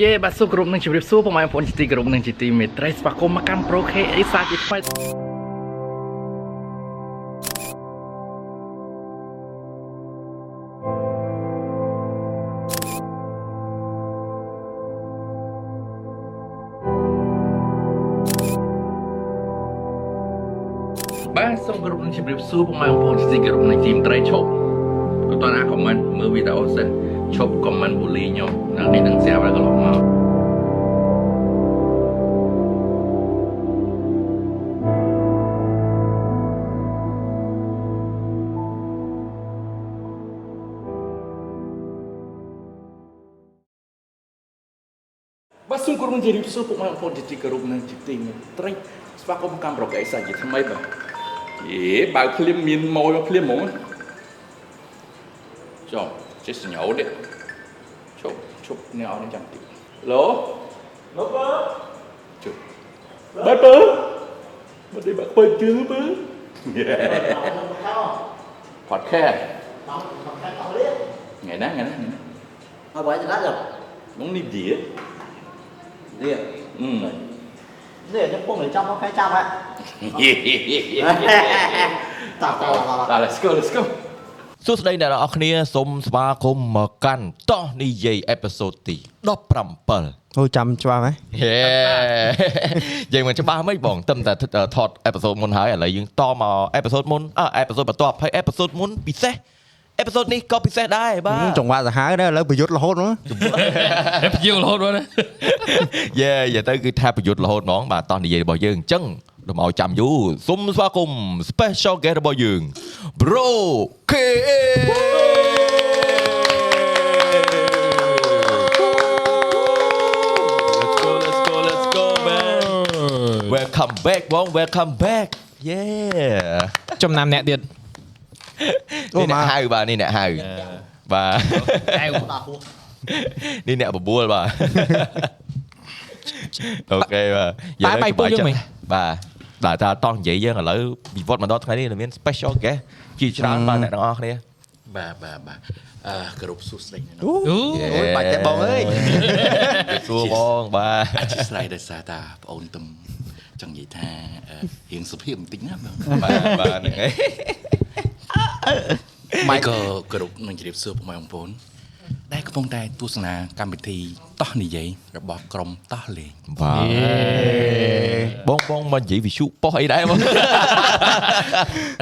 យេបាទសុខគ្រប់នឹងជម្រាបសួរពុកម៉ែបងប្អូនជាទីគោរពនិងជាទីមេត្រីស្វាគមន៍មកកាន់ Pro K អេសាជាថ្មីបាទសូមគោរពនឹងជម្រាបសួរពុកម៉ែបងប្អូនជាទីគោរពនិងទីមេត្រីឈប់ក៏តើអាខមមិនមើលវីដេអូសិន ឈប់ខមមិនបូលីខ្ញុំនឹងនេះនឹងស្រាប់ហើយក៏ឡងមកបាទសូមគោរពនឹងជម្រាបសួរពុកម៉ែបងប្អូនជាទីគោរពនិងជាទីមេត្រីស្វាគមន៍កម្មប្រកែកសាជាថ្មីបាទយេបើកភ្លាមមានម៉ួយមកភ្លាមហ្មងចុះចេះសញ្ញោទេជ ប់ជប់អ្នកអត់នឹងចាំតិចឡូឡូបើជប់បើបើបើនេះបើបើជឿបើផតខែថ្ងៃណាថ្ងៃណា Thôi bởi thì lát rồi នោះនេះឌី Điền អឺ Điền nó không để trong nó cái trong ạ Tao tao tao តើ let's go let's go សួស្តីអ្នកនរអគ្នាសូមស្វាគមន៍មកកាន់តោះនិយាយអេពីសូតទី17អូចាំច្បាស់ហ៎ហេយើងមិនច្បាស់មិនបងទឹមតែថតអេពីសូតមុនហើយឥឡូវយើងតមកអេពីសូតមុនអឺអេពីសូតបន្ទាប់ហើយអេពីសូតមុនពិសេសអេពីសូតនេះក៏ពិសេសដែរបាទចង្វាក់សាហាវដែរឥឡូវប្រយុទ្ធរហូតហ្មងព្យារហូតមកណាយេនិយាយទៅគឺថាប្រយុទ្ធរហូតហ្មងបាទតោះនិយាយរបស់យើងអញ្ចឹង កុំឲ្យចាំយូរសូមស្វាគមន៍ special guest របស់យើង Bro KA Let's go let's go let's go man Welcome back បង Welcome back Yeah ចំណាំអ្នកទៀត នេះអ្នកហៅបាទនេះអ្នកហៅបាទ អែវ Tao khu នេះអ្នកបបួលបាទអូខេបាទ បាយបាយពុះយើងមិញ បាទ បាទតែតោះនិយាយយើងឥឡូវវិវត្តមកដល់ថ្ងៃនេះនៅមាន special guest ជាច្រើនបាទអ្នកទាំងអស់គ្នាបាទបាទបាទអឺគោរពសួស្តីណាស់អូអូយបាច់តែបងអើយសួរបងបាទអធិស្ឋានដោយសារតាបងអូនទំចង់និយាយថាអឺរៀងសុភាពបន្តិចណាបងបាទបាទហ្នឹងហើយម៉ៃក៏គោរពនឹងជម្រាបសួរពុកម៉ែបងប្អូន ដែលកំពុងតែទស្សនាកម្មវិធីតោះនិយាយរបស់ក្រុមតោះលេងបាទបងបងមកនិយាយវិសុប៉ុសអីដែរបង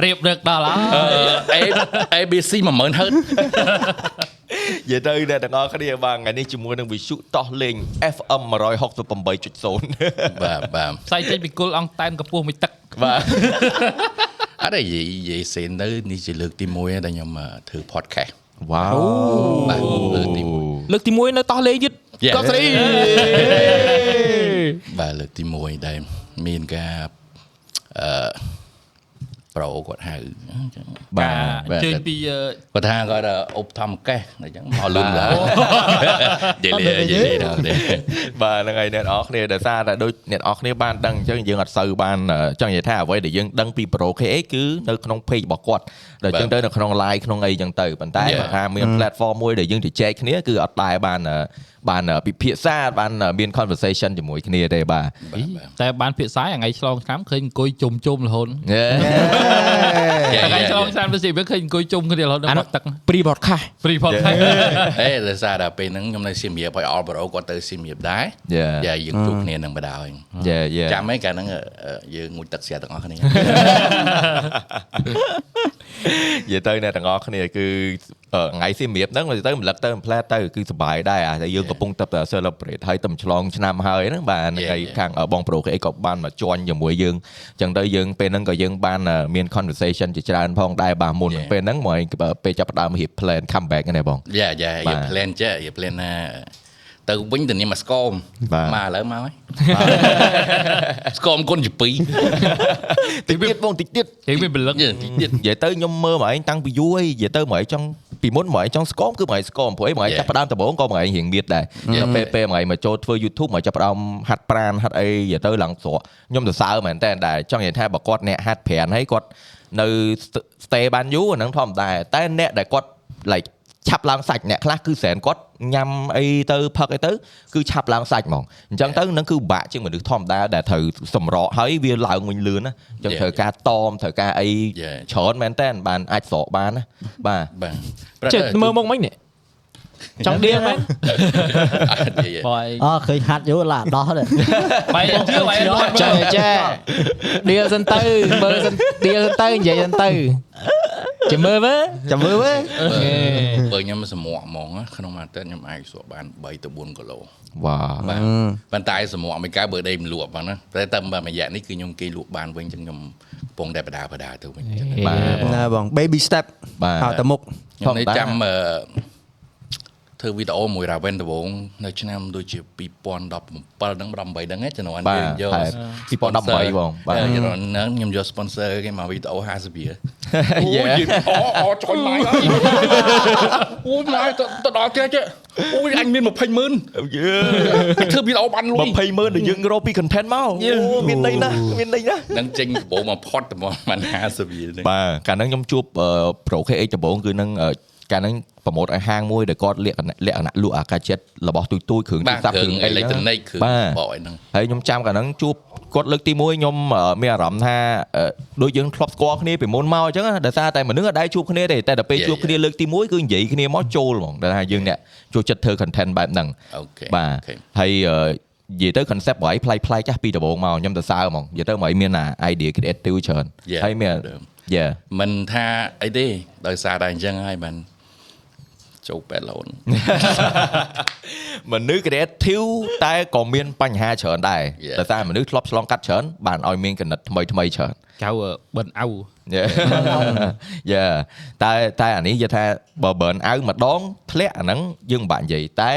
រៀបរឹកដល់ហើយអឺ ABC 10000 Hz និយាយទៅអ្នកទាំងអស់គ្នាបាទថ្ងៃនេះជាមួយនឹងវិសុតោះលេង FM 168.0បាទបាទផ្សាយចេញពីគុលអង្គតែនកម្ពស់មួយទឹកបាទអត់ទេនិយាយនិយាយសេនទៅនេះជាលើកទី1ហើយដែលខ្ញុំអឺធ្វើ podcast វ៉ាវបាទលើកទីលើកទី1នៅតោះលេងទៀត Yeah. កោះស្រី1បាទលើកទី1ដែលមានការអឺ ប្រូគាត់ហៅអញ្ចឹងបាទអញ្ជើញពីអឺគាត់ថាគាត់អុបធម្មកេះអញ្ចឹងមកលឿនឡើយនិយាយលេនិយាយលេដល់ទេបាទហ្នឹងហើយអ្នកនរអគ្នាដោយសារតែដូចអ្នកនរអគ្នាបានដឹងអញ្ចឹងយើងអត់សូវបានអឺចង់និយាយថាអ្វីដែលយើងដឹងពី Pro KX គឺនៅក្នុង page របស់គាត់ដែលអញ្ចឹងទៅនៅក្នុង live ក្នុងអីអញ្ចឹងទៅប៉ុន្តែ Yeah. បើថាមាន platform មួយដែលយើងជជែកគ្នាគឺអត់ដែរបានអឺ បានអឺពិភាក្សាបានអឺមាន conversation ជាមួយគ្នាទេបាទបាទបាទតែបានភាសាថ្ងៃឆ្លងឆ្នាំឃើញអង្គុយជុំជុំរហូត Yeah, ថ្ងៃ yeah, ឆ្លង yeah. ឆ្នាំទៅស៊ីវាឃើញអង្គុយជុំគ្នារហូតដល់មាត់ទឹកព្រីបតខាសព្រីផតខែហេដោយសារតែពេលហ្នឹងខ្ញុំនៅសៀមរាបហើយអល់ប្រូគាត់ទៅសៀមរាបដែរ Yeah. យ៉ាយើងជួបគ្នានឹងបណ្ដោយយេយេចាំឯងកាលហ្នឹងអឺអឺយើងងូតទឹកស្រាទាំងអស់គ្នានិយាយទៅអ្នកទាំងអស់គ្នាគឺអឺ ថ្ងៃសៀមរាបហ្នឹងទៅម្លឹកទៅផ្លែតទៅគឺសុបាយដែរអាតែយើងកំពុងតែ celebrate ហើយទៅឆ្លងឆ្នាំហើយហ្នឹងបាទហ្នឹងហើយ Yeah, yeah. ខាងអឺបងប្រូគេក៏បានមកជន់ជាមួយយើងអញ្ចឹងទៅយើងពេលហ្នឹងក៏យើងបានអឺមាន conversation ជាច្រើនផងដែរបាទមុន Yeah. ពេលហ្នឹងមកឯងពេលចាប់ផ្ដើមរៀប plan comeback ហ្នឹងបងយ៉ាយ៉ាបាទយា plan ចេះយា plan ណាទៅវិញទៅនាមមកស្គមបាទមកឥឡូវមកហើយស្គមគុណជា2តិចទៀតបងតិចទៀតយើងមានពលឹកទៀតទៀតនិយាយទៅខ្ញុំមើលមកឯងតាំងពីយូរហើយនិយាយទៅមកឯងចង់ ពីមុនមកឯងចង់ស្គមគឺមកឯងស្គមព្រោះឯងមកឯង Yeah. ចាប់ផ្ដើមដំបូងក៏មកឯងរៀងមៀតដែរដល់ពេលពេលមកឯងមកចូលធ្វើ YouTube មកចាប់ផ្ដើមហាត់ប្រានហាត់អីនិយាយទៅឡើងស្រកខ្ញុំសរសើរមែនតើដែរចង់និយាយថាបើគាត់អ្នកហាត់ប្រានហើយគាត់នៅ stay បានយូរអាហ្នឹងធម្មតាតែអ្នកដែលគាត់ like ឆាប់ឡើងសាច់អ្នកខ្លះគឺសែនគាត់ញ៉ាំអីទៅផឹកអីទៅគឺឆាប់ឡើងសាច់ហ្មងអញ្ចឹងទៅនឹងគឺពិបាកជាងមនុស្សធម្មតាដែលត្រូវសម្រកហើយវាឡើងវិញលឿនណាអញ្ចឹង Yeah. ត្រូវការតមត្រូវការអី Yeah. ច្រើនមែនតើបានអាចស្រកបានណាបាទបាទចេះមើលមកមិញនេះ ចង់ដៀងមែនអត់និយាយបើអើឃើញហាត់យូរឡាដោះទេបាយជឿបាយចេះចេះដៀលសិនទៅមើលសិនដៀលសិនទៅនិយាយសិនទៅចាំមើលមើលចាំមើលមើលបើខ្ញុំសម្រក់ហ្មងណាក្នុងមួយអាទិត្យខ្ញុំអាចស្រកបាន3ទៅ4គីឡូវ៉ាបាទប៉ុន្តែសម្រក់មិនកើបើដេកមិនលក់បងណាតែតែបើមួយរយៈនេះគឺខ្ញុំគេលក់បានវិញអញ្ចឹងខ្ញុំកំពុងតែបដាបដាទៅវិញអញ្ចឹងបាទណាបង baby step បាទហើយទៅមុខខ្ញុំនេះធម្មតាចាំអឺ ធ្វើវីដេអូមួយ Raven ដំបូងនៅឆ្នាំដូចជា2017ហ្នឹង18ហ្នឹងឯងជំនាន់បាទយើងយកហើយ2018បងបាទបាទជំនាន់ហ្នឹងខ្ញុំយក sponsor គេមកវីដេអូ50រៀលអូ Yeah. យអូអូចុយម៉ាយហើយអូយម៉ាយទៅទៅដល់ទៀតចេះអូយអញមាន20ម៉ឺនយើអញធ្វើវីដេអូបានលុយ20ម៉ឺនដែលយើងរកពី content មកអូមានន័យណាស់មានន័យណាស់នឹងចេញដំបូងមកផុតតែមកបាន50រៀលហ្នឹងបាទកាលហ្នឹងខ្ញុំជួបអឺ Pro KX ដំបូងគឺនឹងអឺ កាលហ្នឹងប្រម៉ូតឲ្យហាងមួយដែលគាត់លក្ខណៈលក្ខណៈលក់អាកាចិត្តរបស់ទូចទូចគ្រឿងទូបារទស័ព្ទគ្រឿងអីអេឡិចត្រូនិកគ្រឿងបាទបកអីហ្នឹងហើយខ្ញុំចាំកាលហ្នឹងជួបគាត់លើកទី1ខ្ញុំអឺមានអារម្មណ៍ថាអឺដូចយើងធ្លាប់ស្គាល់គ្នាពីមុនមកអញ្ចឹងណាដោយសារតែមនុស្សអត់ដែរជួបគ្នាទេតែដល់ពេល Yeah, ជួបគ្នាលើកទី1គឺនិយាយគ្នាមកចូលហ្មងដែលថាយើងអ្នកចូលចិត្តធ្វើ content បែបហ្នឹងអូខេបាទអូខេហើយអឺនិយាយទៅ concept បរិយប្លែកប្លែកចាស់ពីដំបូងមកខ្ញុំទៅសើហ្មងនិយាយទៅបរិយមានអា idea creative ច្រើន Yeah, ហើយមានដើមយ៉ាមិនថាអីទេដោយសារតែអញ្ចឹងហើយបាន ចូលប៉ែតឡូនមនុស្ស creative តែក៏មានបញ្ហាច្រើនដែរ Yeah. ដោយសារមនុស្សធ្លាប់ឆ្លងកាត់ច្រើនបានឲ្យមានគណិតថ្មីថ្មីច្រើនចៅបិនអៅយ៉ាយ៉ាតែតែអានេះនិយាយថាបើ burn out ម្ដងធ្លាក់អាហ្នឹងយើងមិនបាក់និយាយតែ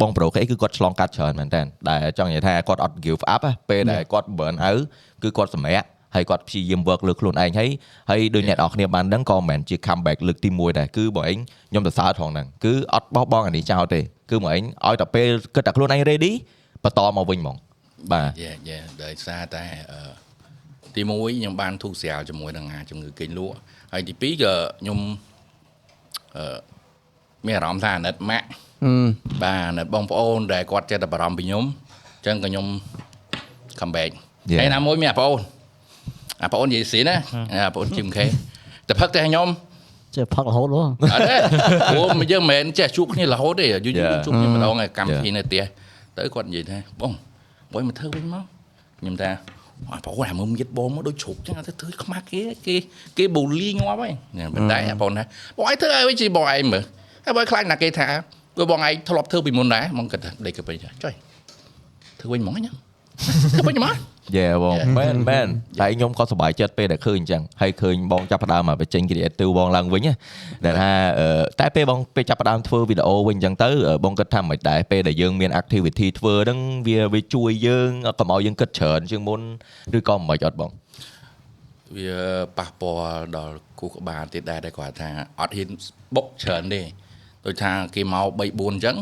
បងប្រូគេគឺគាត់ឆ្លងកាត់ច្រើនមែនតើដែលចង់និយាយថាគាត់អត់ give up ណាពេលដែលគាត់ burn out គឺគាត់សម្រាក ហើយគាត់ព្យាយាម work លើខ្លួនឯងហើយហើយដូចអ្នកនរគ្នាបានដឹងក៏មិនមែនជា comeback លើកទី1ដែរគឺបងឯងខ្ញុំសរសើរត្រង់ហ្នឹងគឺអត់បោះបង់អានេះចោលទេគឺបងឯងឲ្យតែពេលគិតតែខ្លួនឯង ready បន្តមកវិញហ្មងបាទយេយេដោយសារតែអឺទី1ខ្ញុំបានធូរស្រាលជាមួយនឹងអាជំងឺគេងលក់ហើយទី2ក៏ខ្ញុំអឺមានអារម្មណ៍ថាអាណិតម៉ាក់អឺបាទអាណិតបងប្អូនដែលគាត់ចេះតែបារម្ភពីខ្ញុំអញ្ចឹងក៏ខ្ញុំ come back Yeah. ហើយណាមួយមានអាប្អូន អាប្អូននិយាយស៊ីណាអាប្អូនជីមខេតែផឹកតែខ្ញុំចេះផឹករហូត luôn អត់ទេព្រោះយើងមិនមែនចេះជួបគ្នារហូតទេយូរយូរ Yeah. ជួបគ្នាម្ដងហើយកម្មវិធីនៅផ្ទះទៅគាត់និយាយថាបងបងមកធ្វើវិញមកខ្ញុំថាអត់បងអាមើលមៀតបងមកដូចជ្រុកចឹងទៅធ្វើខ្មាស់គេគេគេបូលីងាប់ហើយប៉ុន្តែអាបងថាបងឯងធ្វើឲ្យវិញជីបងឯងមើលហើយបើខ្លាចណាគេថាព្រោះបងឯងធ្លាប់ធ្វើពីមុនដែរហ្មងគាត់ថាដេកទៅពេញចុយធ្វើវិញហ្មងញ៉ាំធ្វើវិញហ្មង យេបង Yeah. មែនមែនតែខ្ញុំក៏សប្បាយចិត្តពេលដែលឃើញអញ្ចឹងហើយឃើញបងចាប់ផ្ដើមមកបញ្ចេញ creative បងឡើងវិញណាដែលថាអឺតែពេលបងពេលចាប់ផ្ដើមធ្វើវីដេអូវិញអញ្ចឹងទៅអឺបងគិតថាមិនដែរពេលដែលយើងមាន activity ធ្វើហ្នឹងវាវាជួយយើងកុំឲ្យយើងគិតច្រើនជាងមុនឬក៏មិនអត់បងវាប៉ះពាល់ដល់គូក្បាលទៀតដែរដែលគាត់ថាអត់ហ៊ានបុកច្រើនទេដូចថាគេមក3 4អញ្ចឹង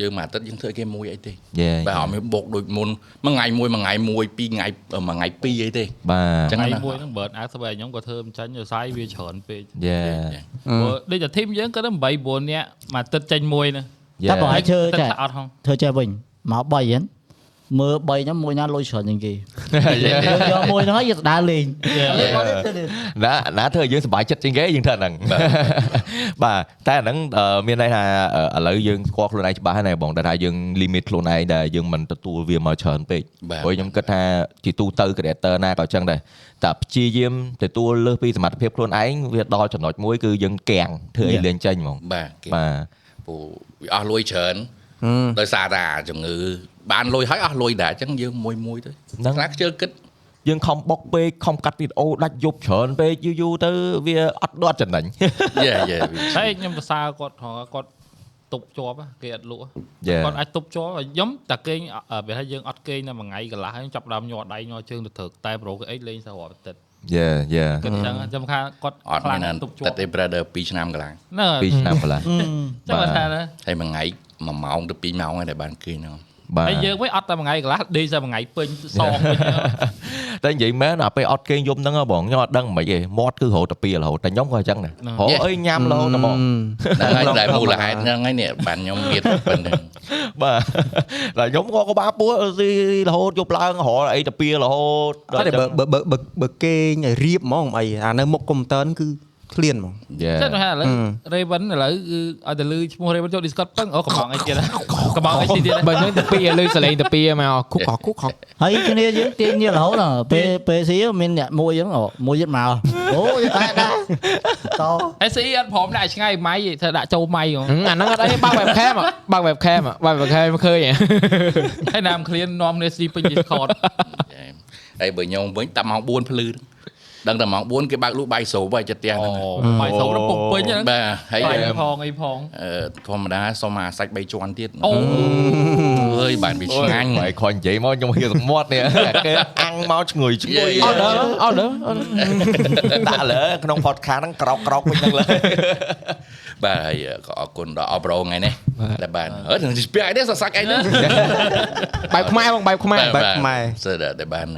យើងមួយអាទិត្យយើងធ្វើគេមួយអីទេយេបាទអត់មានបុកដូចមុនមួយថ្ងៃមួយមួយថ្ងៃមួយពីរថ្ងៃមួយថ្ងៃពីរអីទេបាទចឹងថ្ងៃណាមួយហ្នឹងបើអើស្បែកខ្ញុំក៏ធ្វើមិនចាញ់ដោយសារវាច្រើនពេកយេព្រោះដូចតែធីមយើងក៏ទៅ8 9នាក់មួយទឹកចេញមួយណាតែបងឯងធ្វើទឹកចេះថាអត់ហងធ្វើចេះវិញមក3ហ្នឹង មើល3ហ្នឹងមួយណាលុយច្រើនជាងគេយើងយកមួយហ្នឹងហើយយើងដើរលេងណាណាធ្វើឲ្យយើងសប្បាយចិត្តជាងគេយើងធ្វើអាហ្នឹងបាទតែអាហ្នឹងអឺមានន័យថាអឺឥឡូវយើងស្គាល់ខ្លួនឯងច្បាស់ហើយណាបងដែលថាយើង limit ខ្លួនឯងដែលយើងមិនទទួលវាមកច្រើនពេកបាទព្រោះខ្ញុំគិតថាជាទូទៅ creator ណាក៏អញ្ចឹងដែរតែព្យាយាមទទួលលើសពីសមត្ថភាពខ្លួនឯងវាដល់ចំណុចមួយគឺយើងកាំងធ្វើឲ្យ Yeah. លេងចេញហ្មងបាទគេបាទពូវាអស់លុយច្រើន ដោយសារតែអាជំងឺបានលុយហើយអស់លុយដែរអញ្ចឹងយើងមួយមួយទៅហ្នឹងខ្លះខ្ជិលគិតយើងខំបុកពេកខំកាត់វីដេអូដាច់យប់ច្រើនពេកយូរយូរទៅវាអត់ដត់ចំណេញយេយេវាតែខ្ញុំសរសើរគាត់ហងគាត់ទប់ជាប់ហ៎គេអត់លក់ហ៎ Yeah. គាត់អាចទប់ជាប់ហើយខ្ញុំតែគេងអឺវាថាយើងអត់គេងតែមួយថ្ងៃកន្លះហើយចាប់ដើមញ័រដៃញ័រជើងទៅត្រឹកតែប្រូគេអីលេងសរាប់ទឹកយេយេគាត់អញ្ចឹងខ្ញុំថាគាត់អត់មានទប់ជាតែប់ទេ brother 2ឆ្នាំកន្លងហ្នឹងហើយ2ឆ្នាំកន្លះចឹងគាត់ថាណាហើយមួយថ្ងៃ 1ម៉ោងទៅ2ម៉ោងហើយដែលបានគេហ្នឹងបាទហើយយើងវិញអត់តែមួយថ្ងៃកន្លះដេកតែមួយថ្ងៃពេញសងពេញតែនិយាយមែនអាពេលអត់គេងយប់ហ្នឹងហ៎បងខ្ញុំអត់ដឹងមិនហីមាត់គឺរហូតតែពីរហូតតែខ្ញុំក៏អញ្ចឹងដែរហូអីញ៉ាំរហូតតែបងហ្នឹងហើយតែមូលហេតុហ្នឹងហើយនេះបានខ្ញុំមានប៉ុណ្្នឹងបាទតែខ្ញុំក៏ក៏បាពោះស៊ីរហូតយប់ឡើងរហូតអីតែពីររហូតអត់ទេបើបើបើបើបើគេងឲ្យរៀបហ្មងអីអានៅមុខកុំព្យូទ័រគឺ ឃ្លានហ្មងយ៉ាចឹងថាឥឡូវ Raven ឥឡូវគឺឲ្យតែលឺឈ្មោះ Raven ចូល Discord ពឹងអូកំងអីទៀតកំងអីទៀតបើខ្ញុំតាពីលើសលេងតាពីមកគូកគូកហើយគ្នាយើងទាញញៀនរហូតដល់ពេលពេលស៊ីមានអ្នកមួយអញ្ចឹងអូមួយទៀតមកអូយតែដែរត SE អត់ព្រមដាក់ឆ្ងាយម៉ៃទេធ្វើដាក់ចូលម៉ៃហ្មងអាហ្នឹងអត់អីបើក webcam បើក webcam បើក webcam ឃើញហើយណាមឃ្លាននាំនេះស៊ីពេញ Discord ហើយបើខ្ញុំវិញតាម៉ោង4ភ្លឺ ដឹងតែម៉ោង4គេបើកលក់បាយស្រូបហើយចិត្តផ្ទះអូហ្នឹងបាយសោរពុកពេញហ្នឹងបាទហើយបាយផងអីផងអឺធម្មតាសុំអាសាច់3ជាន់ទៀតអូអើយបានវាឆ្ងាញ់ហើយខននិយាយមកខ្ញុំហៀសមាត់នេះគេអាំងមកឈ្ងុយឈ្ងុយអត់ដល់អត់ដល់ដាក់លើក្នុង podcast ហ្នឹងក្រោកក្រោកវិញហ្នឹងលើបាទហើយក៏អរគុណដល់អបរងថ្ងៃនេះដែលបានអឺនឹងស្ពាក់អីនេះសសាច់អីនេះបែបខ្មែរបងបែបខ្មែរបែបខ្មែរសើដែលបាន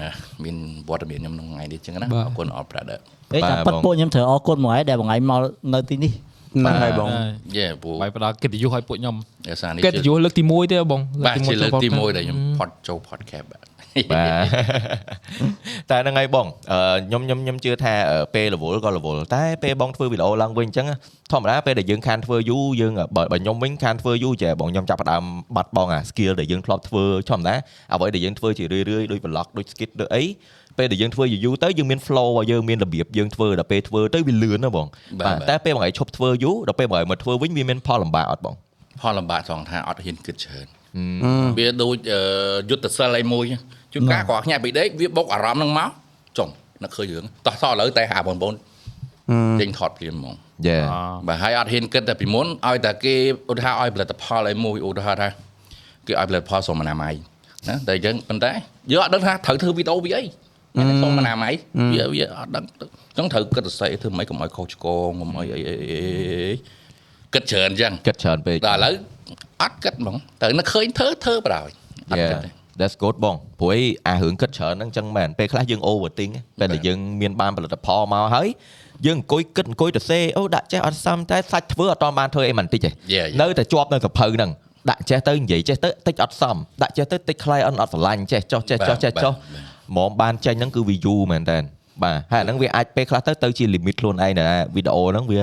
មានវត្តមានខ្ញុំក្នុងថ្ងៃនេះចឹងណាអរគុណអរប្រាដឺអីតែប៉ាត់ពួកខ្ញុំត្រូវអរគុណមួយហើយដែលបងឯងមកនៅទីនេះហ្នឹងហើយបងយេពូបាយផ្ដល់កិត្តិយសឲ្យពួកខ្ញុំឯសារនេះកិត្តិយសលើកទី1ទេបងបាទជាលើកទី1ដែលខ្ញុំផត់ចូល podcast បាទ បាទតែហ្នឹងហើយបងអឺខ្ញុំខ្ញុំខ្ញុំជឿថាអឺពេលរវល់ក៏រវល់តែពេលបងធ្វើវីដេអូឡើងវិញអញ្ចឹងធម្មតាពេលដែលយើងខានធ្វើយូរយើងបើបើខ្ញុំវិញខានធ្វើយូរចេះបងខ្ញុំចាប់ផ្ដើមបាត់បងអា skill ដែលយើងធ្លាប់ធ្វើធម្មតាអ្វីដែលយើងធ្វើជារឿយរឿយៗដូច vlog ដូច skit ដូចអីពេលដែលយើងធ្វើយូរៗទៅយើងមាន flow របស់យើងមានរបៀបយើងធ្វើដល់ពេលធ្វើទៅវាលឿនណាបងបាទតែពេលមួយថ្ងៃឈប់ធ្វើយូរដល់ពេលមួយថ្ងៃមកធ្វើវិញវាមានផលលំបាកអត់បងផលលំបាកត្រង់ថាអត់ហ៊ានគិតច្រើនវាដូចអឺយុទ្ធសិលអីមួយ ជួនកាលគាត់ខ្ញាក់ពីដេកវាបុកអារម្មណ៍នឹងមកចុងនឹកឃើញរឿងតោះសោះឥឡូវតែហាបងប្អូនចេញថតព្រាមហ្មងយេបាទហើយអត់ហ៊ានគិតតែពីមុនឲ្យតែគេឧទាហរណ៍ឲ្យផលិតផលអីមួយឧទាហរណ៍ថាគេឲ្យផលិតផលសុំអនាម័យណាតែអញ្ចឹងប៉ុន្តែយើងអត់ដឹងថាត្រូវធ្វើវីដេអូវាអីសុំអនាម័យវាវាអត់ដឹងអញ្ចឹងត្រូវគិតសរសេរធ្វើម៉េចកុំឲ្យខុសឆ្គងកុំឲ្យអីអីអីគិតច្រើនអញ្ចឹងគិតច្រើនពេកដល់ឥឡូវអត់គិតហ្មងត្រូវនឹកឃើញធ្វើធ្វើបណ្ដោយអត់គិត Yeah ទេ that's good បងព្រោះអីអារឿងគិតច្រើនហ្នឹងចឹងមែនពេលខ្លះយើង overthink ពេលដែលយើងមានបានផលិតផលមកហើយយើងអង្គុយគិតអង្គុយទៅសេអូដាក់ចេះអត់សមតែសាច់ធ្វើអត់តបានធ្វើអីមិនតិចទេ Yeah, yeah. នៅតែជាប់នៅសភៅហ្នឹងដាក់ចេះទៅនិយាយចេះទៅតិចអត់សមដាក់ចេះទៅតិច client អត់ស្រឡាញ់ចេះចុះចេះចុះចេះចុះហ្មងបានចេញហ្នឹងគឺវាយូរមែនតើបាទហើយអាហ្នឹងវាអាចពេលខ្លះទៅទៅជា limit ខ្លួនឯងដែរវីដេអូហ្នឹងវា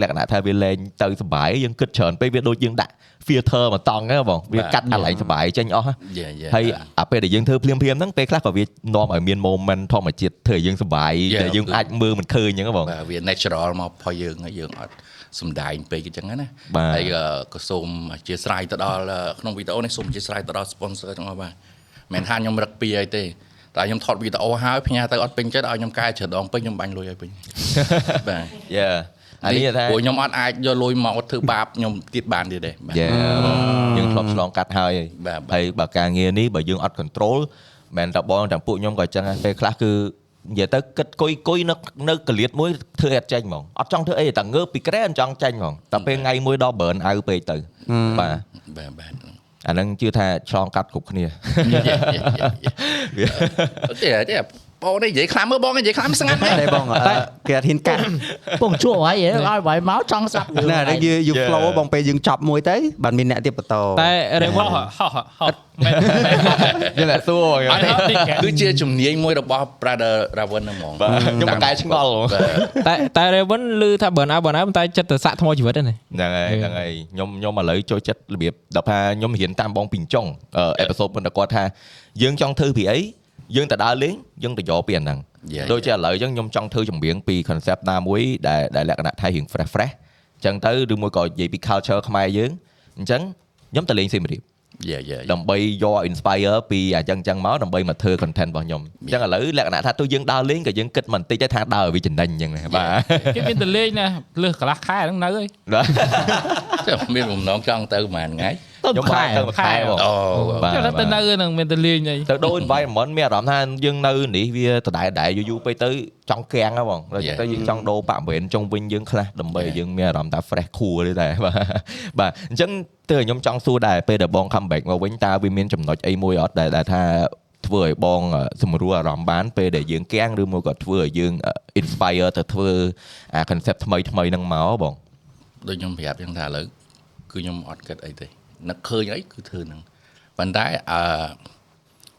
លក្ខណៈថាវាលែងទៅសុបាយយើងគិតច្រើនពេកវាដូចយើងដាក់ filter មកតង់ហ្នឹងបងវាកាត់អាឡែងសុបាយចេញអស់ហ្នឹងយេយេហើយអាពេលដែលយើងធ្វើភ្លាមភ្លាមៗហ្នឹងពេលខ្លះក៏វានាំឲ្យមាន moment ធម្មជាតិធ្វើឲ្យយើងសុបាយ Yeah, ដែលយើងគឺអាចមើលមិនឃើញអញ្ចឹងបងបាទវា natural មកផុសយើងហើយយើងអត់សំដែងពេកអញ្ចឹងណាបាទហើយក៏ក៏សូមអធិស្ឋានទៅដល់ក្នុងវីដេអូនេះសូមអធិស្ឋានទៅដល់ sponsor ទាំងអស់បាទមិនមែនថាខ្ញុំរឹកពីអីទេតែខ្ញុំថតវីដេអូហើយផ្ញើទៅអត់ពេញចិត្តឲ្យខ្ញុំកែច្រដងពេញខ្ញុំបាញ់លុយឲ្យពេញបាទយ៉ា អានេះថាព្រោះខ្ញុំអត់អាចយកលុយមកធ្វើបាបខ្ញុំទៀតបានទៀតទេបាទយ៉ាយើងធ្លាប់ឆ្លងកាត់ហើយបាទបាទហើយបើការងារនេះបើយើងអត់ control មិនតែបងទាំងពួកខ្ញុំក៏អញ្ចឹងដែរពេលខ្លះគឺនិយាយទៅគិតគុយគុយនៅនៅកលៀតមួយធ្វើអត់ចេញហ្មងអត់ចង់ធ្វើអីតែងើបពីក្រែអត់ចង់ចេញហ្មងតែពេលថ្ងៃមួយដល់ burn out ពេកទៅបាទបាទបាទអាហ្នឹងជឿថាឆ្លងកាត់គ្រប់គ្នាទេទេ បងនេះនិយាយខ្លាំងមើលបងនិយាយខ្លាំងស្ងាត់មែនតែបងអឺគេអត់ហ៊ានកាត់ពងជួបហើយឲ្យបាយមកចង់ស្ដាប់ណាតែយើងយើង Yeah. flow បងពេលយើងចប់មួយទៅបានមានអ្នកទៀតបន្តតែហោ Raven ហោហោមែនយើងតែសួរអត់ទេគឺជាជំនាញមួយរបស់ Brother Raven ហ្នឹងហ្មងបាទខ្ញុំបកកែឆ្ងល់ហ្មងបាទតែតែ Raven ឮថា burn out burn out តែចិត្តទៅសាក់ថ្មជីវិតហ្នឹងហ្នឹងហើយហ្នឹងហើយខ្ញុំខ្ញុំឥឡូវចូលចិត្តរបៀបដល់ថាខ្ញុំរៀនតាមបងពីចុងអេពីសូតមុនតែគាត់ថាយើងចង់ធ្វើពីអី យើងទៅដើរលេងយើងទៅយកពីអាហ្នឹង Yeah, ដូចជាឥឡូវអញ្ចឹងខ្ញុំចង់ធ្វើចម្រៀងពី concept ណាមួយដែលដែលលក្ខណៈថារៀង fresh fresh អញ្ចឹងទៅឬមួយក៏និយាយពី culture ខ្មែរយើងអញ្ចឹងខ្ញុំទៅលេងសៀមរាបយេយេដើម្បីយក inspire ពីអាចឹងចឹងមកដើម្បីមកធ្វើ content របស់ខ្ញុំអញ្ចឹងឥឡូវលក្ខណៈថាទោះយើងដើរលេងក៏យើងគិតមិនតិចទេថាដើរឲ្យវាចំណេញអញ្ចឹងដែរបាទគេមានតលេងណាលើសកន្លះខែហ្នឹងនៅហើយចាំមានបំណងចង់ទៅប្រហែលថ្ងៃ ខ្ញុំមកទៅមួយខែបងអូបាទចុះតែទៅនៅនឹងមានទៅលេងអីទៅដូរ environment មានអារម្មណ៍ថាយើងនៅនេះវាដដែលដដែលយូរយូរពេកទៅចង់គាំងហ៎បងដល់ទៅយើងចង់ដូរបរិវេណចុងវិញយើងខ្លះដើម្បីយើងមានអារម្មណ៍ថា fresh cool ទេតែបាទបាទអញ្ចឹងទើបខ្ញុំចង់សួរដែរពេលដែលបង comeback មកវិញតើវាមានចំណុចអីមួយអត់ដែលដែលថាធ្វើឲ្យបងសម្រួលអារម្មណ៍បានពេលដែលយើងគាំងឬមួយក៏ធ្វើឲ្យយើង inspire ទៅធ្វើអា concept ថ្មីថ្មីហ្នឹងមកបងដូចខ្ញុំប្រាប់ចឹងថាឥឡូវគឺខ្ញុំអត់គិតអីទេ នឹកឃើញអីគឺធ្វើហ្នឹងប៉ុន្តែអឺ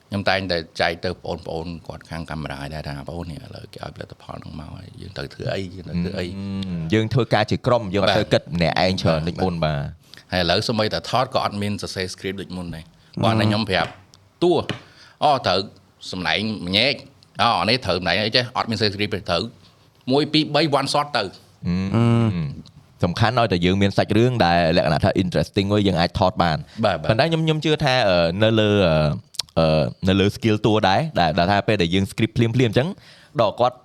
ខ្ញុំតែងតែចែកទៅបងប្អូនគាត់ខាងកាមេរ៉ាដែរថាបងនេះឥឡូវគេឲ្យផលិតផលហ្នឹងមកហើយយើងត្រូវធ្វើអីយើងត្រូវធ្វើអីយើងធ្វើការជាក្រុមយើងអត់បាទទៅគិតម្នាក់ឯងច្រើនដូចមុនបាទហើយឥឡូវសូម្បីតែថតក៏អត់មានសរសេរ script ដូចមុនដែរគាត់តែខ្ញុំប្រាប់តួអូត្រូវសម្ដែងម្ញែកអូអានេះត្រូវសម្ដែងអីចេះអត់មានសរសេរ script ទេត្រូវ1 2 3 one shot ទៅ សំខាន់ឲ្យតែយើងមានសាច់រឿងដែលលក្ខណៈថា interesting មួយយើងអាចថតបានបាទបាទប៉ុន្តែខ្ញុំខ្ញុំជឿថាអឺនៅលើអឺអឺនៅលើ skill តួដែរដែលដែលថាពេលដែលយើង script ភ្លាមភ្លាមអញ្ចឹងដល់គាត់អឺ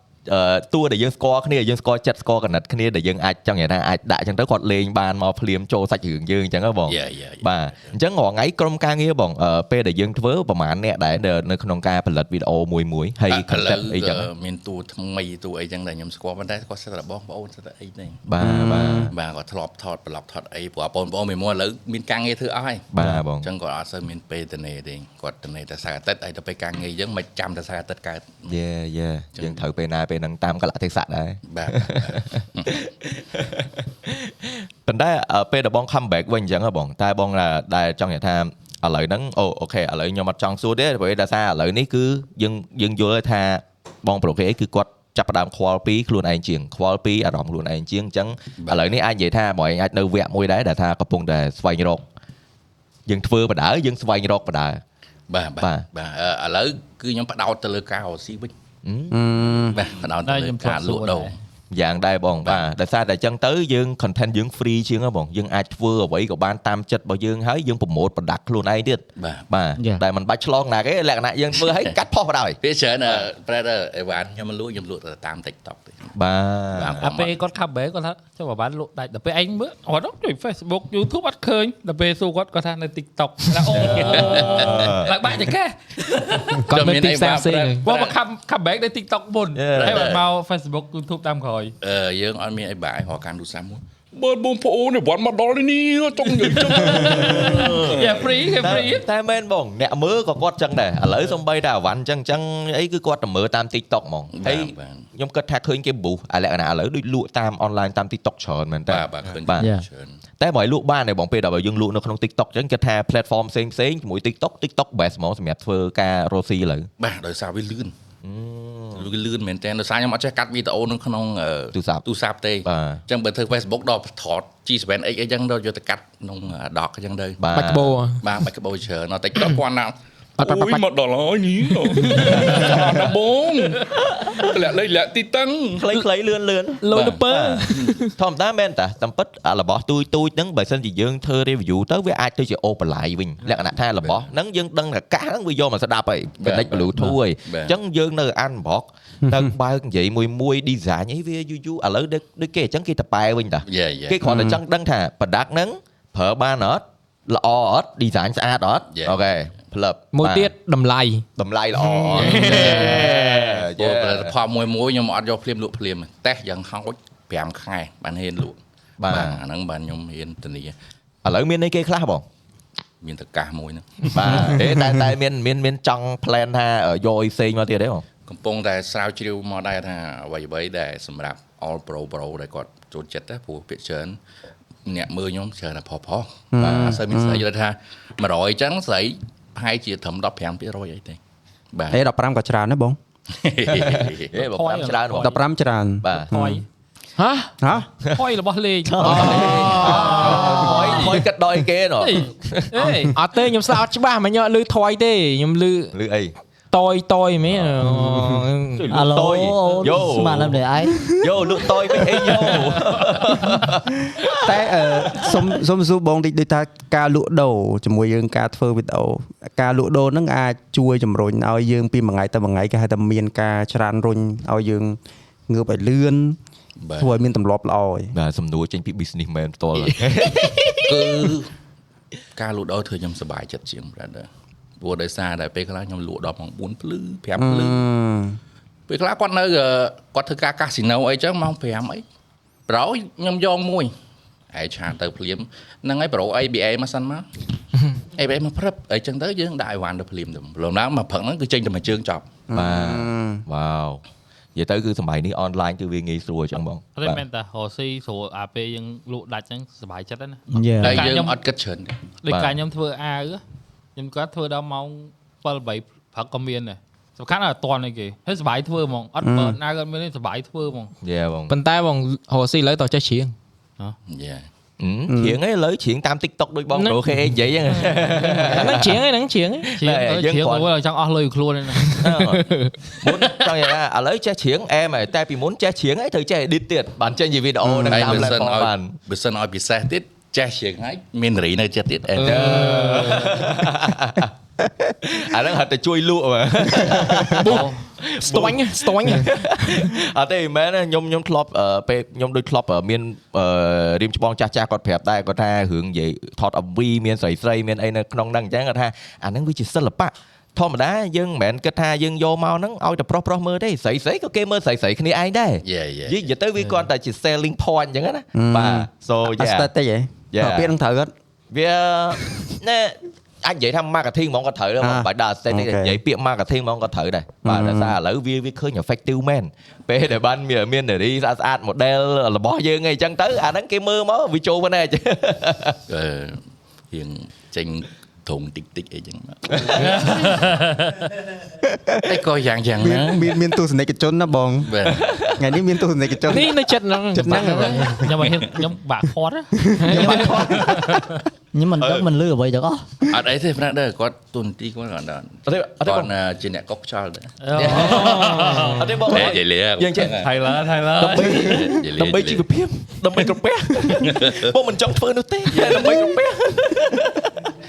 តួដែលយើងស្គាល់គ្នាយើងស្គាល់ចិត្តស្គាល់កណិតគ្នាដែលយើងអាចចង់និយាយថាអាចដាក់អញ្ចឹងទៅគាត់លេងបានមកភ្លាមចូលសាច់រឿងយើងអញ្ចឹងហ៎បង Yeah, yeah, yeah. បាទអញ្ចឹងរាល់ថ្ងៃក្រុមការងារបងអឺពេលដែលយើងធ្វើប្រហែលអ្នកដែរដែលនៅក្នុងការផលិតវីដេអូមួយមួយហើយឥឡូ concept វអីចឹងអឺមានតួថ្មីតួអីចឹងដែលខ្ញុំស្គាល់ប៉ុន្តែគាត់សិតតែបងប្អូនសិតតែអីទេបាទបាទបាទគាត់ធ្លាប់ថតប្លុកថតអីព្រោះបងប្អូនមួយមួយឥឡូវមានការងារធ្វើអស់ហើយបាទបងអញ្ចឹងគាត់អត់សូវមានពេលទៅនេទេគាត់ទៅនេតែសារអាទិត្យហើយទៅពេលការងារអញ្ចឹងមិនចាំតែសារអាទិត្យកើតយេយេយើងត្រូវពេលណាពេលហ្នឹងតាមកលៈទេសៈដែរបាទប៉ុន្តែអឺពេលដែលបង comeback វិញអញ្ចឹងហ៎បងតែបងថាដែលចង់និយាយថាឥឡូវហ្នឹងអូអូខេឥឡូវខ្ញុំអត់ចង់សួរទេព្រោះដោយសារឥឡូវនេះគឺយើងយើងយល់ថាបងប្រុសគេគឺគាត់ចាប់ផ្ដើមខ្វល់ពីខ្លួនឯងជាងខ្វល់ពីអារម្មណ៍ខ្លួនឯងជាងអញ្ចឹងឥឡូវនេះអាចនិយាយថាបងឯងអាចនៅវគ្គមួយដែរដែលថាកំពុងតែស្វែងរកយើងធ្វើបដៅយើងស្វែងរកបដៅបាទបាបាទទបាទអឺឥឡូវគឺខ្ញុំបដោតទៅលើការរកស៊ីវិញអឺ បាទបដោតទៅតែលើខ្ញុំការលក់ដូរយ៉ាងដែរបងបាទដោយសារតែអញ្ចឹងទៅយើង content យើង free ជាងហ៎បងយើងអាចធ្វើអ្វីក៏បានតាមចិត្តរបស់យើងហើយយើងប្រម៉ូទ product ខ្លួនឯងទៀតបាទបាទ Yeah. តែมันបាច់ឆ្លងណាគេលក្ខណៈយើងធ្វើឲ្យកាត់ផុសបណ្ដោយពេលច្រើនអឺប្រែតអីវ៉ាន់ខ្ញុំមកលក់ខ្ញុំលក់ទៅតាម TikTok ទេ បាទបាទអាពេលគាត់ comeback គាត់ថាចុះបើបានលក់ដាច់ដល់ពេលឯងមើលអត់ជួយ Facebook YouTube អត់ឃើញដល់ពេលសួរគាត់គាត់ថានៅ TikTok ថាអូឡើងបាក់តែកែគាត់មានទីផ្សារផ្សេងគាត់មក come comeback នៅ TikTok មុនហើយមក Facebook YouTube តាមក្រោយអឺយើងអត់មានអីបាយរកការទូរស័ព្ទមួយ បើបងប្អូននេះវត្តមកដល់នេះចង់និយាយចឹងយ៉ា free គេតែ free តែមែនបងអ្នកមើលក៏គាត់ចឹងដែរឥឡូវសំបីតែអាវ៉ាន់ចឹងចឹងអីគឺគាត់តែមើលតាម TikTok ហ្មងហើយបាទខ្ញុំគិតថាឃើញគេ boost អាលក្ខណៈឥឡូវដូចលក់តាម online តាម TikTok ច្រើនមែនតើបាទបាទឃើញបាទច្រើនតែបើឲ្យលក់បានដែរបងពេលដល់យើងលក់នៅក្នុង TikTok ចឹងគិតថា platform ផ្សេងផ្សេងជាមួយ TikTok TikTok best ហ្មងសម្រាប់ធ្វើការរកស៊ីឥឡូវបាទដោយសារវាលឿនវា លឿនមែនតើដោយសារខ្ញុំអត់ចេះកាត់វីដេអូនៅក្នុងអឺទូរស័ព្ទទូរស័ព្ទទេបាទអញ្ចឹងបើធ្វើ Facebook ដល់ថត G7X អីចឹងដល់យកទៅកាត់ក្នុង doc អញ្ចឹងទៅបាទបាច់ក្បោបាទបាច់ក្បោច្រើនដល់ TikTok គាត់ណាបាត់បាត់បាត់ អូយមកដល់ហើយនេះដល់បងលាក់លេខលាក់ទីតាំងខ្លីខ្លីលឿនលឿនលុយទៅពើធម្មតាមែនតាតាមពិតអារបស់ទូចទូចហ្នឹងបើសិនជាយើងធ្វើ review ទៅវាអាចទៅជាអូបន្លាយវិញលក្ខណៈថារបស់ហ្នឹងយើងដឹងថាកាសហ្នឹងវាយកមកស្ដាប់ហើយ connect bluetooth ហើយអញ្ចឹងយើងនៅ unbox ទៅបើកនិយាយមួយមួយ design អីវាយូរយូរឥឡូវដូចដូចគេអញ្ចឹងគេតប៉ែវិញតាយេយេគេគ្រាន់តែចង់ដឹងថា product ហ្នឹងប្រើបានអត់ល្អអត់ design ស្អាតអត់ Yeah. អូខេ ផ្លឹបមួយទៀតតម្លៃតម្លៃល្អអត់ព្រោះផលិតផលមួយមួយខ្ញុំអត់យកភ្លាមលក់ភ្លាមទេតេស្តយ៉ាងហោច5ខែបានហ៊ានលក់បាទអាហ្នឹងបានខ្ញុំហ៊ានធានាឥឡូវមានអីគេខ្លះបងមានតកាសមួយហ្នឹងបាទទេតែតែមានមានមានចង់ plan ថាយកអីផ្សេងមកទៀតទេបងកំពុងតែស្រាវជ្រាវមកដែរថាអ្វីអ្វីដែលសម្រាប់ all pro pro ដែលគាត់ចូលចិត្តណាព្រោះពាក្យច្រើនអ្នកមើលខ្ញុំច្រើនតែផុសផុសបាទអត់សូវមានស្អីយល់ថា100អញ្ចឹងស្អី ប្រហែលជាត្រឹម15%អីទេបាទអេ15ក៏ច្រើនដែរបងហេបងតាមច្រើនបង15ច្រើនបាទហយហ៎ហ៎ហយរបស់លេងហយហយកាត់ដល់អីគេណោះអេអេអត់ទេខ្ញុំស្ដាប់អត់ច្បាស់មកខ្ញុំអត់លឺថយទេខ្ញុំលឺឬអី តយតយមែនអាឡូតយអូយោស្មានតែម្នាក់ឯងយោលក់តយវិញអីយោតែអឺសុំសុំសួរបងតិចដូចថាការលក់ដូរជាមួយយើងការធ្វើវីដេអូការលក់ដូរហ្នឹងអាចជួយជំរុញឲ្យយើងពីមួយថ្ងៃទៅមួយថ្ងៃគេហៅថាមានការច្រើនរុញឲ្យយើងងើបឲ្យលឿនបាទធ្វើឲ្យមានទម្លាប់ល្អឯងបាទសំណួរចេញពី businessman ផ្ទាល់គឺការលក់ដូរធ្វើខ្ញុំសប្បាយចិត្តជាង brother ព្រោះដោយសារតែពេលខ្លះខ្ញុំលក់ដល់ម៉ោង4ភ្លឺ5ភ្លឺពេលខ្លះគាត់នៅអឺគាត់ធ្វើការកាស៊ីណូអីចឹងម៉ោង5អីប្រូខ្ញុំយកមួយឯឆាទៅភ្លាមហ្នឹងហើយប្រូ ABA មកសិនមក ABA មកព្រឹបអីចឹងទៅយើងដាក់អីវ៉ាន់ទៅភ្លាមទៅព្រមឡើងមកព្រឹកហ្នឹងគឺចេញតែមួយជើងចប់បាទវ៉ាវនិយាយទៅគឺសម័យនេះអនឡាញគឺវាងាយស្រួលអញ្ចឹងបងអត់ទេមែនតារស់ស៊ីស្រួលអាពេលយើងលក់ដាច់ហ្នឹងសុបាយចិត្តហ្នឹងណាយេតែកាលយើងខ្ញុំអត់គិតច្រើនទេដូចបាទកាលខ្ញុំធ្វើអាវ ខ្ញុំគាត់ធ្វើដល់ម៉ោង7 8ព្រឹកក៏មានដែរសំខាន់អត់តន់អីគេហើយសុបាយធ្វើហ្មងអត់បើអាវអត់មានទេសុបាយធ្វើហ្មងយេបងប៉ុន្តែបងរស់ស៊ីឥឡូវតោះចេះច្រៀងយ៉ាហឹមច្រៀងឯងឥឡូវច្រៀងតាម TikTok ដូចបងហ្នឹងប្រូខេនិយាយហ្នឹងហ្នឹងច្រៀងហ្នឹងច្រៀងជាងតែទៅយើងជាងគ្រាន់ទៅចង់អស់លុយខ្លួនហ្នឹងណាមុនចង់និយាយថាឥឡូវចេះច្រៀងអែមហើយតែពីមុនចេះច្រៀងឯងត្រូវចេះ edit ទៀតបានចេញជាវីដេអូនៅហើយតាមបើសិន platform ឲ្យបានបើសិនឲ្យពិសេសទៀត ចេះជាងហើយមានរីនៅចិត្តទៀតអេអាហ្នឹងហត់តែជួយលក់មើលស្ទាញ់ស្ទាញ់អត់ទេមែនទេខ្ញុំខ្ញុំធ្លាប់អឺពេលខ្ញុំដូចធ្លាប់អឺមានអឺរៀមច្បងចាស់ចាស់គាត់ប្រាប់ដែរគាត់ថារឿងនិយាយថត MV មានស្រីស្រីមានអីនៅក្នុងហ្នឹងអញ្ចឹងគាត់ថាអាហ្នឹងវាជាសិល្បៈធម្មតាយើងមិនមែនគិតថាយើងយកមកហ្នឹងឲ្យតែប្រុសប្រុសមើលទេស្រីស្រីក៏គេមើលស្រីស្រីគ្នាឯងដែរយេយេនិយាយទៅវាគាត់តែជា selling point អញ្ចឹងណាបាទ so អ yeah ស្តេតិចហ៎ Yeah. ពាក្យហ្នឹងត្រូវគាត់វាណែអាចនិយាយថា marketing ហ្មងក៏ត្រូវដែរអាបើដល់ aesthetic អូខេនិយាយពាក្យ marketing ហ្មងក៏ត្រូវដែរបាទដោយសារឥឡូវវាវាឃើញ effective មែនពេលដែលបានមានមាននារីស្អាតស្អាត model របស់យើងអីចឹងទៅអាហ្នឹងគេមើលមកវាចូលមកណែអឺរៀងចេញ ធុងតិចតិចអីចឹងមកតែក៏យ៉ាងយ៉ាងមានណាមានមានទស្សនិកជនណាបងបាទថ្ងៃនេះមានទស្សនិកជននេះនៅចិត្តហ្នឹងចិត្តហ្នឹងហ៎ខ្ញុំមកហ៊ានខ្ញុំបាក់ខាត់ណាខ្ញុំមិនដឹងមិនលឺអ្វីទាំងអស់អត់អីទេ brother គាត់ទូនទីគាត់គាត់អត់អត់ទេអត់ទេគាបងត់ណាជាអ្នកកុកខ្យល់ដែរអត់ទេបងតែនិយាយលេយើងចេះថៃឡាថៃឡាដើម្បីជីវភាពដើម្បីក្រពះបងមិនចង់ធ្វើនោះទេតែដើម្បីក្រពះ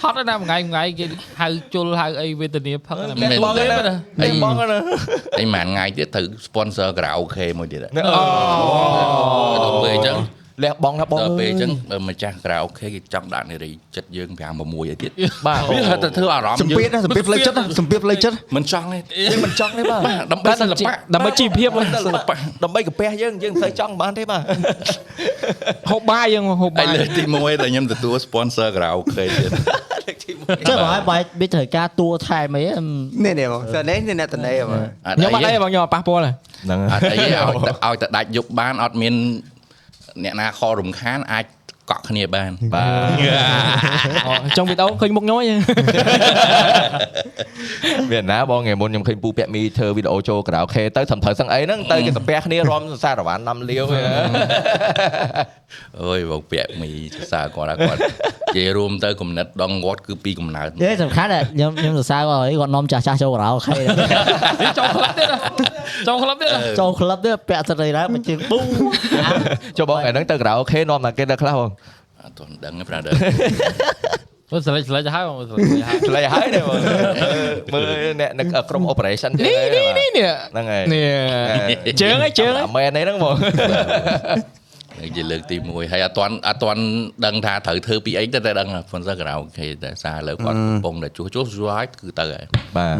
ហត់ណាស់មួយថ្ងៃមួយថ្ងៃគេហៅជុលហៅអីវេទនាផឹកណាមែនបងណាអីបងណាអីមួយថ្ងៃទៀតត្រូវ sponsor karaoke មួយទៀតដែរអូដល់ពេលអញ្ចឹង លះបងណាបងដល់ពេលអញ្ចឹងបើម្ចាស់ karaoke គេចង់ដាក់នារីចិត្តយើង5 6អីទៀតបាទវាថាទៅធ្វើអារម្មណ៍សម្ពាធណាសម្ពាធផ្លូវចិត្តណាសម្ពាធផ្លូវចិត្តមិនចង់ទេយើងមិនចង់ទេបាទបាទដើម្បីសិល្បៈដើម្បីជីវភាពសិល្បៈដើម្បីកាពះយើងយើងមិនសូវចង់បានទេបាទហូបបាយយើងហូបហើបាយយលើកទី1ដែលខ្ញុំទទួល sponsor karaoke ទៀតចុះបើឲ្យបាយវាត្រូវការតួថែមអីហ៎នេះនេះបងតែនេះនេះអ្នកតនេបងខ្ញុំអត់អីបងខ្ញុំអត់ប៉ះពាល់ទេហ្នឹងអត់អីទេឲ្យតែឲ្យតែដាច់យប់បានអត់មាន អ្នកណាខរំខានអាច កក់គ្នាបានបាទអូចុងវីដេអូឃើញមុខខ្ញុំហ៎វាណាបងថ្ងៃមុនខ្ញុំឃើញពូពាក់មីធ្វើវីដេអូចូលក្រៅខេទៅត្រឹមត្រូវសឹងអីហ្នឹងទៅគេសាពះគ្នារំសារវ៉ាន់ណាំលាវអើយបងពាក់មីសរសើរគាត់ថាគាត់និយាយរួមទៅគំនិតដងគាត់គឺពីកំណើតយេសំខាន់ដែរខ្ញុំខ្ញុំសរសើរគាត់អីគាត់នាំចាស់ចាស់ចូលការ៉ាអូខេចូលក្លឹបទៀតណាចូលក្លឹបទៀតណាចូលក្លឹបទៀតពាក់ស្រីដែរមកជើងប៊ូចុះបងថ្ងៃហ្នឹងទៅក្រៅខេនាំតែគេទៅខ្លះបង អត់ទាន់ដឹងទេ brother មើលស្លេចស្លេចហើយមើលស្លេចស្លេចហើយឆ្លៃហើយទេបងមើលអ្នកនៅក្រុម operation ទេនេះនេះនេះនេះហ្នឹងហើយនេះជើងឯងជើងឯងមែនទេហ្នឹងបងនេះជាលើកទី1ហើយអត់ទាន់អត់ទាន់ដឹងថាត្រូវធ្វើពីអីទៅតែដឹងថា sponsor karaoke តែសារឥឡូវគាត់កំពុងតែជួសជួសជួសហើយគឺទៅហើយបាទ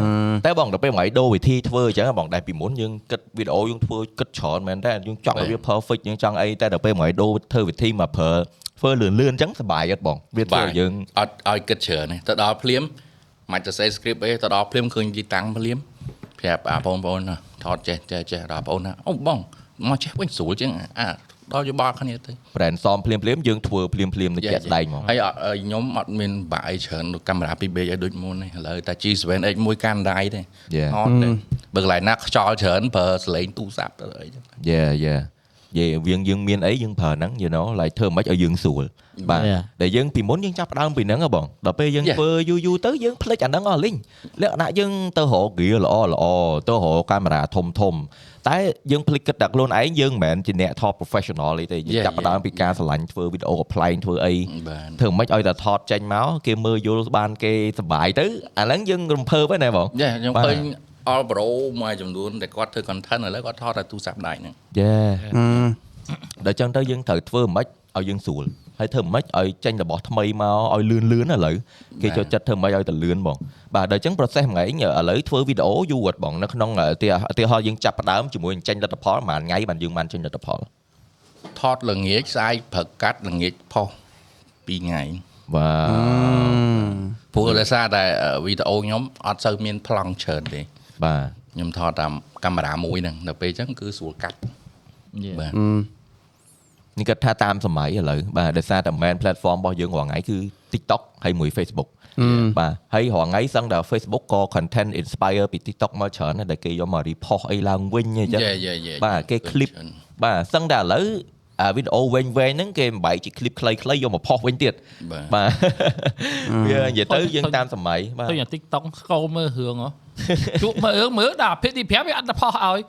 តែបងដល់ពេលមកដូរវិធីធ្វើអញ្ចឹងបងតែពីមុនយើងគិតវីដេអូយើងធ្វើគិតច្រើនមែនតែយើងចង់ឲ្យវា perfect យើងចង់អីតែដល់ពេលមកដូរធ្វើវិធីមកប្រើ ធ្វើលឿនលឿនអញ្ចឹងសប្បាយអត់បងវាធ្វើឲ្យយើងអត់ឲ្យគិតច្រើនទេទៅដល់ភ្លាមមិនទៅសេ script អីទៅដល់ភ្លាមឃើញទីតាំងភ្លាមប្រាប់អាបងប្អូនណាថតចេះចេះចេះដល់បងប្អូនណាអូបងមកចេះវិញស្រួលជាងអាដល់យោបល់គ្នាទៅ brand សមភ្លាមភ្លាមយើងធ្វើភ្លាមភ្លាមទៅជាក់ស្ដែងហ្មងហើយអត់ខ្ញុំអត់មានបាក់អីច្រើនកាមេរ៉ាពីរបីឲ្យដូចមុនទេឥឡូវតែ G7X មួយកានដៃទេ Yeah អត់ទេបើកន្លែងណាខ្យល់ច្រើនប្រើសលេងទូរស័ព្ទទៅអីចឹងយេយេ យេយើងយើងមានអីយើងប្រើហ្នឹង you know like ធ្វើមិនឲ្យយើងស្រួលបាទ Yeah. ដែលយើងពីមុនយើងចាប់ផ្ដើមពីហ្នឹងហ៎បងដល់ពេលយើង Yeah. ធ្វើយូរយូរទៅយើងភ្លេចអាហ្នឹងអស់លីងលក្ខណៈយើងទៅរក gear ល្អល្អទៅរកកាមេរ៉ាធំធំតែយើងភ្លេចគិតតែខ្លួនឯងយើងមិនមែនជាអ្នកថត professional ទេយើង Yeah, ចាប់ផ្ដើម yeah. ពីការឆ្លាញ់ធ្វើវីដេអូកំ pl ែងធ្វើអីបាទធ្វើមិនឲ្យតែថតចេញមកគេមើលយល់បានគេសុបាយទៅអាហ្នឹងយើងរំភើបហ្នឹងណាបងយ៉ាខ្ញុំបាទ ឃើញ All Pro មួយចំនួនដែលគាត់ធ្វើ content ឥឡូវគាត់ថតតែទូរស័ព្ទដៃហ្នឹងយេដល់ចឹងទៅយើងត្រូវធ្វើមិនឲ្យយើងស្រួលហើយធ្វើមិនឲ្យចេញរបស់ថ្មីមកឲ្យលឿនលឿនឥឡូវគេចូលចិត្តធ្វើមិនឲ្យទៅលឿនបងបាទដល់អញ្ចឹង process មួយឯងឥឡូវធ្វើវីដេអូយូរអត់បងនៅក្នុងឧទាឧទាហរណ៍យើងចាប់ផ្ដើមជាមួយនឹងចេញលទ្ធផលប្រហែលថ្ងៃបានយើងបានចេញលទ្ធផលថតល្ងាចស្អែកព្រឹកកាត់ល្ងាចផុស2ថ្ងៃបាទព្រោះដោយសារតែវីដេអូខ្ញុំអត់សូវមានប្លង់ច្រើនទេ បាទខ្ញុំថតតាមកាមេរ៉ាមួយហ្នឹងដល់ពេលអញ្ចឹងគឺស្រួលកាត់ Yeah. បាទនេះគាត់ថាតាមសម័យឥឡូវបាទដោយសារតែ main platform របស់យើងរាល់ថ្ងៃគឺ TikTok ហើយមួយ Facebook បាទហើយរាល់ថ្ងៃសឹងតែ Facebook ក៏ content inspire ពី TikTok មកច្រើនដែរដែលគេយកមក repost អីឡើងវិញអញ្ចឹង Yeah, yeah, yeah. បាទគេ clip បាទសឹងតែឥឡូវអាវីដេអូវែងវែងហ្នឹងគេបំបែកជា clip ខ្លីៗយកមកផុសវិញទៀតបាទបាទវានិយាយទៅយើងតាមសម័យបាទទៅយ៉ាង TikTok ស្គោមើលរឿងហ៎ ជក់មើលរឿងមើលដល់អាភិបទី5វាអត់ទៅផុសឲ្យ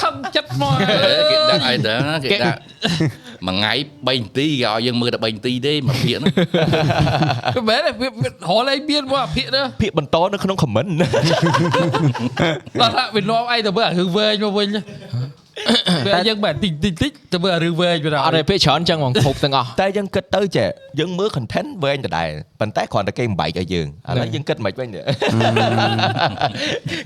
ខឹងចិត្តមកគេដាក់អីទៅណាគេដាក់មួយថ្ងៃ3នាទីគេឲ្យយើងមើលតែ3នាទីទេមួយភាគហ្នឹងគឺមែនទេវាវារហលេងមានមកអាភិបទៅភាកបន្តនៅក្នុង comment ដល់ថាវានាំអីទៅមើលអារឿងវែងមកវិញ វាយើងបែរតិចតិចតិចទៅមើលអារឿងវែងវាដល់អត់ទេពេលច្រើនចឹងហ្មងគ្រប់ទាំងអស់តែយើងគិតទៅចេះយើងមើល content វែងដដែលប៉ុន្តែគ្រាន់តែគេបំបែកឲ្យយើងឥឡូវយើងគិតមិនវិញទេ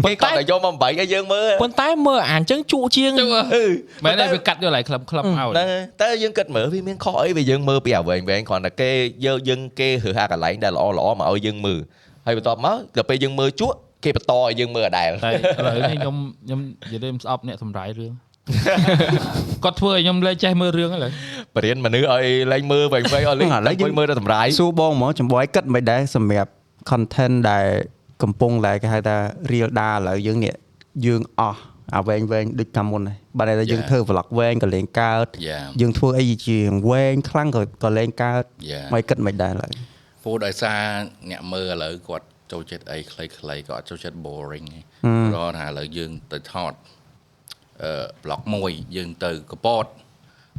គេគាត់តែយកមកបំបែកឲ្យយើងមើលប៉ុន្តែមើលអានចឹងជក់ជាងជក់អឺមែនទេវាកាត់យកឡៃក្លឹមក្លឹមឲ្យហ្នឹងហើយតែយើងគិតមើលវាមានខុសអីវាយើងមើលពីអាវែងវែងគ្រាន់តែគេយកយើងគេរើសអាកន្លែងដែលល្អល្អមកឲ្យយើងមើលហើយបន្ទាប់មកដល់ពេលយើងមើលជក់គេបន្តឲ្យយើងមើលដដែលតែឥឡូវនេះខ្ញុំខ្ញុំនិយាយទៅខ្ញុំស្អប់អ្នកសម្រាយរឿង គាត់ធ្វើឲ្យខ្ញុំលេចចេះមើលរឿងឥឡូវបរៀនមនុស្សឲ្យលេងមើលវែងវែងឲ្យលេងឥឡូវយើងអង្គុយមើលតែតម្រាយសួរបងហ្មងចំបយគិតមិនដែរសម្រាប់ content ដែលកំពុងតែគេហៅថា real ដាឥឡូវយើងនេះយើងអស់អាវែងវែងដូចកាលមុនហើយបើតែយើង Yeah. ធ្វើ vlog វែងក៏លេងកើតយ៉ាយើងធ្វើអីជាវែងខ្លាំងក៏ក៏លេងកើត Yeah. មិនគិតមិនដែរឡើយព្រោះដោយសារអ្នកមើលឥឡូវគាត់ចូលចិត្តអីខ្លីៗក៏អត់ចូលចិត្ត boring ទេព្រោះថាឥឡូវយើងទៅថត អឺ blog មួយយើងទៅកពត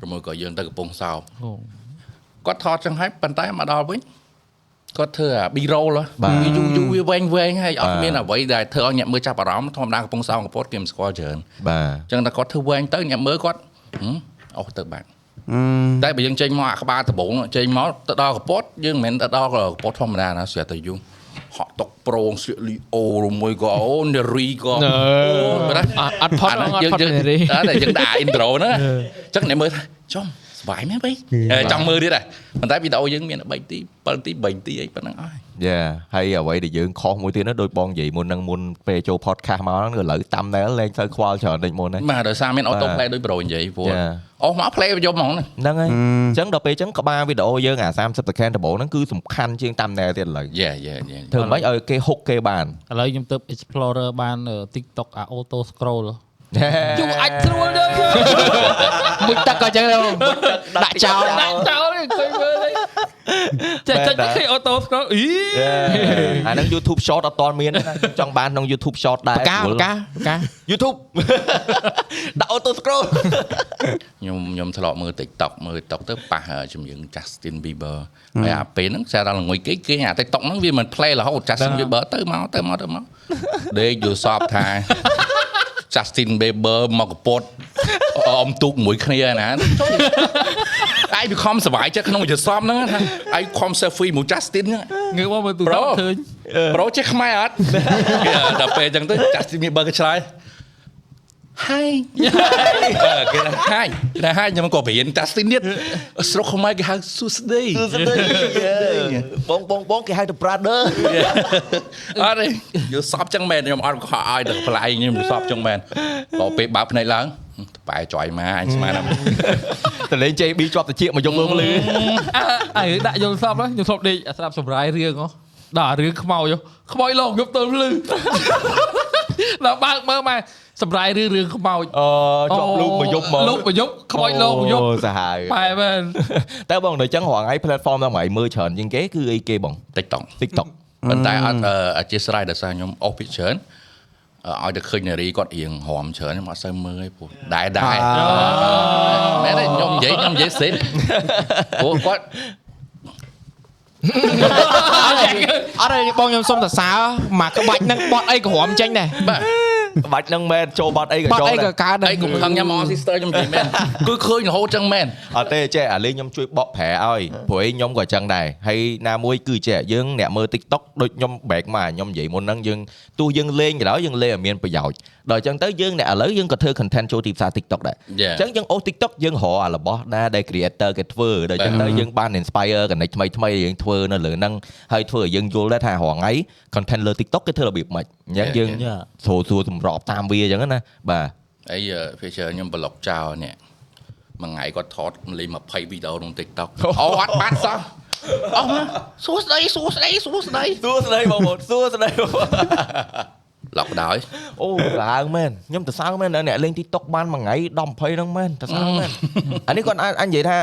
ឬមួយក៏យើងទៅកំពង់សោមអូគាត់ថតចឹងហើយប៉ុន្តែមកដល់វិញគាត់ធ្វើអា B roll ហ៎បាទវាយូរយូរវាវែងវែងហើយអត់បាទមានអ្វីដែលធ្វើឲ្យអ្នកមើលចាប់អារម្មណ៍ធម្មតាកំពង់សោមកំពតគេមិនស្គាល់ច្រើនបាទចឹងតែគាត់ធ្វើវែងទៅអ្នកមើលគាត់ហឹមអស់ទៅបាត់អឺតែបើយើងចេញមកអាក្បាលដំបងចេញមកទៅដល់កពតយើងមិនមែនទៅដល់កពតធម្មតាណាស្រាប់តែយូរ ហក់តុកប្រងស្លៀកលីអូឬមួយក៏អូនារីក៏អូបាទអត់អត់ផុតហ្មងអត់ផុតយើងនារីអត់តែយើងដាក់ intro ហ្នឹងអញ្ចឹងអ្នកមើលថាចំសុបាយមែនបៃចង់មើលទៀតដែរប៉ុន្តែវីដេអូយើងមាន3ទី7ទី3ទីអីប៉ុណ្ណឹងអស់ យ៉ាហើយអ្វីដែលយើងខុសមួយទៀតណាដូចបងនិយាយមុននឹងមុនពេលចូល podcast មកហ្នឹងឥឡូវតាម nail លែងទៅខ្វល់ច្រើនដូចមុនហ្នឹងបាទដោយសារមាន auto បាទ play ដូចប្រូនិយាយព្រោះ Yeah. អស់មក play យកហ្មងហ្នឹងហ្នឹងហើយអញ្ចឹងដល់ពេលអញ្ចឹងក្បាលវីដេអូយើងអា30 second ដំបូងហ្នឹងគឺសំខាន់ជាងតាម nail ទៀតឥឡូវយេយេយេធ្វើម៉េចឲ្យគេហុកគេបានឥឡូវខ្ញុំទៅ Explorer បានអឺ TikTok អា auto scroll យូរអាចស្រួលទៅមួយទឹកក៏ចឹងដែរបងដាក់ចោលដាក់ចោលនេះអង្គុយមើលទេចេះចេះគេ auto scroll អីអាហ្នឹង YouTube short អត់តមានទេណាចង់បានក្នុង YouTube short ដែបរកាបកាបកា YouTube ដាក់ auto scroll ខ្ញុំខ្ញុំធ្លាប់មើល TikTok មើល TikTok ទៅប៉ះជំនឿ Justin Bieber ហើយអាពេលហ្នឹងស្អាតដល់ល្ងុយគេគេអា TikTok ហ្នឹងវាមិន play រហូត Justin Bieber ទៅមកទៅមកទៅមកដេកយល់សពថា Justin Bieber មកកពតអមទូកមួយគ្នាណា អាយវាខំសុបាយចិត្តក្នុងយល់សពហ្នឹងថាអាយខំ selfie មួយ Justin ហ្នឹងងើបមកមើលទូរស័ Bro ព្ទឃើញប្រូចេះខ្មែរអត់គេដល់ពេលអញ្ចឹងទៅ Justin Bieber ក៏ឆ្លើយ Hi គេថា Hi គេថា Hi ខ្ញុំក៏រៀន Justin ទៀតស្រុកខ្មែរគេហៅសួស្ដីបងបងបងគេហៅទៅ brother អត់ទេយល់សពចឹងមែនខ្ញុំអត់ខកឲ្យទៅប្លែកខ្ញុំយល់សពចឹងមែនដល់ពេលបើកភ្នែកឡើង បែចយមកអញស្មានថាតលេង JB ជាប់តិចមកយកមើលលឺអើអើដាក់យល់សពហ្នឹងខ្ញុំធ្លាប់ដេកអាស្រាប់សម្រាយរឿងហ៎ដល់អារឿងខ្មោចហ៎ខ្មោចលោកខ្ញុំទៅភ្លឺដល់បើកមើលមកសម្រាយរឿងរឿងខ្មោចអឺជាប់លូកមកយប់មកលោកមកយប់ខ្មោចលោកមកយប់អូសាហាវបែបមែនតែបងដល់អញ្ចឹងរងថ្ងៃ platform ដល់ថ្ងៃមើលច្រើនជាងគេគឺអីគេបង TikTok TikTok ប៉ុន្តែអត់អឺអធិស្ឋានដោយសារខ្ញុំអស់ពីច្រើនអឺ ឲ្យតែឃើញនារីគាត់រៀងរំច្រើនខ្ញុំអត់សូវមើលទេព្រោះដែរដែរមែនទេខ្ញុំនិយាយខ្ញុំនិយាយសេតព្រោះគាត់អត់ទេបងខ្ញុំសុំសរសើរមកក្បាច់ហ្នឹងបត់អីក្រមចេញដែរបាទ បាច់នឹងមែនចូលបត់អីក៏បាត់ចូលអីដែក៏រកើតដែអីរកុំខឹងញ៉ាំអស៊ីស្ទ័រខ្ញុំនិយាយមែនគឺឃើញរហូតចឹងមែនអត់ទេចេះអាលេងខ្ញុំជួយបកប្រែឲ្យព្រោះឯងខ្ញុំក៏ចឹងដែរហើយណាមួយគឺចេះយើងអ្នកមើល TikTok ដូចខ្ញុំ back មកខ្ញុំនិយាយមុនហ្នឹងយើងទោះយើងលេងក៏ដោយយើងលេងឲ្យមានប្រយោជន៍ដល់អញ្ចឹងទៅយើងអ្នកឥឡូវយើងក៏ធ្វើ content ចូលទីផ្សារ TikTok ដែរ Yeah. អញ្ចឹងយើងអូស TikTok យើងរកអារបស់ណាដែល creator គេធ្វើដល់អញ្ចឹងទៅយើងបាន inspire connect ថ្មីថ្មីៗយើងធ្វើនៅលើហ្នឹងហើយធ្វើឲ្យយើងយល់ដែរថារាល់ថ្ងៃ content លើ TikTok គេធ្វើរបៀបម៉េចអញ្ចឹងយើង Yeah. ស្រួលស្រួលសម្របតាមវាអញ្ចឹងណាបាទអី feature ខ្ញុំប្លុកចោលនេះមួយថ្ងៃគាត់ថតលេង20វីដេអូក្នុង TikTok អូអត់បាត់សោះអស់មកសួស្ដីសួស្ដីសួស្ដីសួស្ដីបងប្អូនសួស្ដីបងប្អូន ឡុកដោយអូឡើងមែនខ្ញុំទៅសើមែនអ្នកលេង TikTok បានមួយថ្ងៃ10 20ហ្នឹងមែនទៅសើមែនអានេះគាត់អាចអញនិយាយថា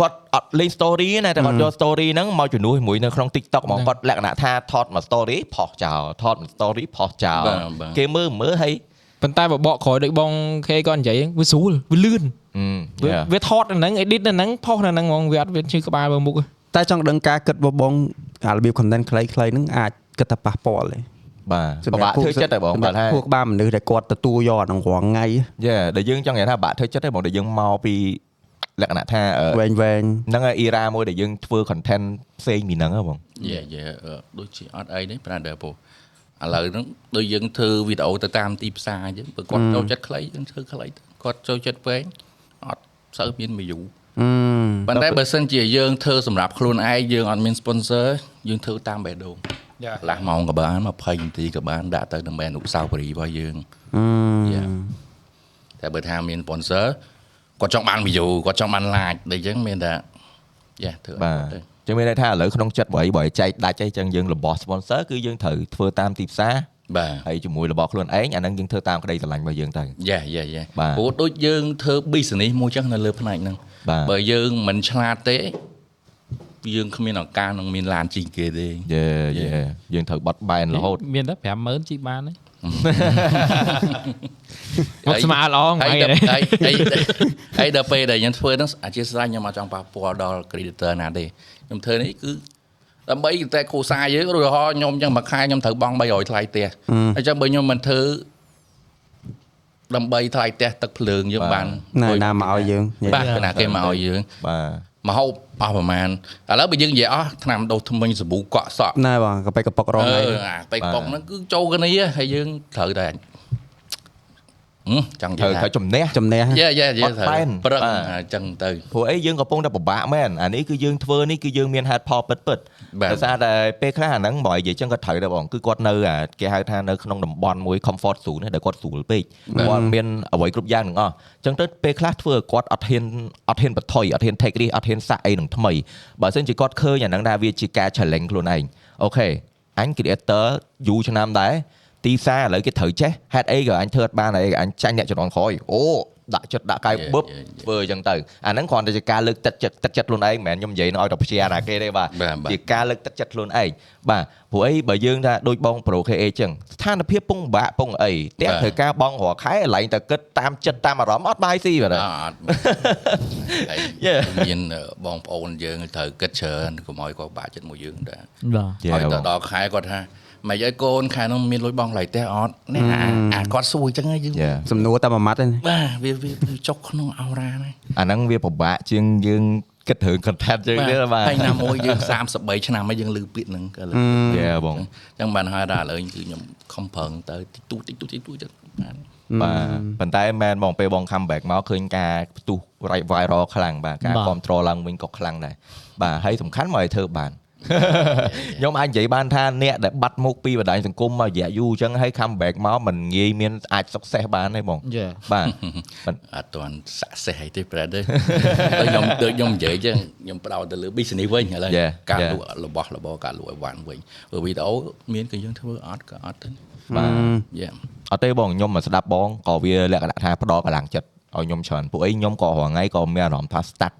គាត់អត់លេង story ណាតែគាត់យក story ហ្នឹងមកជំនួសជាមួយនៅក្នុង TikTok ហ្មងគាត់លក្ខណៈថាថតមក story ផុសចោលថតមក story ផុសចោលគេមើលមើលហើយប៉ុន្តែបបកក្រោយដូចបងខេគាត់និយាយវាស្រួលវាលឿនវាវាថតនៅហ្នឹង edit នៅហ្នឹងផុសនៅហ្នឹងហ្មងវាអត់វាឈឺក្បាលបើមុខទេតែចង់ដឹងការគិតរបស់បងអារបៀប content ខ្លីៗហ្នឹងអាចគិតថាប៉ះពាល់ទេ បាទពិបាកធ្វើចិត្តតែបងសម្បារាប់ត់ថាពួកក្បាលមនុស្សដែលគាត់ទទួលយកអាហ្នឹងរាល់ថ្ងៃយេដែលយើងចង់និយាយថាបាក់ធ្វើចិត្តទេបងដែលយើងមកពីលក្ខណៈថាអឺវែងវែងហ្នឹងហើយ era មួយដែលយើងធ្វើ content ផ្សេងពីហ្នឹងហ៎បងយេយេដូចជាអត់អីទេប្រាដែរពូឥឡូវហ្នឹងដូចយើងធ្វើវីដេអូទៅតាមទីផ្សារអញ្ចឹងបើគាត់ចូលចិត្តខ្លីយើងធ្វើខ្លីទៅគាត់ចូលចិត្តវែងអត់សូវមាន view អឺប៉ុន្តែបើសិនជាយើងធ្វើសម្រាប់ខ្លួនឯងយើងអត់មាន sponsor យើងធ្វើតាមបេះដូង យ៉ាកន្លះម៉ោងក៏បាន20នាទីក៏បានដាក់ទៅដើម្បីអនុស្សាវរីយ៍របស់យើងអឺ Yeah. តែបើថាមាន sponsor គាត់ចង់បាន view គាត់ចង់បាន like ដូចអញ្ចឹងមានតែយ៉ាធ្វើអបាទត់ទៅចឹងមានន័យថាឥឡូវក្នុងចិត្តបើអីបើឲ្យចែកដាច់អីចឹងយើងរបស់ sponsor គឺយើងត្រូវធ្វើតាមទីផ្សារបាទហើយជាមួយរបស់ខ្លួនឯងអាហ្នឹងយើងធ្វើតាមក្តីស្រឡាញ់របស់យើងទៅយ៉ាយ៉ាយ៉ាបាទព្រោះដូចយើងធ្វើ business មួយចឹងនៅលើផ្នែកហ្នឹងបាទបើយើងមិនឆ្លាតទេ យើងគ្មានឱកាសនឹងមានឡានជីងគេទេយេយេយើងត្រូវបត់បែនរហូតមានតែ50000ជីកបានទេមកស្មារល្អហើយថ្ងៃដល់នេះហើយហើយហើយដល់ពេលដែលខ្ញុំធ្វើហ្នឹងអធិស្ឋានខ្ញុំអត់ចង់ប៉ះពាល់ដល់ creditor ណាទេខ្ញុំធ្វើនេះគឺដើម្បីតែគ្រួសារយើងឧទាហរណ៍ខ្ញុំអញ្ចឹងមួយខែខ្ញុំត្រូវបង់300ថ្លៃផ្ទះអញ្ចឹងបើខ្ញុំមិនធ្វើដើម្បីថ្លៃផ្ទះទឹកភ្លើងយើងបានណែណាមកឲ្យយើងបាទណាគេមកឲ្យយើងបាទ មហូបអស់ប្រហែលឥឡូវបើយើងនិយាយអស់ឆ្នាំដូសថ្មិញសាប៊ូកក់សក់ណែបងកប៉ិកកប៉ុករងអឺហើយអាបេកប៉ុកហ្នឹងគឺចូលគ្នាហើយយើងត្រូវតែហឹម ចង់និត្រូវយាយត្រូវជំនះជំនះយ៉ាយ៉ាយ៉ាបត់ត្រូវបែនប្រឹងបាទអញ្ចឹងទៅព្រោះអីយើងកំពុងតែពិបាកមែនអានេះគឺយើងធ្វើនេះគឺយើងមានហេតុផលពិតពិតបាទដោយសារតែពេលខ្លះអាហ្នឹងបើនិយាយចឹងក៏ត្រូវដែរបងគឺគាត់នៅអាគេហៅថានៅក្នុងតំបន់មួយ comfort zone នេះដែលគាត់ស្រួលពេកគាត់មានអ្វីគ្រប់យ៉ាងទាំងអស់ចឹងទៅពេលខ្លះធ្វើឲ្យគាត់អត់ហ៊ានអត់ហ៊ានបន្ថយអត់ហ៊ាន take risk អត់ហ៊ានសាក់អីនឹងថ្មីបើមិនជាគាត់ឃើញអាហ្នឹងថាវាជាការ challenge ខ្លួនឯងអូខេអញ creator យូរឆ្នាំដែរ ទីផ្សារឥឡូវគេត្រូវចេះហេតុអីក៏អញធ្វើអត់បានអីក៏អញចាញ់អ្នកជំនាន់ក្រោយអូដាក់ចិត្តដាក់កាយ Yeah, បឹប yeah, yeah. ធ្វើអញ្ចឹងទៅអាហ្នឹងគ្រាន់តែជាការលើកទឹកចិត្តទឹកចិត្តខ្លួនឯងមិនមែនខ្ញុំនិយាយនៅឲ្យតែព្យាណាគេទេបាទបាទបាទជាការលើកទឹកចិត្តខ្លួនឯងបាទព្រោះអីបើយើងថាដូចបងប្រូ KA អញ្ចឹងស្ថានភាពពងពិបាកពងអីផ្ទះបាទត្រូវការបងរាល់ខែកន្លែងតែគិតតាមចិត្តតាមអារម្មណ៍អត់បាយស៊ីបាទអត់ហើយ Yeah. មានបងប្អូនយើងត្រូវគិតច្រើនកុំឲ្យគាត់បាក់ចិត្តមួយយើងដែរបាទហើយទៅដល់ខែគាត់ថា មិនឲ្យកូនខែនោះមានលុយបងឡៃផ្ទះអត់នេះអាអាគាត់សួរអញ្ចឹងហើយយើងយ៉ាសំណួរតែមួយម៉ាត់ទេបាទវាវាវាចុកក្នុងអោរ៉ាហ្នឹងអាហ្នឹងវាពិបាកជាងយើងគិតរឿង content យើងទេបាទហើយណាមួយយើង33ឆ្នាំហើយយើងលឺពាក្យហ្នឹងក៏លើយ៉ាបងអញ្ចឹងបានហើយដល់ឥឡូវគឺខ្ញុំខំប្រឹងទៅតិចតួចតិចតួចតិចតួចចឹងបានបាទប៉ុន្តែមែនបងពេលបង comeback មកឃើញការផ្ទុះ right viral ខ្លាំងបាទការបាទគ្រប់គ្រងឡើងវិញក៏ខ្លាំងដែរបាទហើយសំខាន់មកឲ្យធ្វើបាន ខ្ញុំអាចនិយាយបានថាអ្នកដែលបាត់មុខពីបណ្ដាញសង្គមមករយៈយូរអញ្ចឹងហើយ comeback មកមិនងាយមានអាច success បានទេបងយេបាទអត់ទាន់ស័ក្តិសិទ្ធិអីទេប្រហែលទេដូចខ្ញុំដូចខ្ញុំនិយាយចឹងខ្ញុំផ្ដោតទៅលើ business វិញឥឡូវ Yeah, ការ yeah. លក់របស់របរការលក់អីវ៉ាន់វិញព្រោះវីដេអូមានក៏យើងធ្វើអត់ក៏អត់ទៅបាទយ៉ាអត់ទេបងខ្ញុំមកស្ដាប់បងក៏វាលក្ខណៈថាផ្ដល់កម្លាំងចិត្តឲ្យខ្ញុំច្រើនពួកអីខ្ញុំក៏រាល់ថ្ងៃក៏មានអារម្មណ៍ថា stuck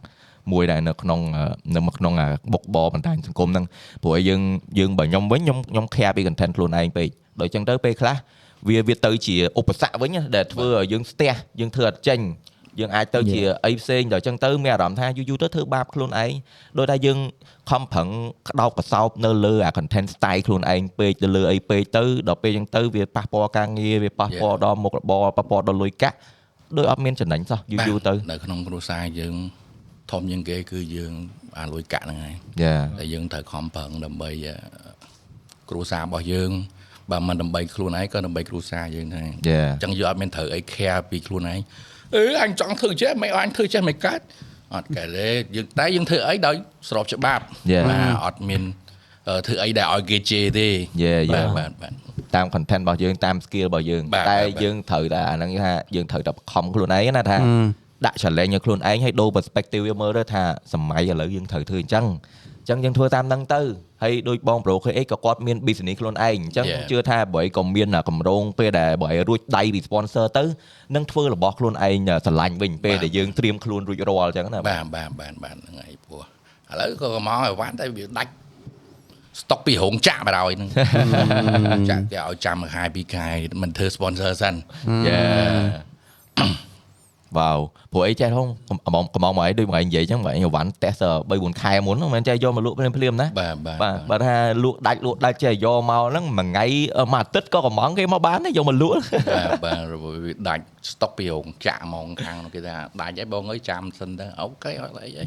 មួយដែរនៅក្នុងអឺនៅក្នុងអាបុកបរបណ្ដាញសង្គមហ្នឹងព្រោះអីយើងយើងបើខ្ញុំវិញខ្ញុំខ្ញុំ care ពី content ខ្លួនឯងពេកដូចចឹងទៅពេលខ្លះវាវាទៅជាឧបសគ្គវិញណាដែលធ្វើឲ្យយើងស្ទះយើងធ្វើអត់ចេញយើងអាចទៅជាអីផ្សេងដល់អញ្ចឹងទៅមានអារម្មណ៍ថាយូរយូរទៅធ្វើបាបខ្លួនឯងដោយតែយើងខំប្រឹងក្តោបកសោបនៅលើអា content style ខ្លួនឯងពេកទៅលើអីពេកទៅដល់ពេលអញ្ចឹងទៅវាប៉ះពាល់ការងារវាប៉ះពាល់ដល់មុខរបរប៉ះពាល់ដល់លុយកាក់ដោយអត់មានចំណេញសោះយូរយូរទៅនៅក្នុងគ្រួសារយើង ធំជាងគេគឺយើងអាលុយកាក់ហ្នឹងហើយយ៉ាតែយើងត្រូវខំប្រឹងដើម្បីអឺគ្រួសាររបស់យើងបើមិនដើម្បីខ្លួនឯងក៏ដើម្បីគ្រួសារយើងដែរយ៉ាអញ្ចឹងយើងអត់មានត្រូវអី care ពីខ្លួនឯងអឺអញចង់ធ្វើចេះមិនអញធ្វើចេះមិនកើតអត់កែទេយើងតែយើងធ្វើអីដោយស្របច្បាប់ Yeah. បាទអត់មានអឺធ្វើអីដែលឲ្យគេជេរទេ Yeah, បាទ yeah. បាទបាទតាម content របស់យើងតាម skill របស់យើងបាទតែបាទបាទយើងត្រូវតែអាហ្នឹងគេថាយើងត្រូវតែបង្ខំខ្លួនឯងណាថា ដាក់ challenge ឲ្យខ្លួនឯងឲ្យដូរ perspective វាមើលទៅថាសម័យឥឡូវយើងត្រូវធ្វើអញ្ចឹងអញ្ចឹងយើងធ្វើតាមហ្នឹងទៅហើយដូចបង Pro KX ក៏គាត់មាន business ខ្លួនឯងអញ្ចឹង Yeah. ជឿថាបើអីក៏មានអាកម្រងពេលដែលបើអីរួចដៃពី sponsor ទៅនឹងធ្វើរបស់ខ្លួនឯងស្រឡាញ់វិញពេលបាទដែលយើងត្រៀមខ្លួនរួចរាល់អញ្ចឹងណាបាទបាទបាទបាទហ្នឹងហើយព្រោះឥឡូវក៏មកឲ្យវ៉ាន់តែវាដាច់ស្តុកពីរោងចក្របណ្ដោយហ្នឹងចាក់គេឲ្យចាំមួយខែពីរខែមិនធ្វើ sponsor សិនយ៉ា វ៉ាវព្រោះអីចេះហងកំងកំងមកអីដូចមកឯងនិយាយអញ្ចឹងមកឯងវ៉ាន់តេស3 4ខែមុនហ្នឹងមិនមែនចេះយកមកលក់ភ្លាមភ្លាមៗណាបាទបាទបាទបើថាលក់ដាច់លក់ដាច់ចេះយកមកហ្នឹងមួយថ្ងៃអឺមួយអាទិត្យក៏កំងគេមកបានដែរយកមកលក់បាទបាទវាដាច់ស្តុកពីរោងចក្រហ្មងខាងនោះគេថាដាច់ហើយបងអើយចាំសិនទៅអូខេអត់អីអី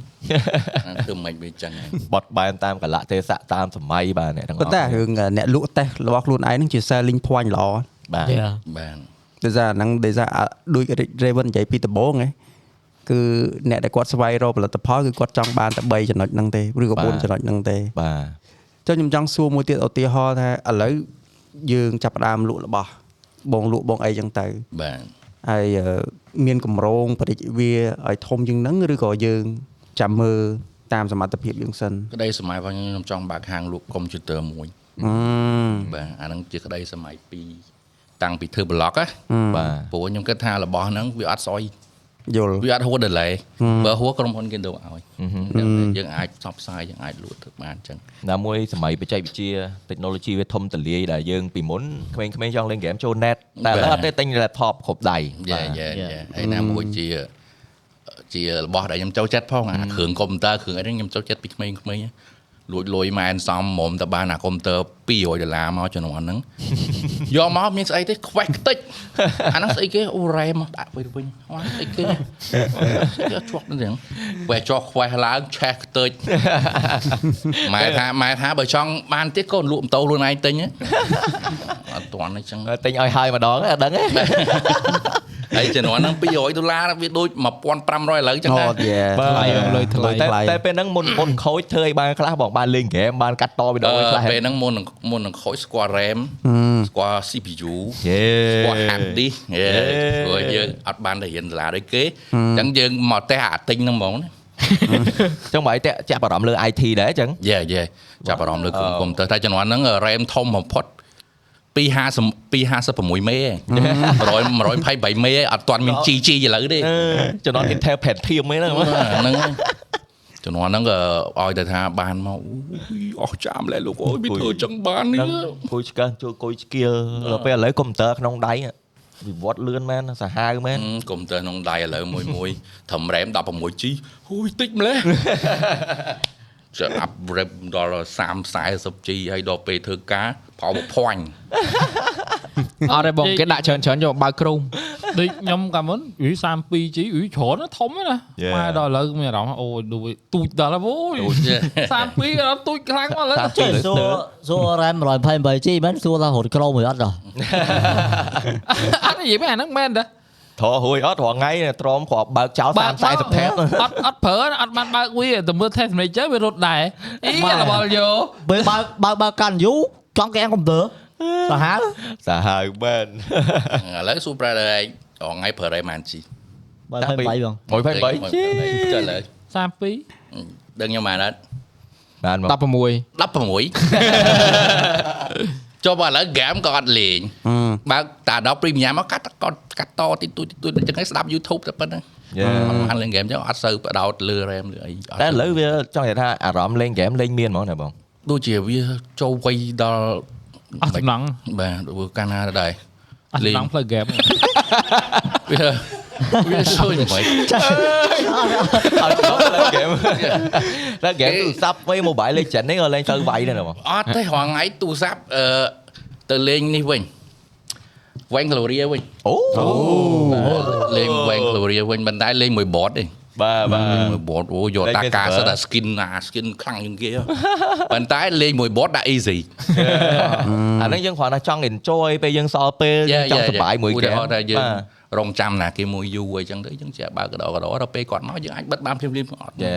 ធ្វើមិនវាចឹងហើយបត់បែនតាមកលៈទេសៈតាមសម័យបាទអ្នកទាំងអប៉ុស់ន្តែរឿងអ្នកលក់តេស្តរបស់ខ្លួនឯងហ្នឹងជា selling point ល្អបាទ Yeah. បាទ ដោយសារអាហ្នឹងដោយសារអាដូច Raven និយាយពីដំបូងហ្នឹងគឺអ្នកដែលគាត់ស្វែងរកផលិតផលគឺគាត់ចង់បានតែ3ចំណុចហ្នឹងទេឬក៏បាទ4ចំណុចហ្នឹងទេបាទចុះខ្ញុំចង់សួរមួយទៀតឧទាហរណ៍ថាឥឡូវយើងចាប់ផ្ដើមលក់របស់បងលក់បងអីចឹងទៅបាទហើយអឺមានកម្រងបរិយាវាឲ្យធំជាងហ្នឹងឬក៏យើងចាំមើលតាមសមត្ថភាពយើងសិនក្តីសម័យរបស់ខ្ញុំខ្ញុំចង់បើកហាងលក់កុំព្យូទ័រមួយអឺបាទអាហ្នឹងជាក្តីសម័យពីរ តាំងពីធ្វើប្លុកណាបាទព្រោះខ្ញុំគិតថារបស់ហ្នឹងវាអត់ស្អុយយល់វាអត់ហួស delay បើហួសក្រុមហ៊ុនគេទៅឲ្យយើងអាចផ្សព្វផ្សាយយើងអាចលក់ទៅបានអញ្ចឹងណាមួយសម័យបច្ចេកវិទ្យា technology វាធំទលាយដែលយើងពីមុនក្មេងៗចង់លេងហ្គេមចូល net តែឥឡូវអត់ទេទិញ laptop គ្រប់ដៃយ៉ាយ៉ាយ៉ាហើយណាមួយជាជារបស់ដែលខ្ញុំចូលចិត្តផងអាគ្រឿងកុំព្យូទ័រគ្រឿងអីហ្នឹងខ្ញុំចូលចិត្តពីក្មេងៗហ្នឹង លួចលុយម៉ែនសំមុំតបានអាកុំព្យូទ័រ200ដុល្លារមកចំនួនហ្នឹងយកមកមានស្អីទេខ្វេះខ្ទេចអាហ្នឹងស្អីគេអូរ៉ែមដាក់ទៅវិញអត់ស្អីគេយកជាប់ទៅហ្នឹងវែចោះខ្វេះឡើងឆេះខ្ទេចម៉ែថាម៉ែថាបើចង់បានទៀតកូនលក់ម៉ូតូខ្លួនឯងទិញហ៎អត់ទាន់អញ្ចឹងទិញឲ្យហើយម្ដងអត់ដឹងទេ ហើយចំនួនហ្នឹង200ដុល្លារវាដូច1500ឥឡូវចឹងអូណាយេបាទថ្លៃលុយថ្លៃតែថ្លៃតែពេលហ្នឹងមុនមុនខូចធ្វើឲ្យបានខ្លះបងបានលេងហ្គេមបានកាត់តវីដេអូឲ្យខ្លះពេលហ្នឹងមុននឹងមុននឹងខូចស្គាល់ RAM ស្គាល់ CPU យេស្គាល់ hard disk ហេព្រោះយើងអត់បានទៅរៀនសាលាដូចគេអញ្ចឹងយើងមកតេះអាទិញហ្នឹងហ្មងណាចឹងបើឲ្យតាក់ចាក់បារម្ភលើ IT ដែរចឹងយេយេចាប់អារម្មណ៍លើកុំកុំព្យូទ័រតែចំនួនហ្នឹង RAM ធំបំផុត250 256មេឯង100 123មេឯងអត់ទាន់មាន GG ឥឡូវទេជំនាន់ Intel Pentium ហ្នឹងហ្នឹងហើយជំនាន់ហ្នឹងក៏ឲ្យតែថាបានមកអូយអស់ចាំលែលោកអើយវាធ្វើចឹងបាននេះហ្នឹងគួយឆ្កឹះជួយគួយស្គៀលដល់ពេលឥឡូវកុំព្យូទ័រក្នុងដៃវិវត្តលឿនមែនសាហាវមែនកុំព្យូទ័រក្នុងដៃឥឡូវមួយមួយត្រឹម RAM 16G ហួយតិចម្លេះចាំអាប់ RAM ដល់30 40G ហើយដល់ពេលធ្វើការ PowerPoint អត់ទេបងគេដាក់ច្រើនច្រើនយកបើកគ្រូមដូចខ្ញុំកាលមុនវា 32G វាច្រើនណាស់ធំណាស់ Yeah. ម៉ែដល់ឥឡូវមានអារម្មណ៍អូយដូចទូចដល់ហើយអូយ32ដល់ទូចខ្លាំងមកឥឡូវ32លើសួរសួរ RAM 128G មែនសួរថារត់ក្លោមួយអត់ដល់អត់និយាយមែនអាហ្នឹងមែនតាធរហួយអត់រាល់ថ្ងៃទ្រាំគ្រាប់បើកចោល30 40 tab អត់អត់ប្រើអត់បានបើកវាតែមើល test manager វារត់ដែរអីរបស់យោពេលបើកបើកបើកកាន់យូ រចង់កែកុំព្យូទ័រសាហាវសាហាវមែនឥឡូវ Super ដែរឯងថ្ងៃប្រើ RAM បានជីបើ23បង123ចុះឥឡូវ32ដឹងខ្ញុំបានអត់បានមក16 16ចុះបើឥឡូវ game ក៏អត់លេងបើកតាដល់ premium មកកាត់គាត់កាត់តតិចតួចតិចតួចអញ្ចឹងឯងស្ដាប់ YouTube តែប៉ុណ្្នឹងយេអត់បានលេង game អញ្ចឹងអត់សូវបដោតលើ RAM ឬអីអត់តែឥឡូវ វាចង់និយាយថាអារម្មណ៍លេងហ្គេមលេងមានហ្មងណាបងដូចជាវាចូលវ័យដល់អស់សំណងបាទដូចកាលណាដែរអស់សំណងផ្លូវ game វាវាសួយមិនអត់ចូលលេងហ្គេមតែហ្គេមទូរស័ព្ទវិញ Mobile Legend នេះក៏លេងទៅវាយដែរបងអត់ទេរងថ្ងៃទូរស័ព្ទអឺទៅលេងនេះវិញវែងក្លូរីវិញអូលេងវែងក្លូរីវិញមិនដែរលេងមួយ bot ទេ បាទបាទលេងមួយ bot អូយកលេងតាមានការ server សិតតែ skin ណា skin ខ្លាំងជាងគេហ៎ប៉ុន្តែលេងមួយ bot ដាក់ easy អាហ្នឹងយើងគ្រាន់តែចង់ enjoy ពេលយើងសល់ពេលយើងចង់សប្បាយមួយឧហ្គេទាមហរណ៍ថាយើងបាទរងចាំណាគេមួយយូរអីចឹងទៅយើងចេះបើកកដកកដដល់ពេលគាត់មកយើងអាចបិទបានភ្លាមៗអត់យេ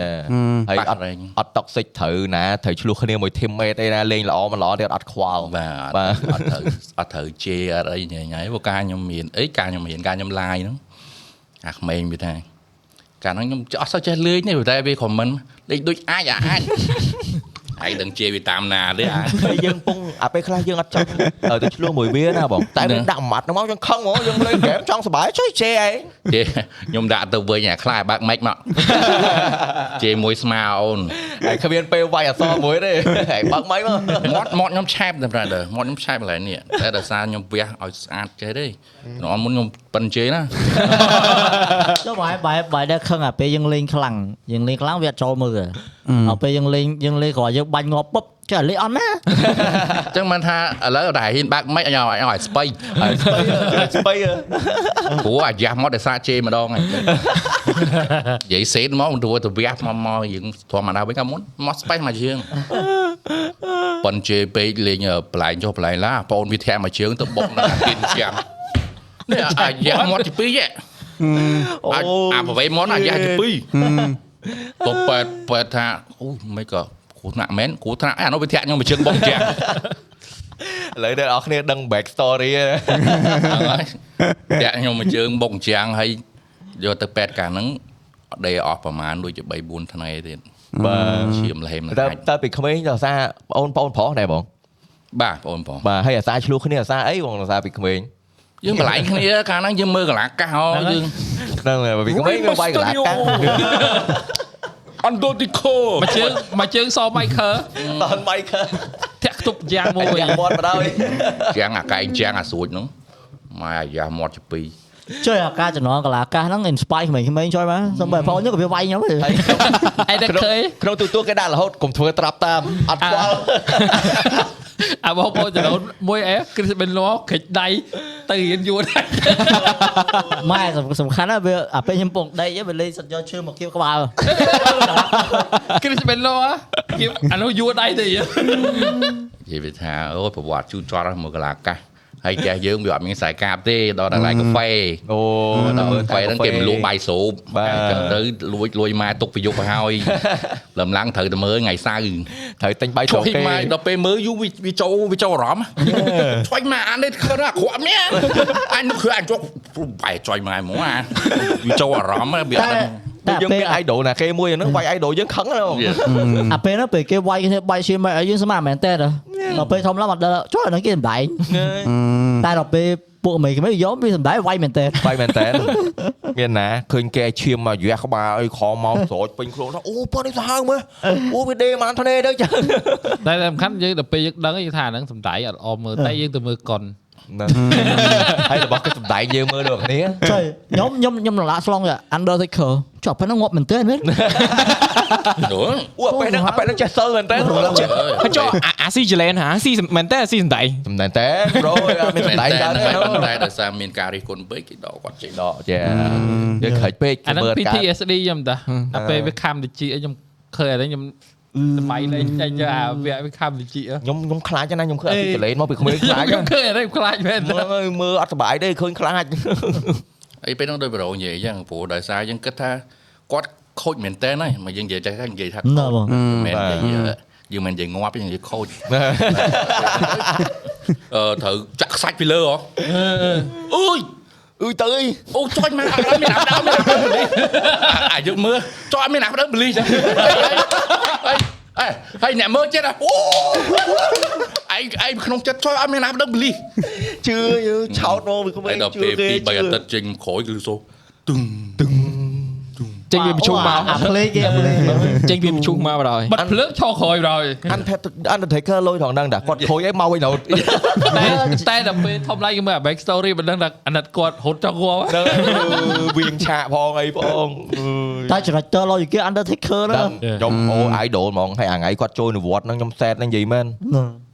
ហើយបាក់អត់រែងអត់ toxic ត្រូវណាត្រូវឆ្លោះគ្នាមួយ teammate ទេណាលេងល្អមិនល្អទៀតអត់ខ្វល់បាទបាទអត់ត្រូវអត់ត្រូវជេរអត់អីញ៉ៃញ៉ៃព្រោះការខ្ញុំមានអីការខ្ញុំមានការខ្ញុំ live ហ្នឹងអាក្មេងវាថា កាលហ្នឹងខ្ញុំអត់សូវចេះលេងទេព្រោះតែវា comment លេងដូចអាចអាអាចហើយដឹងជេរវាតាមណាទេអាពេលយើងពងអាពេលខ្លះយើងអត់ចង់ទៅឆ្លោះមួយវាណាបងតែវាដាក់ម៉ាត់ហ្នឹងមកយើងខឹងហ្មងយើងលេងហ្គេមចង់សប្បាយជួយជេរឯងជេរខ្ញុំដាក់ទៅវិញអាខ្លាចបើកម៉េចមកជេរមួយស្មាអូនហើយគ្មានពេលវាយអសរមួយទេហើយបើកមិនមកមាត់មាត់ខ្ញុំឆែបតែ brother មាត់ខ្ញុំឆែបកន្លែងនេះតែដោយសារខ្ញុំវះឲ្យស្អាតចេះទេនៅមុនខ្ញុំប៉ិនជេរណាចុះបាយបាយបាយដែលខឹងអាពេលយើងលេងខ្លាំងយើងលេងខ្លាំងវាអត់ចូលមើលដល់ពេលយើងលេងយើងលេងគ្រាន់យើងបាញ់ងាប់ពុបចេះលេងអត់ណាអញ្ចឹងមិនថាឥឡូវតែហ៊ានបើកម៉េចឲ្យឲ្យឲ្យស្បៃហើយស្បៃស្បៃព្រោះអាយ៉ាស់មកដោយសារជេរម្ដងហើយនិយាយសេតមកទៅទៅវះមកមកយើងធម្មតាវិញកាលមុនមកស្បៃមកជើងប៉ុនជេរពេកលេងបន្លែងចុះបន្លែងឡាបងអូនវាធាក់មកជើងទៅបុកនៅអាគិនចាំ នេះអាយ៉ាស់មកទី2ហ៎អូអាអាប្រវេមកអាយ៉ាស់ទី2ទៅប៉ែតប៉ែតថាអូមិនក៏គ្រោះថ្នាក់មែនគ្រោះថ្នាក់អានោះវាធាក់ខ្ញុំមកជើងបុកចាំឥឡូវអ្នកនរគ្នាដឹង back story ហ្នឹងហើយតាក់ខ្ញុំមកជើងបុកចាំងហើយយកទៅពេទ្យកាលហ្នឹងដេកអស់ប្រហែលដូចជា3 4ថ្ងៃទៀតបាទឈាមលហេមតែណាស់តែពីក្មេងដល់សារបងប្អូនប្រុសដែរបងបាទបងប្អូនបាទហើយអាសាឆ្លោះគ្នាអាសាអីបងដល់សារពីក្មេង យើងបន្លែងគ្នាកាលហ្នឹងយើងមើលកន្លាកាសហ៎យើងហ្នឹងហើយពីក្មេងវាវាយកន្លាកាអន្តតិកោមួយជើងមួយជើងសម៉ៃខើតនបៃខើធាក់ខ្ទប់យ៉ាងមួយយ៉ាមាត់មកដល់ចាំងអាកែងចាំងអាស្រួចហ្នឹងម៉ែអាយ៉ាមាត់ជាពីរជួយអាការចំណងកលាកាសហ្នឹង inspire ក្មេងៗជួយមកសំបីបងខ្ញុំក៏វាវាយខ្ញុំទេអីតែឃើញក្នុងទូទួលគេដាក់រហូតកុំធ្វើត្រាប់តាមអត់ខ្វល់ អាបងប្អូនចំណូលមួយអេគ្រីស្បិនឡកិច្ចដៃទៅរៀនយួរដែរម៉ែសំខាន់ណាស់វាអាពេលខ្ញុំពងដេកវាលេងសិតយកឈើមកគៀបក្បាលគ្រីស្បិនឡគៀបអានោះយួរដៃទៅយើនិយាយវាថាអូប្រវត្តិជូរចត់ហ្នឹងមើលកន្លាកាស ហើយចាស់យើងវាអត់មានខ្សែកាបទេដល់ដល់ឡាយកាហ្វេអូដល់កាហ្វេហ្នឹងគេមិនលក់បាយស្រូបបាទអញ្ចឹងទៅលួចលួយម៉ែទុកប្រយុទ្ធទៅហើយលំឡើងត្រូវតែមើលថ្ងៃសៅរ៍ត្រូវទិញបាយឆ្ចូលវេងគេម៉ែដល់ពេលមើលយូរវាវាចូលវាចូលអារម្មណ៍ឆ្វេងម៉ែអានេះឃើញអាក្រក់មែនអញនោះគឺអញចុះបាយចុយម៉ែហ្មងអាវាចូលអារម្មណ៍វាអត់ដឹង តែយើងពេលមាន idol ណាគេមួយហ្នឹងវាយ idol យើងខឹងណាបងវាអាពេលហ្នឹងពេលគេវាយគ្នាបាយឈាមមកឲ្យយើងស្មានមែនតើដល់ពេលធំឡើងអត់ដល់ចុះអាហ្នឹងគេសម្ដែងតែដល់ពេលពួកក្មេងៗយកវាសម្ដែងវាយមែនតើបាយមែនតើមានណាឃើញគេឈាមមកយះក្បាលអីខំមកស្រោចពេញខ្លួនថាអូប៉នេះសាហាវមើលអូវាដេបានធ្នេទៅចឹងតែសំខាន់យើងដល់ពេលយើងដឹងយើងថាហ្នឹងសំដាយអត់អមមើលតែយើងទៅមើលកុន ហើយរបស់គេសំដែងយើងមើលដូចគ្នាចុយខ្ញុំខ្ញុំខ្ញុំរលាក់ស្លង Undertaker ចុះប៉ុណ្ណឹងងាប់មែនតើមែននោះអូអាប៉ែហ្នឹងអាប៉ែហ្នឹងចេះសិលមែនតើហើយចុះអាអាស៊ីចលែនហាស៊ីមែនតើអាស៊ីសំដៃសំដែងតើប្រូអត់មានសំដែងកើតទេតែតែដោយសារមានការរិះគន់ពេកគេដកគាត់ចេញដកចាយើងខិចពេកអាហ្នឹងមើលកើត PTSD ខ្ញុំតាដល់ពេលវាខំតិចខ្ញុំឃើញអាហ្នឹងខ្ញុំ សម័យលេងចេញទៅអាវាវាខំតិចខ្ញុំខ្ញុំខ្លាចណាស់ខ្ញុំឃើញអាស៊ីចលែនមកពីក្មេងខ្លាចខ្ញុំឃើញអាហ្នឹងខ្លាចមែនមើលហើយមើលអត់សុបាយទេឃើញខ្លាចអីពេលហ្នឹងដោយប្រូនិយាយអញ្ចឹងព្រោះដោយសារយើងគិតថាគាត់ខូចមែនតើហើយមកយើងនិយាយតែនិយាយថាខូចណាបងមែននិយាយយើងមិននិយាយងាប់ទេនិយាយខូចអឺត្រូវចាក់ខ្សាច់ពីលើហ៎អើយអឺទៅអីអូចុចមកអត់មានអាប់ដើមមានអាប់ដើមបលីអាយើងមើលចុចអត់មានអាប់ដើមបលីចឹង ហើយហើយហើយអ្នកមើលចិត្តអូឯងឯងក្នុងចិត្តចុចអត់មានអាប់ដើមបលីជឿយើឆោតមកពីក្មេហើយងដល់ជឿពេលគេពី3អាទិត្យចេញក្រោយគឺសូទឹងទឹងទឹង ចេញវាប្រជុំមកអាភ្លេងគេអាភ្លេងចេញវាប្រជុំមកបណ្ដោយបិទភ្លើងឈរក្រោយបណ្ដោយ Undertaker លុយថងដឹងតាគាត់ខូចអីមកវិញរហូតតែតែដល់ពេលធំឡើងគេមើល back story មិនដឹងថាអាណិតគាត់រត់ចង់គាត់ហ្នឹងវិញឆាកផងអីផងអើយតែចរិតតលយគេ Undertaker ដឹងហ្នឹងខ្ញុំអូ idol ហ្មងហើយអាថ្ងៃគាត់ចូលនៅវត្តហ្នឹងខ្ញុំសែតហ្នឹងនិយាយមែន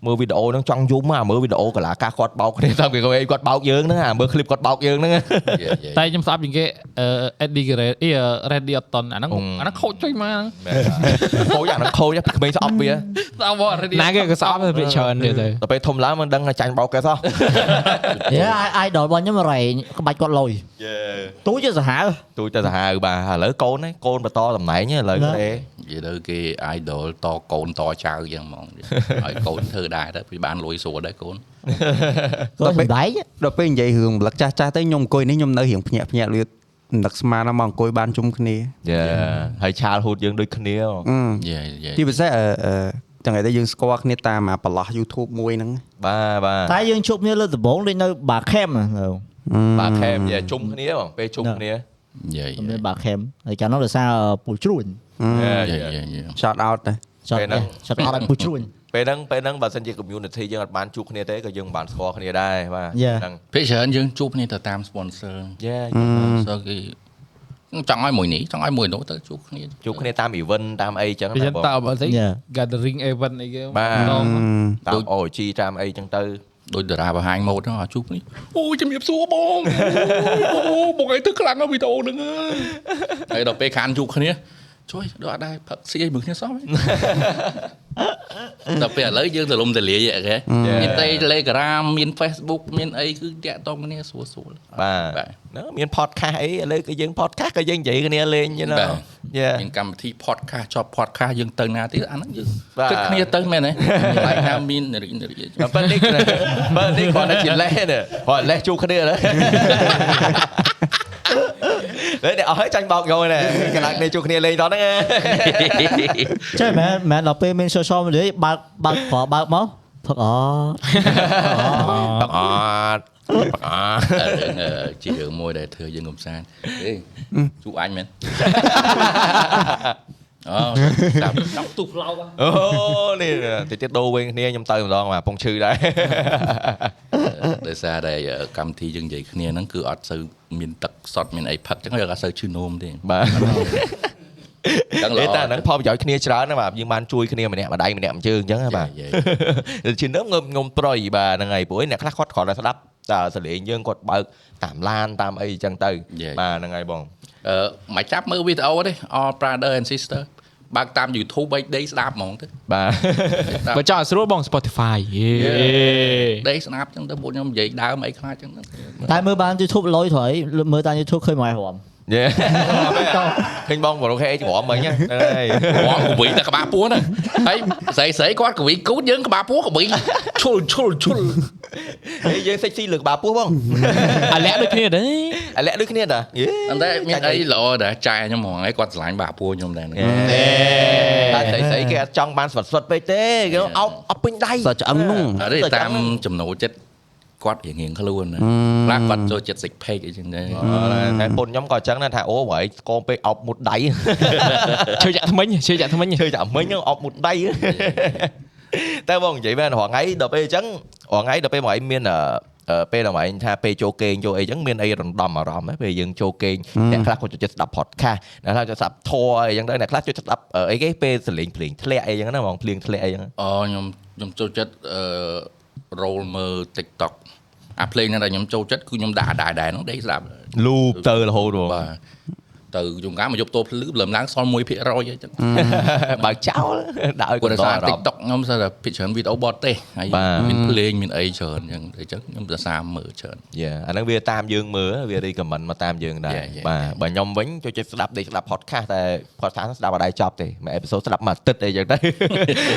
មើលវីដេអូហ្នឹងចង់យំអាមើលវីដេអូកន្លះកាសគាត់បោកគ្នាតាំងពីគាត់បោកយើងហ្នឹងអាមើលឃ្លីបគាត់បោកយើងហ្នឹងតែខ្ញុំស្ដាប់ជាងគេអឺ Eddie Guerrero អី Randy Orton អាហ្នឹងអាហ្នឹងខូចចេញមកខូចអាហ្នឹងខូចពីក្មេងស្អប់វាស្ដាប់មក Randy ណាគេក៏ស្អប់ទៅច្រើនទៀតទៅដល់ពេលធំឡើងមិនដឹងថាចាញ់បោកគេសោះយេអាយដល់របស់ខ្ញុំរែងក្បាច់គាត់លយយេទូចទៅសាហាវទូចទៅសាហាវបាទឥឡូវកូនហ្នឹងកូនបន្តតំណែងឥឡូវទេនិយាយទៅគេ idol តកូនតចៅយ៉ាងហ្មងហើយកូនធ្វើដែរទៅពីបានលុយស្រួលដែរកូនគាត់សំដែងដល់ពេលនិយាយរឿងម្លឹកចាស់ចាស់ទៅខ្ញុំអង្គុយនេះខ្ញុំនៅរៀងភ្ញាក់ភ្ញាក់លឿននឹកស្មានមកអង្គុយបានជុំគ្នាយេហើយឆាលហូតយើងដូចគ្នាអឺយេយេទីពិសេសអឺអឺចឹងឯងទៅយើងស្គាល់គ្នាតាមអាប្រឡោះ YouTube មួយហ្នឹងបាទបាទតែយើងជួបគ្នាលើដំបងដូចនៅបាខេមហ្នឹង បាទខេមយេជុំគ្នាបងពេលជុំគ្នាយេនៅបាខេមហើយកាលនោះដោយសារពូជ្រួញយេយេយេយេ shout out ទៅចត់ពេលហ្នឹងចត់អត់ឲ្យពូជ្រួញពេលហ្នឹងពេលហ្នឹងបើសិនជា community យើងអត់បានជួបគ្នាទេក៏យើងមិនបានស្គាល់គ្នាដែរបាទ Yeah. ហ្នឹងភាគច្រើនយើងជួបគ្នាទៅតាម sponsor យេ sponsor គេចង់ឲ្យមួយនេះចង់ឲ្យមួយនោះទៅជួបគ្នាជួបគ្នាតាម event តាមអីចឹងពីណាចឹងបងតើបើស្អី Yeah. gathering event អីគេបាទដងតាម OG តាមអីចឹងទៅ ដូចតារាបង្ហាញម៉ូដហ្នឹងឲ្យជួបគ្នាអូយជំរាបសួរបងអូបងឯងទៅខ្លាំងណាស់វីដេអូហ្នឹងហើយដល់ពេលខានជួបគ្នា ជួយដល់អត់ដែរផឹកស៊ីឲ្យមើលគ្នាសោះដល់ពេលឥឡូវយើងទៅលំទលាយអីគេមាន Telegram មាន Facebook មានអីគឺតាក់តងគ្នាស្រួលស្រួលបាទបាទហ្នឹងមាន podcast អីឥឡូវក៏យើង podcast ក៏យើងនិយាយគ្នាលេងយល់បាទយេមានកម្មវិធី podcast ជាប់ podcast យើងទៅណាទៀតអាហ្នឹងយើងបាទគិតគ្នាទៅមែនទេឡៃណាមាននារីនារីបើនេះបើនេះគាត់តែជាលេសនេះគាត់លេសជួបគ្នាណា លេនេះអស់ហើយចាញ់បោកយកនេះកណ្ដាលគ្នាជួបគ្នាលេងតហ្នឹងចេះមែនមែនដល់ពេលមាន social media បើកបើកប្របើកមកផឹកអបាក់អត់បាក់អត់រឿងអឺជារឿងមួយដែលធ្វើយើងកំសាន្តអេជួបអញមែន អូតាមតាមទូផ្លោកអូនេះតិចទៀតដូរវិញគ្នាខ្ញុំទៅម្ដងបាទពងឈឺដែរដោយសារតែកម្មវិធីយើងនិយាយគ្នាហ្នឹងគឺអត់សូវមានទឹកសតមានអីផឹកចឹងយើងអត់សូវឈឺនោមទេបាទចឹងតែល្អតែហ្នឹងផលប្រយោជន៍គ្នាច្រើនណាស់បាទយើងបានជួយគ្នាម្នាក់ម្ដាយម្នាក់មួយជើងអញ្ចឹងណាបាទជានឹមងើបងុំប្រយបាទហ្នឹងហើយព្រោះអ្នកខ្លះគាត់គ្រាន់តែស្ដាប់តែសលេងយើងគាត់បើកតាមឡានតាមអីអញ្ចឹងទៅបាទហ្នឹងហើយបងអឺមិនចាប់មើលវីដេអូទេ All Brother and Sister បើកតាម YouTube 3 day ស្ដាប់ហ្មងទៅបាទបើចង់ឲ្យស្រួលបង Spotify យេដេកស្ដាប់ចឹងទៅពួកខ្ញុំនិយាយដើមអីខ្លះចឹងទៅតែមើលបាន YouTube លុយត្រូវហើយមើលតាម YouTube ឃើញមកឲ្យរំ យេឃើញបងប្រុសហេច្រមមិញហ្នឹងហើយគាត់កវីតែក្បាលពោះហ្នឹងហើយស្រីស្រីគាត់កវីគូតយើងក្បាលពោះកវីឈុលឈុលឈុលហើយយើងសិចស៊ីលើក្បាលពោះបងអាលាក់ដូចគ្នាដែរអាលាក់ដូចគ្នាតាយេប៉ុន្តែមានអីល្អដែរចែខ្ញុំហ្មងហើយគាត់ឆ្លាញ់បាក់ពោះខ្ញុំដែរហ្នឹងតែស្អីស្អីគេអត់ចង់បានស្វិតស្វិតពេកទេគេអោបអត់ពេញដៃសើឆ្អឹងនោះអត់ទេតាមចំណូលចិត្ត គាត់រៀងរៀងខ្លួនណាខ្លះគាត់ចូលចិត្ត six pack អីចឹងដែរតែពុនខ្ញុំក៏អញ្ចឹងដែរថាអូបើឯងស្គមពេកអោបមុតដៃឈើចាក់ថ្មិញឈើចាក់ថ្មិញឈើចាមិញហ្នឹងអោបមុតដៃតែបងនិយាយមែនរាល់ថ្ងៃដល់ពេលអញ្ចឹងរាល់ថ្ងៃដល់ពេលមកឯងមានអឺអឺពេលដល់មកឯងថាពេលចូលគេងចូលអីចឹងមានអីរំដំអារម្មណ៍ហ្នឹងពេលយើងចូលគេងអ្នកខ្លះគាត់ចូលចិត្តស្ដាប់ podcast អ្នកខ្លះចូលស្ដាប់ធម៌អីចឹងដែរអ្នកខ្លះចូលចិត្តស្ដាប់អឺអីគេពេលសលេងភ្លេងធ្លាក់អីចឹងណាបងភ្លេងធ្លាក់អីចឹងអូខ្ញុំខ្ញុំចូលចិត្តអឺ roll មើល TikTok អាភ្លេងហ្នឹងដែលខ្ញុំចូលចិត្តគឺខ្ញុំដាក់ដែរដែរហ្នឹងដេកស្ដាប់លូបទៅរហូតបងបាទទៅយំកាមកយកតោភ្លឺលំឡើងសល់1%អញ្ចឹងបើចោលដាក់ឲ្យគាត់ដោយសារអារម្មណ៍ TikTok ខ្ញុំស្អាតតែភិកច្រើនវីដេអូបតទេហើយបាទមានភ្លេងមានអីច្រើនអញ្ចឹងអញ្ចឹងខ្ញុំដោយសារមើលច្រើនយ៉ាអាហ្នឹងវាតាមយើងមើលវា recommend មកតាមយើងដែរ Yeah, yeah, បាទ yeah. បើខ្ញុំវិញចូលចិត្តស្ដាប់ដេកស្ដាប់ podcast តែ podcast ស្ដាប់អត់ដែរចប់ទេមួយអេពីសូតស្ដាប់មួយអាទិត្យអីចឹងទៅ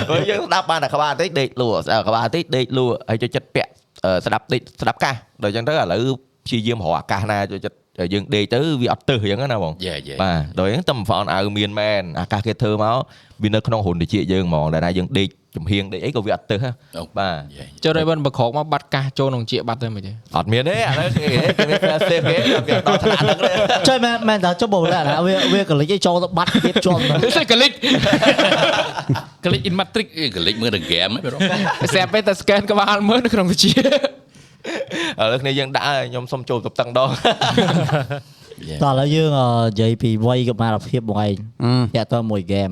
ព្រោះយើងស្ដាប់បានតែក្បាលបន្តិចដេកលក់ស្ដាប់ក្បាលបន្តិចដេកលក់ហើយចូលចិត្តពាក់អឺ ស្ដាប់ដេកស្ដាប់កាសដល់ចឹងទៅឥឡូវព្យាយាមរកអាកាសណាចូលចិត្តយើងដេកទៅវាអត់ទឹះចឹងណាបងយេយេបាទដល់ចឹងតែហ្វោនអៅមានមែនអាកាសគេធ្វើមកវានៅក្នុងរុនតិចយើងហ្មងដែលណាយើងដេក ជំហៀងដេកអីក៏វាអត់ទៅហ៎អូបាទយាយចុះ Raven បកក្រោកមកបាត់កាសចូលក្នុងជាបាត់ទៅមិនទេអត់មានទេអាហ្នឹងគេគេមាន fair safe គេវាដល់ថ្នាក់ហ្នឹងទេចុះមែនមែនតើចុះបងឡាវាវាកលិចឲ្យចូលទៅបាត់ទៀតជាប់ទៅសេកលិចកលិច in matrix អេកលិចមើលតែហ្គេមហ៎បងស្រាប់តែ scan ក្បាលមើលនៅក្នុងវិជាឥឡូវគ្នាយើងដាក់ហើយខ្ញុំសុំចូលទៅតឹងដងតោះឥឡូវយើងអឺនិយាយពីវ័យកុមារភាពបងឯងអឺតាក់ទងមួយហ្គេម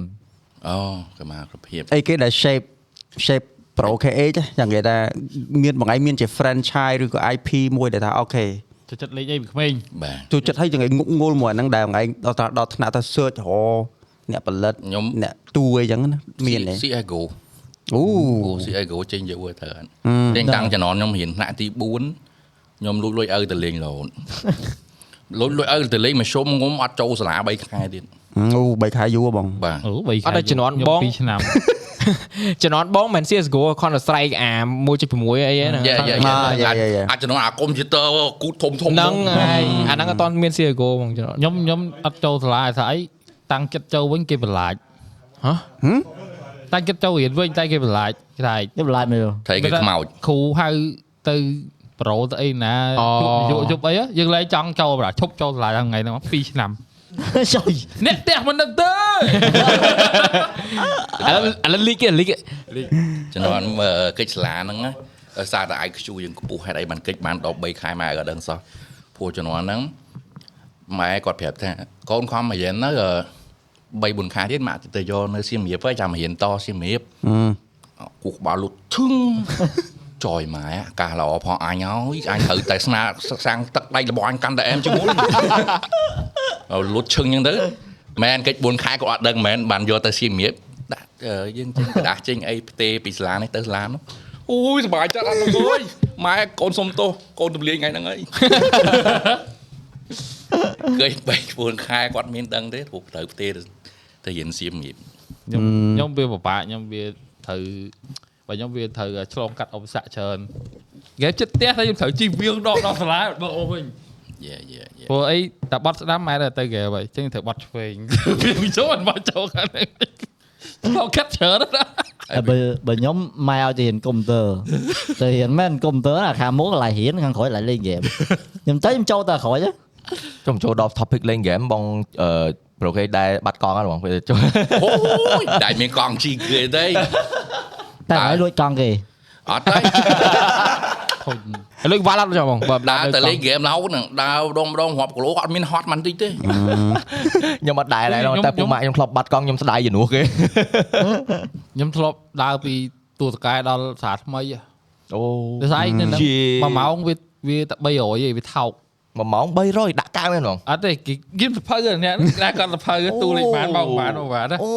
អូកម្មាប្រភាពអីគេដែល shape shape Pro KH ចឹងគេថាមានបងឯងមានជា franchise ឬក៏ IP មួយដែលថាអូខេចូលចិត្តលេខអីពីក្មេងបាទចូលចិត្តឲ្យចឹងឯងងុកងុលមួយអាហ្នឹងដែលបងឯងដល់ថាដល់ថ្នាក់ថា search រអ្នកផលិតខ្ញុំអ្នកតួអីចឹងណាមានទេ CSGO អូអូ CSGO ចេញយកទៅអត់តែតាំងចំណនខ្ញុំរៀនថ្នាក់ទី4ខ្ញុំលួចលុយឪទៅលេងរហូតលួចលុយឪទៅលេងមកជុំងុំអត់ចូលសាលា3ខែទៀត អូ3ខែយូរហ៎បងបាទអូបីអត់ដល់ជំនាន់បង2ឆ្នាំជំនាន់បងមិន CS:GO Counter Strike អា1.6អីហ្នឹងយ៉ាយ៉ាយ៉ាអាចចំណនអាកុំព្យូទ័រគូតធំធំហ្នឹងហើយអាហ្នឹងអត់ទាន់មាន CS:GO បងជំនាន់ខ្ញុំខ្ញុំអត់ចូលសាលាស្អីតាំងចិត្តចូលវិញគេបន្លាចហ៎តាំងចិត្តចូលរៀនវិញតែគេបន្លាចគេថានេះបន្លាចមើលថៃគេខ្មោចគ្រូហៅទៅប្រូទៅអីណាយប់យប់អីយើងលែងចង់ចូលប្រាឈប់ចូលសាលាថ្ងៃហ្នឹង2ឆ្នាំ ចុយអ្នកផ្ទះមិនដឹងទេឥឡូវឥឡូវលីកគេលីកចំណនកិច្ចសាលាហ្នឹងណាដោយសារតែ IQ យើងខ្ពស់ហេតុអីបានកិច្ចបានដល់3ខែម៉ែក៏ដឹងសោះព្រោះចំណនហ្នឹងម៉ែគាត់ប្រាប់ថាកូនខំមករៀននៅ3 4ខែទៀតម៉ាក់ទៅយកនៅសៀមរាបហើយចាំរៀនតសៀមរាបគូក្បាលលុតធឹង ចយម៉ែកាសល្អផងអញហើយអញត្រូវតែស្នាសាំងទឹកដៃរបស់អញកាន់តែអែមជាងមុនលុតឈឹងអញ្ចឹងទៅមែនកិច្ច4ខែក៏អត់ដឹងមែនបានយកទៅសៀមរាបដាក់យើងចេញក្រដាស់ចេញអីផ្ទេពីសាលានេះទៅសាលានោះអូយសុបាយចិត្តអត់លោកអើយម៉ែកូនសុំទោសកូនទម្លាយថ្ងៃហ្នឹងអីគេបែក4ខែគាត់មានដឹងទេព្រោះត្រូវផ្ទេទៅរៀនសៀមរាបខ្ញុំខ្ញុំវាពិបាកខ្ញុំវាត្រូវ បើខ្ញុំវាត្រូវឆ្លងកាត់ឧបសគ្គច្រើនគេចិត្តផ្ទះតែខ្ញុំត្រូវជីវៀងដកដល់សាលាបើអូវិញយេយេយេព្រោះអីតែបាត់ស្ដាំម៉ែទៅគេហើយចឹងត្រូវបាត់ឆ្វេងវាចូលអត់បាត់ចូលខាងនេះឆ្លងកាត់ច្រើនណាស់តែបើបើខ្ញុំម៉ែឲ្យទៅរៀនកុំព្យូទ័រទៅរៀនមែនកុំព្យូទ័រអាខាងមុខកន្លែងរៀនខាងក្រោយកន្លែងលេងហ្គេមខ្ញុំទៅខ្ញុំចូលតែក្រោយទៅចុំចូលដល់ topic លេង game បងអឺប្រូគេដែរបាត់កង់ហ្នឹងបងពេលចូលអូយតែមានកង់ជីគេទេ តែឲ្យលួចកង់គេអត់ទេធុញឥឡូវវ៉ាល់អត់ចុះបងបើដើរទៅលេងហ្គេមឡៅហ្នឹងដើរដងម្ដងរាប់គីឡូអត់មានហត់មិនតិចទេខ្ញុំអត់ដែរដែរតែពូម៉ាក់ខ្ញុំធ្លាប់បាត់កង់ខ្ញុំស្ដាយជំនួសគេខ្ញុំធ្លាប់ដើរពីទូតកែដល់សាថ្មីអូដូចស្អីនៅហ្នឹងជាមួយម៉ោងវាវាតែ300ឯងវាថោក 1ម៉ោង300ដាក់កៅមែនបងអត់ទេគេគៀមសភៅអ្នកណាគាត់សភៅទូលេខបានម៉ោងបានម៉ោងបានណាអូ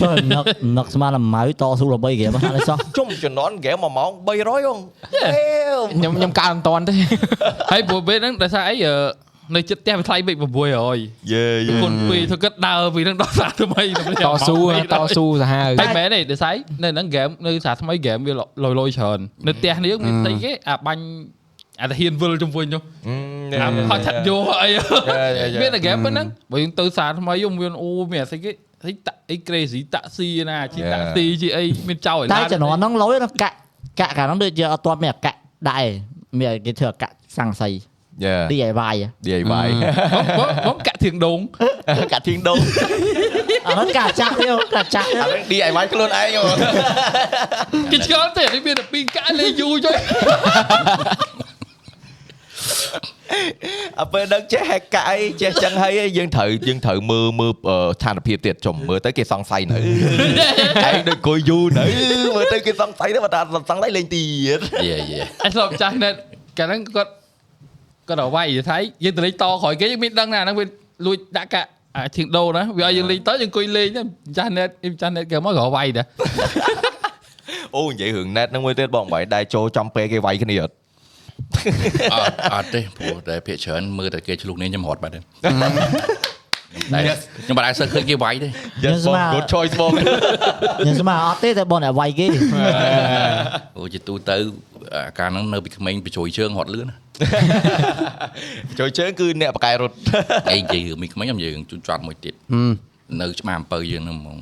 ចុះនឹកនឹកស្មានតែម៉ៅតស៊ូដើម្បីហ្គេមហ្នឹងសោះជុំជំនាន់ហ្គេម1ម៉ោង300បងខ្ញុំខ្ញុំកើមិនតាន់ទេហើយព្រោះពេលហ្នឹងដោយសារអីអឺនៅចិត្តផ្ទះវាថ្លៃពេក600យេពីគុណពីធ្វើគិតដើរពីហ្នឹងដល់សាថ្មីតស៊ូតស៊ូសាហាវហើយមែនទេដោយសារនៅហ្នឹងហ្គេមនៅសាថ្មីហ្គេមវាលយលយច្រើននៅផ្ទះនេះមានស្អីគេអាបាញ់ អាតាហ៊ានវិលជុំវិញនោះអាហត់ឆាត់យកអីមានតែហ្គេមប៉ុណ្ណឹងបើយើងទៅសាថ្មីយើងមានអូមានស្អីគេស្អីតាអី crazy តាក់ស៊ីណាជីតាក់ស៊ីជីអីមានចោលឯតែណាជំនាន់ហ្នឹងលុយហ្នឹងកាក់កាក់កាលហ្នឹងដូចជាអត់ទាន់មានអាកាក់ដែរមានគេធ្វើអាកាក់សង្ស័យយេ DIY DIY បងបងកាក់ធៀងដងកាត់ធៀងដងអាហ្នឹងកាក់ចាស់ទេកាក់ចាស់ទេអានេះ DIY ខ្លួនឯងហ៎គេឆ្ងល់ទេនេះមានតែពីរកាក់លេយូរចុយ អពេលដឹងចេះហែកកាអីចេះចឹងហើយយើងត្រូវយើងត្រូវមើលមើលស្ថានភាពទៀតចំមើលទៅគេសង្ស័យនៅឯងដូចគួយយូរនៅមើលទៅគេសង្ស័យទៅបើថាសង្ស័យលេងទៀតយេយេអត់ស្លប់ចាស់ណែតកាលហ្នឹងគាត់គាត់ឲ្យវាយថៃយើងទៅលេងតក្រោយគេយើងមានដឹងណាហ្នឹងវាលួចដាក់កាក់អាធៀងដូណាវាឲ្យយើងលេងតយើងអង្គុយលេងចាស់ណែតចាស់ណែតគេមកក៏វាយដែរអូនិយាយរឿង net ហ្នឹងមួយទៀតបងបើដែរចូលចំពេលគេវាយគ្នាអត់ អត់អត់ទេព្រោះតែភាកច្រើនមើលតែគេឆ្លុះនេះខ្ញុំរត់បាត់ទេតែខ្ញុំបាត់អាចសើឃើញគេវាយទេ Yes បង good choice បងខ្ញុំស្មានអត់ទេតែបងតែវាយគេអូជាទូទៅអាការហ្នឹងនៅពីក្មេងបញ្ជួយជើងរត់លឿនចូលជើងគឺអ្នកបកកែរត់អីនិយាយរឿងមីក្មេងខ្ញុំនិយាយរឿងជួនចត់មួយទៀតនៅច្បារអំពៅយើងហ្នឹងហ្មង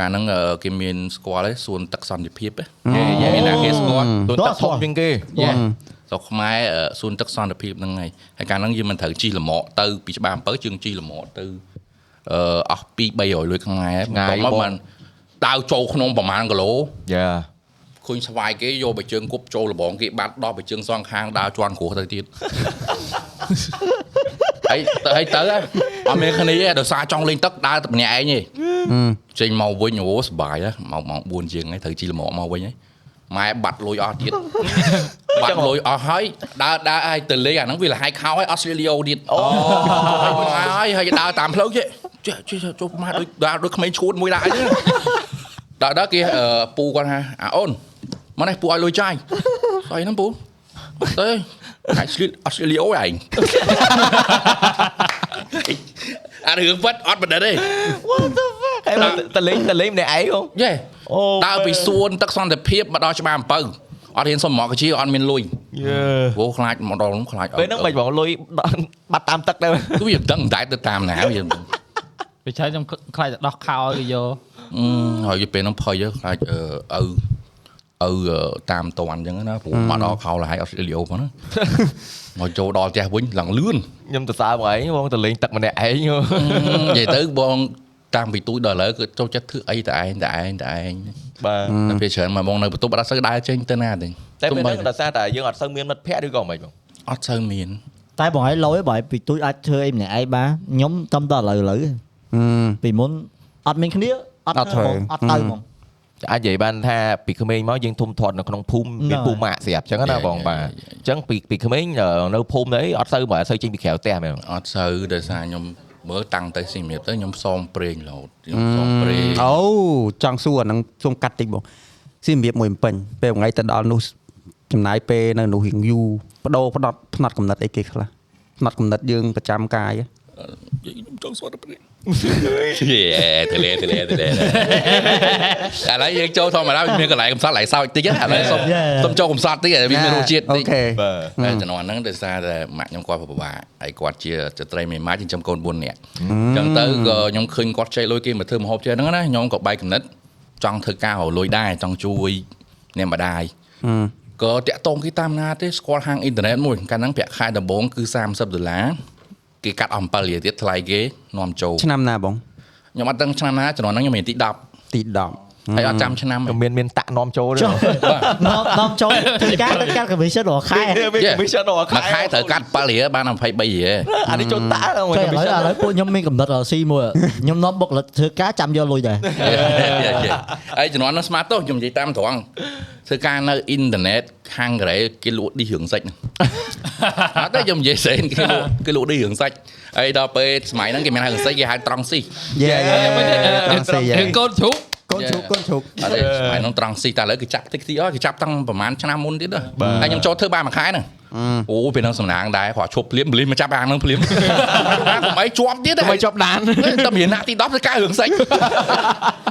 កាលហ្នឹងអឺគេមានស្គាល់ឯសួនទឹកសន្តិភាពឯងមានណាគេស្គាល់ទូទឹកធំជាងគេយេ ស្រុកខ្មែរអឺសួនទឹកសន្តិភាពហ្នឹងហើយហើយកាលហ្នឹងយើងមិនត្រូវជីលម៉កទៅពីច្បារអំពើជើងជីលម៉កទៅអឺអស់2 300លុយខ្មែរថ្ងៃបន្ទាប់មកបងបានដាវចូលក្នុងប្រហែលគីឡូយ៉ាឃើញស្វាយគេយកបើជើងគប់ចូលលបងគេបាត់ដល់បើជើងសងខាងដើរជន់គ្រោះទៅទៀតហើយទៅហើយទៅហ៎អត់មានគ្នាទេដោយសារចង់លេងទឹកដើរតែម្នាក់ឯងទេចេញមកវិញអូសប្បាយហ៎មកម៉ោង4ជាងហើយត្រូវជីលម៉កមកវិញហើយ ម៉ែបាត់លុយអស់ទៀតបាត់លុយអស់ហើយដើរដើរឲ្យទៅលេងអាហ្នឹងវាលហើយខោឲ្យអស់ស្លីលីអូទៀតអូហើយហើយដើរតាមផ្លូវចេះចេះចេះចូលម៉ែដូចដើរដូចក្មេងឈួតមួយដែរហ្នឹងដល់ដល់គេអឺពូគាត់ថាអាអូនមកនេះពូឲ្យលុយចាយស្អីហ្នឹងពូទៅហើយស្លីអត់ស្លីអូឯង អារឿងពិតអត់បណ្ឌិតទេហើយមកតលេងតលេងម្នាក់ឯងហងយេអូដើរពីសួនទឹកសន្តិភាពមកដល់ច្បារអំពៅអត់ហ៊ានសុំមកកជាអត់មានលុយយេវោខ្លាចមកដល់នោះខ្លាចអត់ពេលហ្នឹងមិនបងលុយបាត់តាមទឹកដែរគឺវាមិនដឹងតែទៅតាមណាវាមិនដឹងវាច្រើនខ្ញុំខ្លាចតែដោះខោឲ្យគេយកអឺហើយពេលហ្នឹងភ័យខ្លាចអឺឪ ឪអឺតាមតន់អញ្ចឹងណាព្រោះមកដល់ខោលហើយអត់ស្លីអូផងណាមកចូលដល់ផ្ទះវិញឡើងលឿនខ្ញុំទៅសើបងឯងបងតលេងទឹកម្នាក់ឯងនិយាយទៅបងតាំងពីទូចដល់ឥឡូវគឺចូលចិត្តធ្វើអីតែឯងតែឯងតែឯងបាទតែពេលច្រើនមកបងនៅបន្ទប់អត់សូវដើរចេញទៅណាទេតែពេលសូម្បីហ្នឹងដោយសារតែយើងអត់សូវមានមិត្តភ័ក្តិឬក៏មិនបងអត់សូវមានតែបងឲ្យលយបងឲ្យពីទូចអាចធ្វើអីម្នាក់ឯងបានខ្ញុំតំតឥឡូវឥឡូវពីមុនអត់មានគ្នាអត់អត់ធ្វើហ្មងអត់ទៅហ្មង អាចនិយាយបានថាពីក្មេងមកយើងធំធាត់នៅក្នុងភូមិមានហ្នឹងពូម៉ាក់ស្រាប់អញ្ចឹងណាបងបាទអញ្ចឹងពីពីក្មេងនៅភូមិនេះអត់សូវបើអត់សូវចេញពីក្រៅផ្ទះមែនអត់សូវដោយសារខ្ញុំមើលតាំងទៅស៊ីមៀបទៅខ្ញុំសងប្រេងលោតខ្ញុំសងប្រេងអូចង់សួរអាហ្នឹងសូមកាត់តិចបងស៊ីរបៀបមួយពេញពេលថ្ងៃទៅដល់នោះចំណាយពេលនៅនោះរៀងយូរបដូរផ្ដត់ផ្នែកកំណត់អីគេខ្លះផ្នែកកំណត់យើងប្រចាំកាយខ្ញុំចង់សួរទៅប្រេង យេទៅលេទៅលេទៅលេឥឡូវយើងចូលធម្មតាវាមានកន្លែងកំសត់កន្លែងសើចតិចណាឥឡូវសុំសុំចូលកំសត់តិចវាមានរសជាតិអូតិចខេបាទតែជំនាន់ហ្នឹងដោយសារតែម៉ាក់ខ្ញុំគាត់ពិបាកហើយគាត់ជាស្ត្រីមេម៉ាក់ចិញ្ចឹមកូន4នាក់អញ្ចឹងទៅក៏ខ្ញុំឃើញគាត់ចែកលុយគេមកធ្វើម្ហូបចេះហ្នឹងណាខ្ញុំក៏បែកកំណត់ចង់ធ្វើការរលុយដែរចង់ជួយអ្នកម្ដាយក៏តាក់តងគេតាមណាទេស្គាល់ហាងអ៊ីនធឺណិតមួយកាលហ្នឹងប្រាក់ខែដំបូងគឺ30ដុល្លារ គេកាត់អំ7រៀលទៀតថ្លៃគេនាំចូលឆ្នាំណាបងខ្ញុំអត់ដឹងឆ្នាំណាជំនាន់ហ្នឹងខ្ញុំមានទី10ទី10 ហើយអត់ចាំឆ្នាំទេក៏មានមានតាក់នាំចូលទេចុះនាំនាំចូលធ្វើការទៅកាត់ commission រាល់ខែមាន commission ដល់មួយខែត្រូវកាត់7រៀលបាន23រៀលអានេះចូលតាក់ដល់មួយចុះឥឡូវឥ commission ឡូវពួកខ្ញុំមានកំណត់ស៊ីមួយខ្ញុំនាំបុគ្គលិកធ្វើការចាំយកលុយដែរហើយជំនាន់នោះស្មាតទោះខ្ញុំនិយាយតាមត្រង់ធ្វើការនៅអ៊ីនធឺណិតខាងកូរ៉េគេលក់ឌីរឿងសាច់ហ្នឹងអត់ទេខ្ញុំនិយាយស្អីគេលក់គេលក់ឌីរឿងសាច់ហើយដល់ពេលសម័យហ្នឹងគេមានហៅរឿងសាច់គេហៅត្រង់ស៊ីយេយេត្រង់ស៊ីយេរឿងកូនជ្រូក កូនជ្រូកកូនជ្រូកអត់ទេសម័យហ្នឹងត្រង់ស៊ីតែឥឡូវគេចាប់តិចតិចអស់គេចាប់តាំងប្រហែលឆ្នាំមុនទៀតហើយខ្ញុំចូលធ្វើបានមួយខែហ្នឹងអូពេលហ្នឹងសំណាងដែរគាត់ឈប់ភ្លាមភ្លាមមកចាប់អាងហ្នឹងភ្លាមអាកុំអីជាប់ទៀតមិនជាប់ដានតែមានណាទី10ធ្វើការរឿងសាច់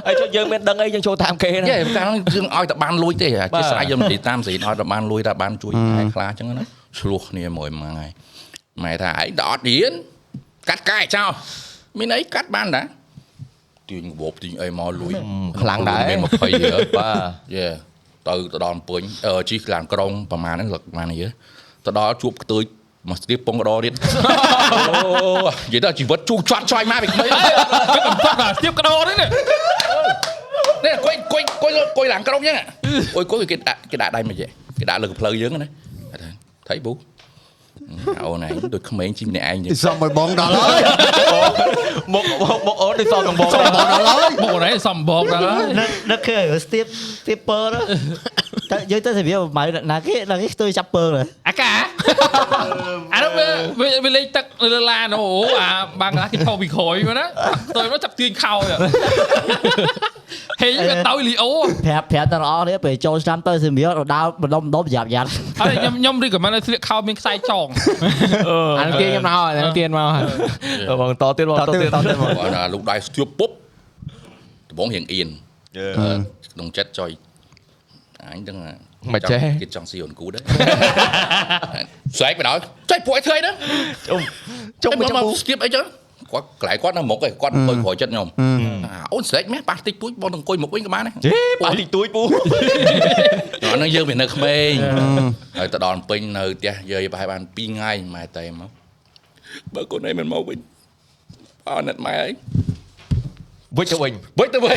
ហើយចុះយើងមានដឹងអីយើងចូលតាមគេណាយេកាលហ្នឹងយើងឲ្យតែបានលួយទេអធិស្ឋានយើងនិយាយតាមស្រីឲ្យតែបានលួយតែបានជួយខែខ្លះអញ្ចឹងណាឆ្លោះគ្នាមួយមួយថ្ងៃម៉ែថាឯងដល់អត់រៀនកាត់កាយចោលមានអីកាត់បានដែរ ទាញវបទាញអីមកលួយខ្លាំងដែរមាន20រៀលបាទយេទៅទៅដល់អំពើញអឺជីកឡានក្រុងប្រហែលហ្នឹងលឹកប្រហែលនេះទៅដល់ជួបខ្ទួយមកស្ទាបពងកដរទៀតអូនិយាយទៅជីវិតជួចចាត់ឆ្លៃមកពីក្មេងកំផឹកអាស្ទាបកដោនេះនេះនេះគួយគួយគួយគួយឡើងក្រុមអញ្ចឹងគួយគួយគេដាក់គេដាក់ដៃមកចេះគេដាក់លើកផ្លូវយើងណាថៃប៊ូ អូនឯងដូចក្មេងជីម្នាក់ឯងចឹងសំឲ្យបងដល់ហើយមកមកអូនដូចសំបងសំបងដល់ហើយមកអូនឯងសំបងដល់ហើយនឹកឃើញស្ទាបស្ទាបពើទៅយើងទៅសាវាម៉ៅណាគេណាគេទៅចាប់ពើអាកាអានោះវាលេងទឹកលើឡានអូអាបាំងឡាគេថោពីក្រោយមកណាទៅមកចាប់ទាញខោយហេវាតោលីអូប្រាប់ប្រាប់ដល់អស់នេះពេលចូលឆ្នាំទៅសាវាដល់បណ្ដុំបណ្ដុំប្រយ័ត្នប្រយ័ត្នហើយខ្ញុំខ្ញុំរីកមែនឲ្យស្លៀកខោមានខ្សែចងអានោះទាញខ្ញុំមកអានោះទាញមកហើយបងតទៀតបងតតទៅទៀតតទៅមកគាត់ថាលោកដៃស្ទាបពុបដំបងរៀងអៀនក្នុងចិត្តចុយអញដឹងមិនចេះគេចង់ស៊ីអូនគូដែរស្រែកបដ ாய் ចុយពួកឲ្យធ្វើហ្នឹងជុំជុំមកមកស្គៀបអីចឹង គាត់កន្លែងគាត់នៅមុខឯងគាត់ទៅក្រោយចិត្តខ្ញុំអាអូនស្រេចមែនប៉ះតិចពួយបងទៅអង្គុយមុខវិញក៏បានដែរជេប៉ះតិចទួយពូដល់ហ្នឹងយើងវានៅក្មេងហើយទៅដល់ពេញនៅផ្ទះយាយប្រហែលបាន2ថ្ងៃម៉ែតែមកបើកូនឯងមិនមកវិញអត់ណាត់ម៉ែអីវិចទៅវិញវិញទៅវិញ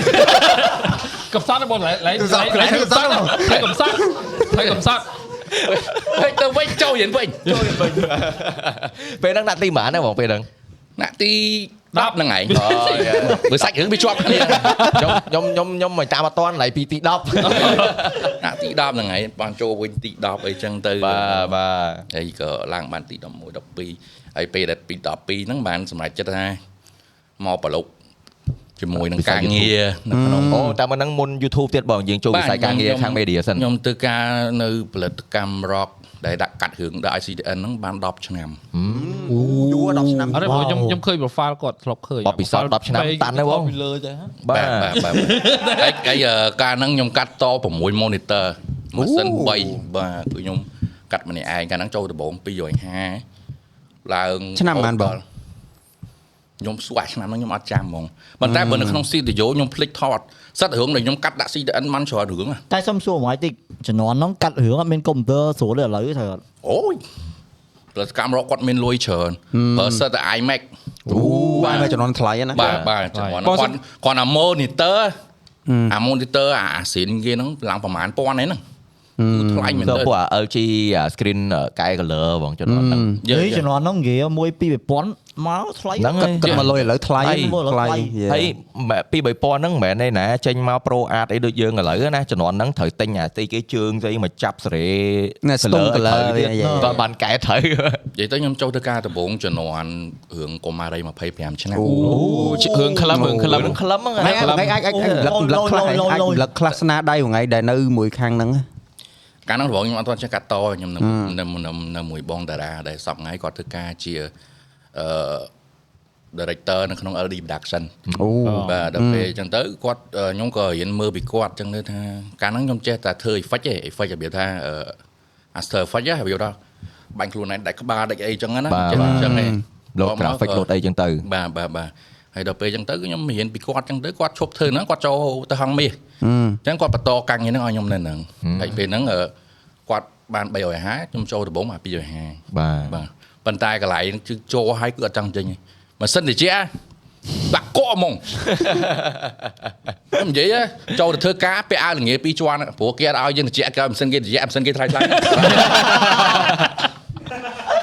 កំសត់បងឡៃឡៃឡៃឡៃកំសត់ហើយកំសត់ហើយកំសត់វិញទៅវិញចូលរៀនវិញពេលហ្នឹងដាក់ទីម៉ានណាបងពេលហ្នឹង ណាក់ទី10ហ្នឹងឯងបើសាច់រឿងវាជាប់គ្នាខ្ញុំខ្ញុំខ្ញុំខ្ញុំមិនតាមអត់តាន់ឡៃពីទី10ណាក់ទី10ហ្នឹងឯងបានចូលវិញទី10អីចឹងទៅបាទបាទហើយក៏ឡើងបានទី11 12ហើយពេលដែលពី12ហ្នឹងបានសម្រេចចិត្តថាមកប្រឡូកជាមួយនឹងការងារនៅក្នុងអូតែមិនហ្នឹងមុន YouTube ទៀតបងយើងចូលវិស័យការងារខាង media សិនខ្ញុំធ្វើការនៅផលិតកម្ម rock ដែលដាក់កាត់រឿងដល់ ICDN ហ្នឹងបាន10ឆ្នាំយូរ10ឆ្នាំអត់ទេបងខ្ញុំខ្ញុំឃើញ profile គាត់ធ្លាប់ឃើញបបពិសោធន៍10ឆ្នាំតាន់ហើយបងពីលើទៅហ៎បាទបាទបាទហើយហើយអឺការហ្នឹងខ្ញុំកាត់ត6 monitor ម៉ាស៊ីន3បាទគឺខ្ញុំកាត់ម្នាក់ឯងកាលហ្នឹងចូលដំបង250ឡើងឆ្នាំប៉ុន្មានបងខ្ញុំស្វាក់ឆ្នាំហ្នឹងខ្ញុំអត់ចាំហ្មងប៉ុន្តែបើនៅក្នុង studio ខ្ញុំភ្លេចថត សិតរឿងដែលខ្ញុំកាត់ដាក់ CDN បានច្រើនរឿងហ៎តែសុំសួរមួយតិចជំនាន់ហ្នឹងកាត់រឿងអត់មានកុំព្យូទ័រស្រួលទេឥឡូវត្រូវអត់អូយផលិតកម្មរកគាត់មានលុយច្រើនបើសិតតែ iMac អូបានមកចំនួនថ្លៃណាបាទបាទចំនួនគាត់គាត់អា monitor អា monitor អាអាស៊ីនគេហ្នឹងឡើងប្រហែលពាន់ឯហ្នឹងគឺ ថ្លៃមែនទៅទែពួក LG screen កែ color បងចំណុចហ្នឹងយើនេះជំនាន់ហ្នឹងនិយាយមួយពី2000មកថ្លៃហ្នឹងហើយគិតមកលុយឥឡូវថ្លៃហើយថ្លៃហើយពី3000ហ្នឹងមិនមែនទេណាចេញមក Pro Art អីដូចយើងឥឡូវណាជំនាន់ហ្នឹងត្រូវទិញអាស្អីគេជើងស្អីមកចាប់សេរីណែ stone color វាគាត់បានកែត្រូវនិយាយទៅខ្ញុំចូលទៅការដំបងជំនាន់រឿងកុមារី25ឆ្នាំអូរឿងក្លឹមរឿងក្លឹមរឿងក្លឹមហ្នឹងថ្ងៃថ្ងៃអាចអាចលឹករំលឹកខ្លះអាចរំលឹកខ្លះស្នាដៃថ្ងៃដែលនៅមួយខាងហ្នឹង កាលហ្នឹងដំបងខ្ញុំអត់ទាន់ចេះកាត់តខ្ញុំនៅនៅនៅនៅមួយបងតារាដែលសពថ្ងៃគាត់ធ្វើការជាអឺ director នៅក្នុង LD production អូបាទដល់ពេលអញ្ចឹងទៅគាត់អឺខ្ញុំក៏រៀនមើលពីគាត់អញ្ចឹងទៅថាកាលហ្នឹងខ្ញុំចេះតែធ្វើ effect ទេ effect របៀបថាអឺ After Effect ហ៎របៀបថាបាញ់ខ្លួនឯងដាច់ក្បាលដាច់អីអញ្ចឹងណាបាទចេះអញ្ចឹងទេលោក graphic លោកអីចឹងទៅបាទបាទបាទ ហើយដល់ពេលអញ្ចឹងទៅខ្ញុំរៀនពីគាត់អញ្ចឹងទៅគាត់ឈប់ធ្វើហ្នឹងគាត់ចូលទៅហងមាសអញ្ចឹងគាត់បន្តការងារហ្នឹងឲ្យខ្ញុំនៅហ្នឹងហើយពេលហ្នឹងអឺគាត់បាន350ខ្ញុំចូលដំបូងមក250បាទបាទប៉ុន្តែកន្លែងហ្នឹងគឺចូលឲ្យគឺអត់ចង់ចេញទេម៉ាស៊ីនតិចដាក់កក់ហ្មងខ្ញុំនិយាយហ៎ចូលទៅធ្វើការពាក់អាវល្ងាពីរជាន់ព្រោះគេអត់ឲ្យយើងតិចក្រៅម៉ាស៊ីនគេតិចម៉ាស៊ីនគេថ្លៃថ្លៃ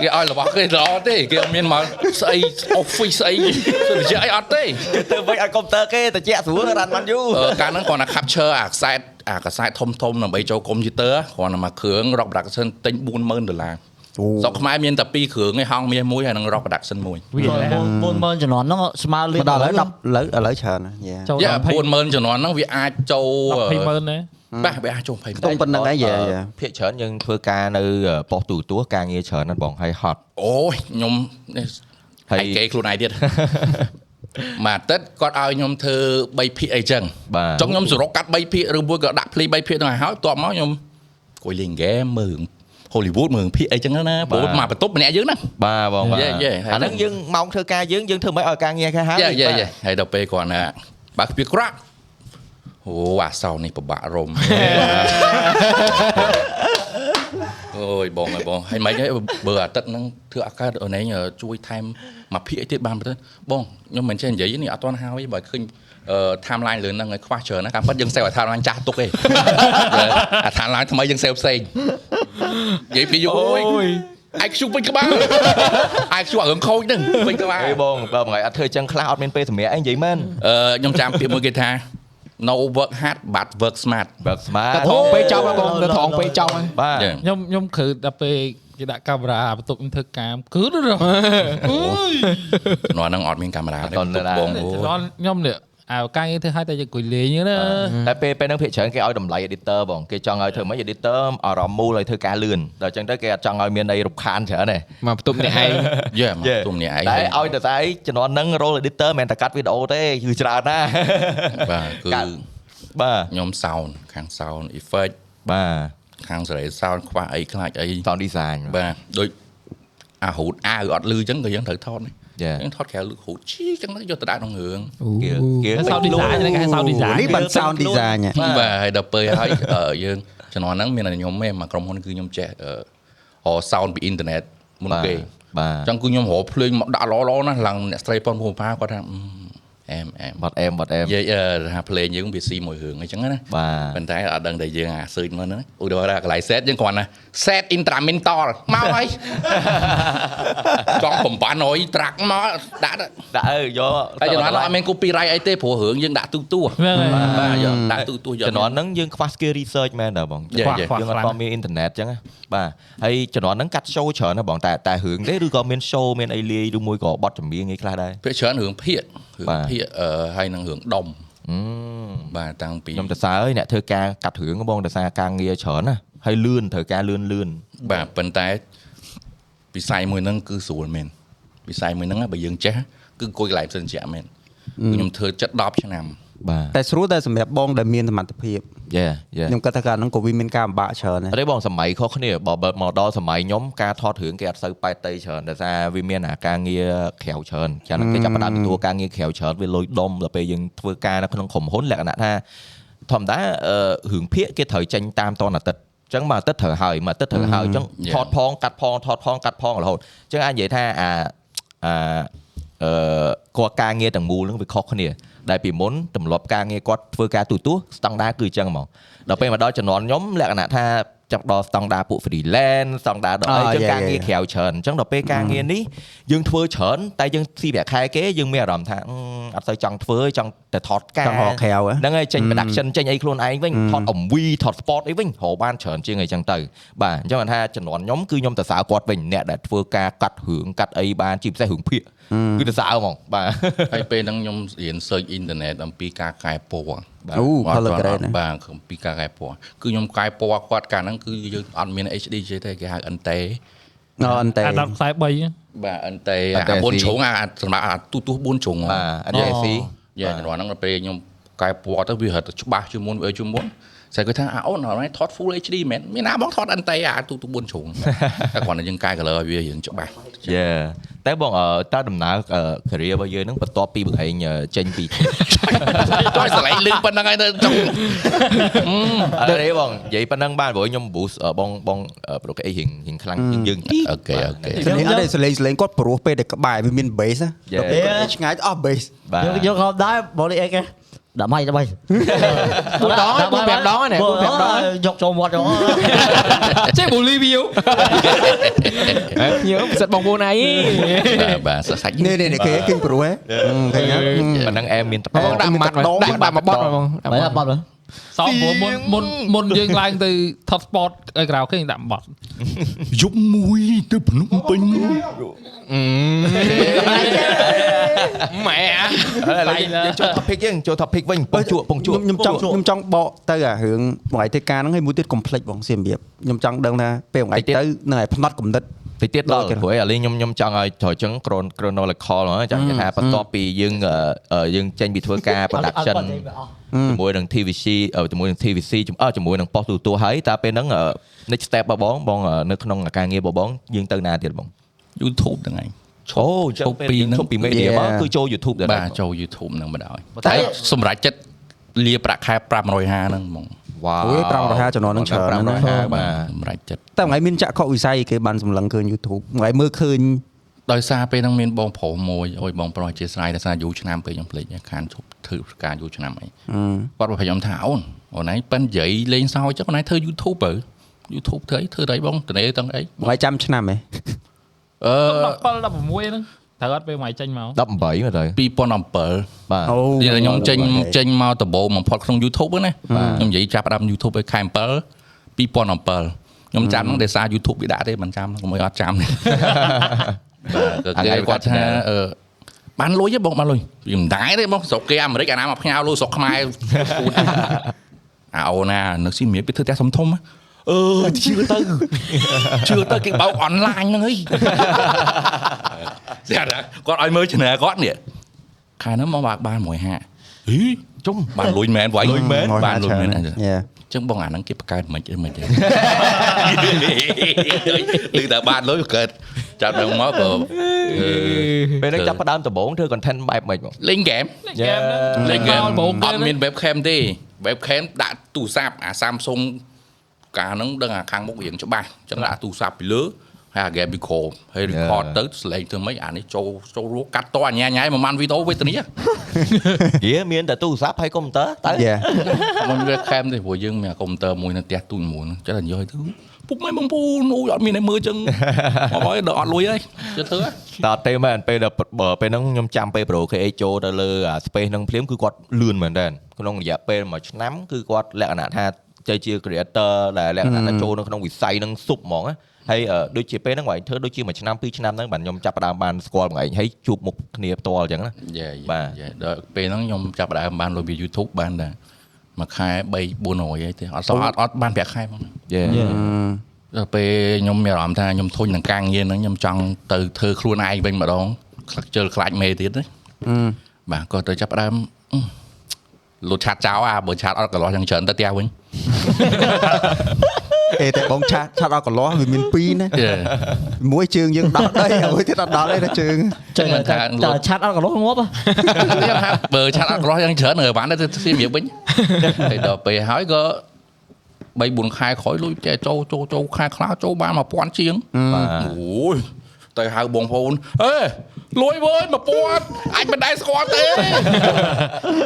គេឲ្យរបស់គេល្អទេគេអត់មានមកស្អី office ស្អីតិចអីអត់ទេទៅវិញឲ្យកុំព្យូទ័រគេតិចស្រួលរ៉ាន់បានយូរអឺកាលហ្នឹងគាត់ណា capture អាខ្សែតអាខ្សែតធំធំដើម្បីចូលកុំព្យូទ័រគាត់ណាមកគ្រឿង rock production ទិញ40000ដុល្លារស្រុកខ្មែរមានតែ2គ្រឿងឯងហងមាសមួយហើយនឹង rock production មួយបងមើលជំនាន់ហ្នឹងស្មើលៀមកដល់ឥឡូវ10ឥឡូវឥឡូវច្រើនយ៉ាចូលយ៉ាដល់20 40000ជំនាន់ហ្នឹងវាអាចចូល20ម៉ឺនណា បាទវាអាចចូល20ខ្ទង់ប៉ុណ្្នឹងឯងយ៉ាយ៉ាភាគច្រើនយើងធ្វើការនៅប៉ុស្តិ៍ទូរទស្សន៍ការងារច្រើនណាស់បងហើយហត់អូយខ្ញុំនេះហើយហើយគេខ្លួនឯងទៀតមួយអាទិត្យគាត់ឲ្យខ្ញុំធ្វើ3ភាគអីចឹងបាទចុងខ្ញុំសរុបកាត់3ភាគឬមួយក៏ដាក់ភ្លី3ភាគហ្នឹងឲ្យហើយបន្ទាប់មកខ្ញុំអង្គុយលេងហ្គេមមើល Hollywood មើលភាគអីចឹងណាព្រោះមកបន្ទប់ម្នាក់យើងហ្នឹងបាទបងបាទយេយេអាហ្នឹងយើងម៉ោងធ្វើការយើងយើងធ្វើមិនឲ្យការងារគេហើយយេយេយេហើយដល់ពេលគាត់ណាបើខ្ពៀក្រាក់ អូអាសោនេះពិបាករំអូយបងអើយបងហើយមិនហីបើអាទិត្យហ្នឹងធ្វើឱកាសអូនឯងជួយថែមមកភាគអីទៀតបានទៅបងខ្ញុំមិនចេះនិយាយនេះអត់ទាន់ហើយបើឃើញអឺ timeline លើហ្នឹងឲ្យខ្វះច្រើនណាតាមពិតយើងសេវឲ្យ timeline ចាស់ទុកឯងអា timeline ថ្មីយើងសេវផ្សេងនិយាយពីយូរអូយឯកជួពេញក្បាលឯកជួរឿងខូចហ្នឹងពេញក្បាលអេបងបើមួយថ្ងៃអត់ធ្វើចឹងខ្លះអត់មានពេលសម្រាប់អីនិយាយមែនអឺខ្ញុំចាំពាក្យមួយគេថា no work hard but work smart បើស្មាតែថងពេលចប់ហើយបងតែថងពេលចប់ហើយបាទចឹងខ្ញុំខ្ញុំគ្រូដល់ពេលគេដាក់កាមេរ៉ាបន្ទប់ខ្ញុំធ្វើការគឺទៅនោះហ្នឹងអត់មានកាមេរ៉ាទេទុកបងអូដល់ខ្ញុំនេះ អើការងារធ្វើឲ្យតែយើងអង្គុយលេងហ្នឹងណាតែពេលពេលហ្នឹងភាគច្រើនគេឲ្យតម្លៃ editor បងគេចង់ឲ្យធ្វើម៉េច editor អារម្មណ៍មូលឲ្យធ្វើការលឿនដល់អញ្ចឹងទៅគេអត់ចង់ឲ្យមានអីរំខានច្រើនទេមកបន្ទប់នេះឯងយេមកទុំនេះឯងតែឲ្យតែតែជំនាន់ហ្នឹង role editor មិនមែនតែកាត់វីដេអូទេគឺច្រើនណាស់បាទគឺកាត់បាទខ្ញុំ sound ខាង sound effect បាទខាងសេរី sound ខ្វះអីខ្លាចអី sound design បាទដូចអារូតអាវអត់លឺអញ្ចឹងក៏យើងត្រូវថតដែរ Yeah. យើងថតក្រៅលឺរូតជីអញ្ចឹងទៅយកទៅដាក់ក្នុងរឿងគៀគៀ sound design ហ្នឹងគេហៅ sound design នេះបាន sound design ហ៎បាទហើយដល់ពេលហើយអឺយើងជំនាន់ហ្នឹងមានតែខ្ញុំទេមកក្រុមហ៊ុនគឺខ្ញុំចេះអឺរក sound ពីអ៊ីនធឺណិតមុនគេបាទអញ្ចឹងគឺខ្ញុំរកភ្លេងមកដាក់ល្អៗណាស់ឡើងអ្នកស្រីប៉ុនភូមិផាគាត់ថា អឺអែមអែមបាត់អែមបាត់អែមនិយាយអឺថាភ្លេងយើងវាស៊ីមួយរឿងអញ្ចឹងណាបាទប៉ុន្តែអត់ដឹងតែយើងអា search មកហ្នឹងឧទាហរណ៍ថាកន្លែង set យើងគ្រាន់តែ set instrumental មកហើយចង់900 track មកដាក់ទៅដាក់អើយកតែចំនួនអត់មាន copyright អីទេព្រោះរឿងយើងដាក់ទូទួហ្នឹងហើយបាទយកដាក់ទូទួយកជំនាន់ហ្នឹងយើងខ្វះ skill research មែនតើបង Yeah, ខ្វះ yeah. យើងអត់មានអ៊ីនធឺណិតអញ្ចឹងណាបាទហើយជំនាន់ហ្នឹងកាត់ show ច្រើនណាស់បងតែតែរឿងទេឬក៏មាន show មានអីលាយឬមួយក៏បទចម្រៀងអីខ្លះដែរភាគច្រើនរឿងភាគរឿងបាទភាគអឺហើយនឹងរឿងដុំអឺបាទតាំងពីខ្ញុំទៅសើអើយអ្នកធ្វើការកាត់រឿងបងទៅសារការងារច្រើនណាហើយលឿនត្រូវការលឿនលឿនបាទប៉ុន្តែវិស័យមួយហ្នឹងគឺស្រួលមែនវិស័យមួយហ្នឹងបើយើងចេះគឺអង្គុយកន្លែងផ្សេងជាក់មែនគឺខ្ញុំធ្វើចិត្ត10ឆ្នាំបាទ តែស្រួលតែសម្រាប់បងដែលមានសមត្ថភាពយេយេខ្ញុំគិតថាកាលហ្នឹងក៏វាមានការលំបាកច្រើនដែរអត់ទេបងសម័យខុសគ្នាបើបើមកដល់សម័យខ្ញុំការថតរឿងគេអត់សូវប៉ែតតៃច្រើនដោយសារវាមានអាការងារក្រៅច្រើនចា៎គេចាប់ផ្ដើមទទួលការងារក្រៅច្រើនវាលុយដុំដល់ពេលយើងធ្វើការនៅក្នុងក្រុមហ៊ុនលក្ខណៈថាធម្មតាអឺរឿងភាគគេត្រូវចេញតាមតនអាទិត្យអញ្ចឹងមួយអាទិត្យត្រូវហើយមួយអាទិត្យត្រូវហើយអញ្ចឹង Yeah. ថតផងកាត់ផងថតផងកាត់ផងរហូតអញ្ចឹងអាចនិយាយថាអាអាអឺគាត់ការងារទាំងមូលហ្នឹងវាខុសគ្នា ដែលពីមុនទម្លាប់ការងារគាត់ធ្វើការទូទាស់ស្តង់ដាគឺអញ្ចឹងហ្មងដល់ពេលមកដល់ជំនាន់ខ្ញុំលក្ខណៈថា ចាប់ដល់ស្តង់ដាពួក freelance ស្តង់ដាដល់អី Ah, អញ្ចឹង yeah, ការងារ yeah. ក្រៅច្រើនអញ្ចឹងដល់ពេលការងារនេះយើងធ្វើច្រើនតែយើងស៊ីប្រាក់ខែគេយើងមានអារម្មណ៍ថាអឺអត់សូវចង់ធ្វើចង់តែថតការចង់រកក្រៅហ៎ហ្នឹងហើយចេញ production ចេញអីខ្លួនឯងវិញថត MV ថត sport អីវិញរកបានច្រើនជាងអីចឹងទៅបាទអញ្ចឹងបានថាជំនាន់ខ្ញុំគឺខ្ញុំទៅសើគាត់វិញអ្នកដែលធ្វើការកាត់រឿងកាត់អីបានជាពិសេសរឿងភាគគឺទៅសើហ្មងបាទហើយពេលហ្នឹងខ្ញុំរៀន search internet អំពីការកែពណ៌ បាទអូអត់ color ទាន់ grade ណាបាទអំពីការកែពណ៌គឺខ្ញុំកែពណ៌គាត់កាលហ្នឹងគឺយើងអត់មាន HD ទេទេគេហៅ NT អត់អន្តេអា1043បាទ NT អា NT 4ជ្រុងអាសម្រាប់អាទូទស្សន៍4ជ្រុងបាទអត់ AC យ៉ាជំនាន់ហ្នឹងដល់ពេលខ្ញុំកែពណ៌ទៅវារត់ទៅច្បាស់ជាងមុនវាជាងមុនស្អីគាត់ថាអាអូនអត់ថត full HD មែនមានណាបងថត NT អាទូទស្សន៍4ជ្រុងតែគ្រាន់តែយើងកែ color ឲ្យវារៀងច្បាស់យេ តែបងតើដំណើរ career របស់យើងហ្នឹងបន្ទាប់ពីបង្ហាញចេញពីតែស្រឡាញ់លឹងប៉ុណ្ណឹងហើយទៅចង់អឺបងនិយាយប៉ុណ្ណឹងបានព្រោះខ្ញុំ boost បងបងប្រកែករៀងរៀងខ្លាំងជាងយើងអូខេអូខេខ្ញុំអត់ស្រឡាញ់ស្រឡាញ់គាត់ព្រោះពេលតែក្បែរវាមាន base ណាដល់ពេលឆ្ងាយអស់ base យកយកហោបដែរ body ache 13 13 4ដង4 5ដងហ្នឹង4 5ដងយកចូលមាត់យកចេះបូលីវាវខ្ញុំសិតបងប្អូនឯងបាទសាច់នេះនេះគេគិញព្រោះហ៎ឃើញហ្នឹងប៉ណ្ណឹងអែមមានតបងដាក់ម៉ាត់មកដាក់បាត់មកបត់ហ្មងដាក់បាត់ហ៎ សោមព្រោះមុនមុនមុនយើងឡើងទៅថត sport ឲ្យក្រៅគេដាក់បត់យប់មួយទៅភ្នំពេញម៉ែអាឥឡូវយើងចូល topic យើងចូល topic វិញពងជក់ពងជក់ខ្ញុំចង់ខ្ញុំចង់បកទៅអារឿងបងឯងធ្វើការហ្នឹងហើយមួយទៀត complex បងសៀមរៀបខ្ញុំចង់ដឹងថាពេលបងឯងទៅនឹងឯងផ្នត់កំណត់ តិចទៀតដល់អូខេព្រោះឥឡូវខ្ញុំខ្ញុំចង់ឲ្យត្រូវចឹង chron- chronological ហ្មងចាំនិយាយថាបន្ទាប់ពីយើងអឺអឺយើងចេញពីធ្វើការ production ជាមួយនឹង TVC អឺជាមួយនឹង TVC ជំអឺជាមួយនឹងប៉ុស្តិ៍ទូទួលហើយតើពេលហ្នឹងអឺ next step របស់បងបងអឺនៅក្នុងការងាររបស់បងយើងទៅណាទៀតបង YouTube ហ្នឹងឯងអូអញ្ចឹងឈប់ពីហ្នឹងឈប់ពី media Yeah. មកគឺចូល YouTube ដែរបាទចូល YouTube ហ្នឹងបណ្ដោយតែសម្រាប់ចិត្តលាប្រាក់ខែ550ហ្នឹងហ្មង វ៉ាវអូយ550ជំនាន់ហ្នឹងច្រើនណាស់550បាទសម្រាប់ចិត្តតែថ្ងៃមានចាក់ខុសវិស័យគេបានសម្លឹងឃើញ YouTube ថ្ងៃមើលឃើញដោយសារពេលហ្នឹងមានបងប្រុសមួយអុយបងប្រុសអធិស្ឋានដោយសារយូរឆ្នាំពេលខ្ញុំភ្លេចខានឈប់ធ្វើការយូរឆ្នាំអីគាត់មកខ្ញុំថាអូនអូនឯងប៉ិននិយាយលេងសើចចឹងអូនឯងធ្វើ YouTube ទៅ YouTube ធ្វើអីធ្វើទៅអីបងតនេទាំងអីបងឯងចាំឆ្នាំហ៎អឺ17 16ហ្នឹង ត្រូវអត់ពេលមកចេញមក18មកទៅ2017បាទអូនិយាយខ្ញុំចេញចេញមកដំបូងបំផុតក្នុង YouTube ហ្នឹងណាខ្ញុំនិយាយចាប់ផ្ដើម YouTube ឲ្យខែ7 2017ខ្ញុំចាំហ្នឹងដោយសារ YouTube វាដាក់ទេមិនចាំកុំឲ្យអត់ចាំទេបាទគេគាត់ថាអឺបានលុយទេបងបានលុយវាមិនដែរទេបងស្រុកគេអាមេរិកអាណាមកផ្ញើលុយស្រុកខ្មែរស្គូតអាអូណានៅស៊ីមៀបវាធ្វើផ្ទះធំធំណា អឺជឿទៅជឿទៅគេបោកអនឡាញហ្នឹងហីស្អាតណាគាត់ឲ្យមើលឆ្នាំគាត់នេះខែហ្នឹងមកបាក់បាន150ហីជុំបានលុយមែនវ៉ៃលុយមែនបានលុយមែនអញ្ចឹងយ៉ាចឹងបងអាហ្នឹងគេបង្កើតមិនអីមិនទេឮតែបានលុយកើតចាប់ដល់មកក៏ពេលហ្នឹងចាប់ផ្ដើមដំបូងធ្វើ content បែបម៉េចបងលេងហ្គេមលេងហ្គេមហ្នឹងលេងហ្គេមបងអត់មាន webcam ទេ webcam ដាក់ទូរស័ព្ទអា Samsung កាលហ្នឹងដឹងអាខាងមុខរៀងច្បាស់អញ្ចឹងដាក់ទូរស័ព្ទពីលើហើយអា game micro ហើយ record ទៅស្លេងធ្វើម៉េចអានេះចូលចូលរੂកាត់តអញ្ញាញ៉ៃមួយម៉ាន់វីដេអូវេទនាវាមានតែទូរស័ព្ទហើយកុំព្យូទ័រតើយ៉ាមិន webcam ទេព្រោះយើងមានកុំព្យូទ័រមួយនៅផ្ទះទូចមួយហ្នឹងចឹងតែនិយាយទៅពុកម៉ែបងប្អូនអូយអត់មានឲ្យមើលចឹងមកហើយដល់អត់លុយហើយជឿធ្វើហ៎តើទេមែនពេលដល់បើពេលហ្នឹងខ្ញុំចាំពេល Pro KH ចូលទៅលើអា space ហ្នឹងភ្លាមគឺគាត់លឿនមែនតើក្នុងរយៈពេលមួយឆ្នាំគឺគាត់លក្ខណៈថា ចេះជា creator ដែលលក្ខណៈថាចូលនៅក្នុងវិស័យហ្នឹងសុបហ្មងណាហើយអឺដូចជាពេលហ្នឹងបងឯងធ្វើដូចជាមួយឆ្នាំពីរឆ្នាំហ្នឹងបាទខ្ញុំចាប់ផ្ដើមបានស្គាល់បងឯងហើយជួបមុខគ្នាផ្ទាល់អញ្ចឹងណាយេបាទយេដល់ពេលហ្នឹងខ្ញុំចាប់ផ្ដើមបានលុយពី YouTube បានតែមួយខែ3 400អីទេអត់សោះអត់អត់បានប្រាក់ខែហ្មងយេដល់ពេលខ្ញុំមានអារម្មណ៍ថាខ្ញុំធុញនឹងការងារហ្នឹងខ្ញុំចង់ទៅធ្វើខ្លួនឯងវិញម្ដងខ្លាចជិលខ្លាចមេទៀតណាបាទក៏ទៅចាប់ផ្ដើមអឺ លុតឆាត់ចោលអាបើឆាត់អត់កន្លោះយ៉ាងច្រើនទៅផ្ទះវិញអេតែបងឆាឆាត់អត់កន្លោះវាមានពីរណាយេមួយជើងយើងដល់ដីមួយទៀតអត់ដល់ទេណាជើងចឹងមិនថាតែលុតឆាត់អត់កន្លោះងាប់ហ៎ខ្ញុំថាបើឆាត់អត់កន្លោះយ៉ាងច្រើននៅបានទៅស្រៀមរៀបវិញហើយដល់ពេលហើយក៏3 4ខែក្រោយលុយតែចូលចូលចូលខែខ្លះចូលបាន1000ជាងបាទអូយទៅហៅបងប្អូនអេ លួយវើយ1000អញមិនដែរស្គាល់ទេ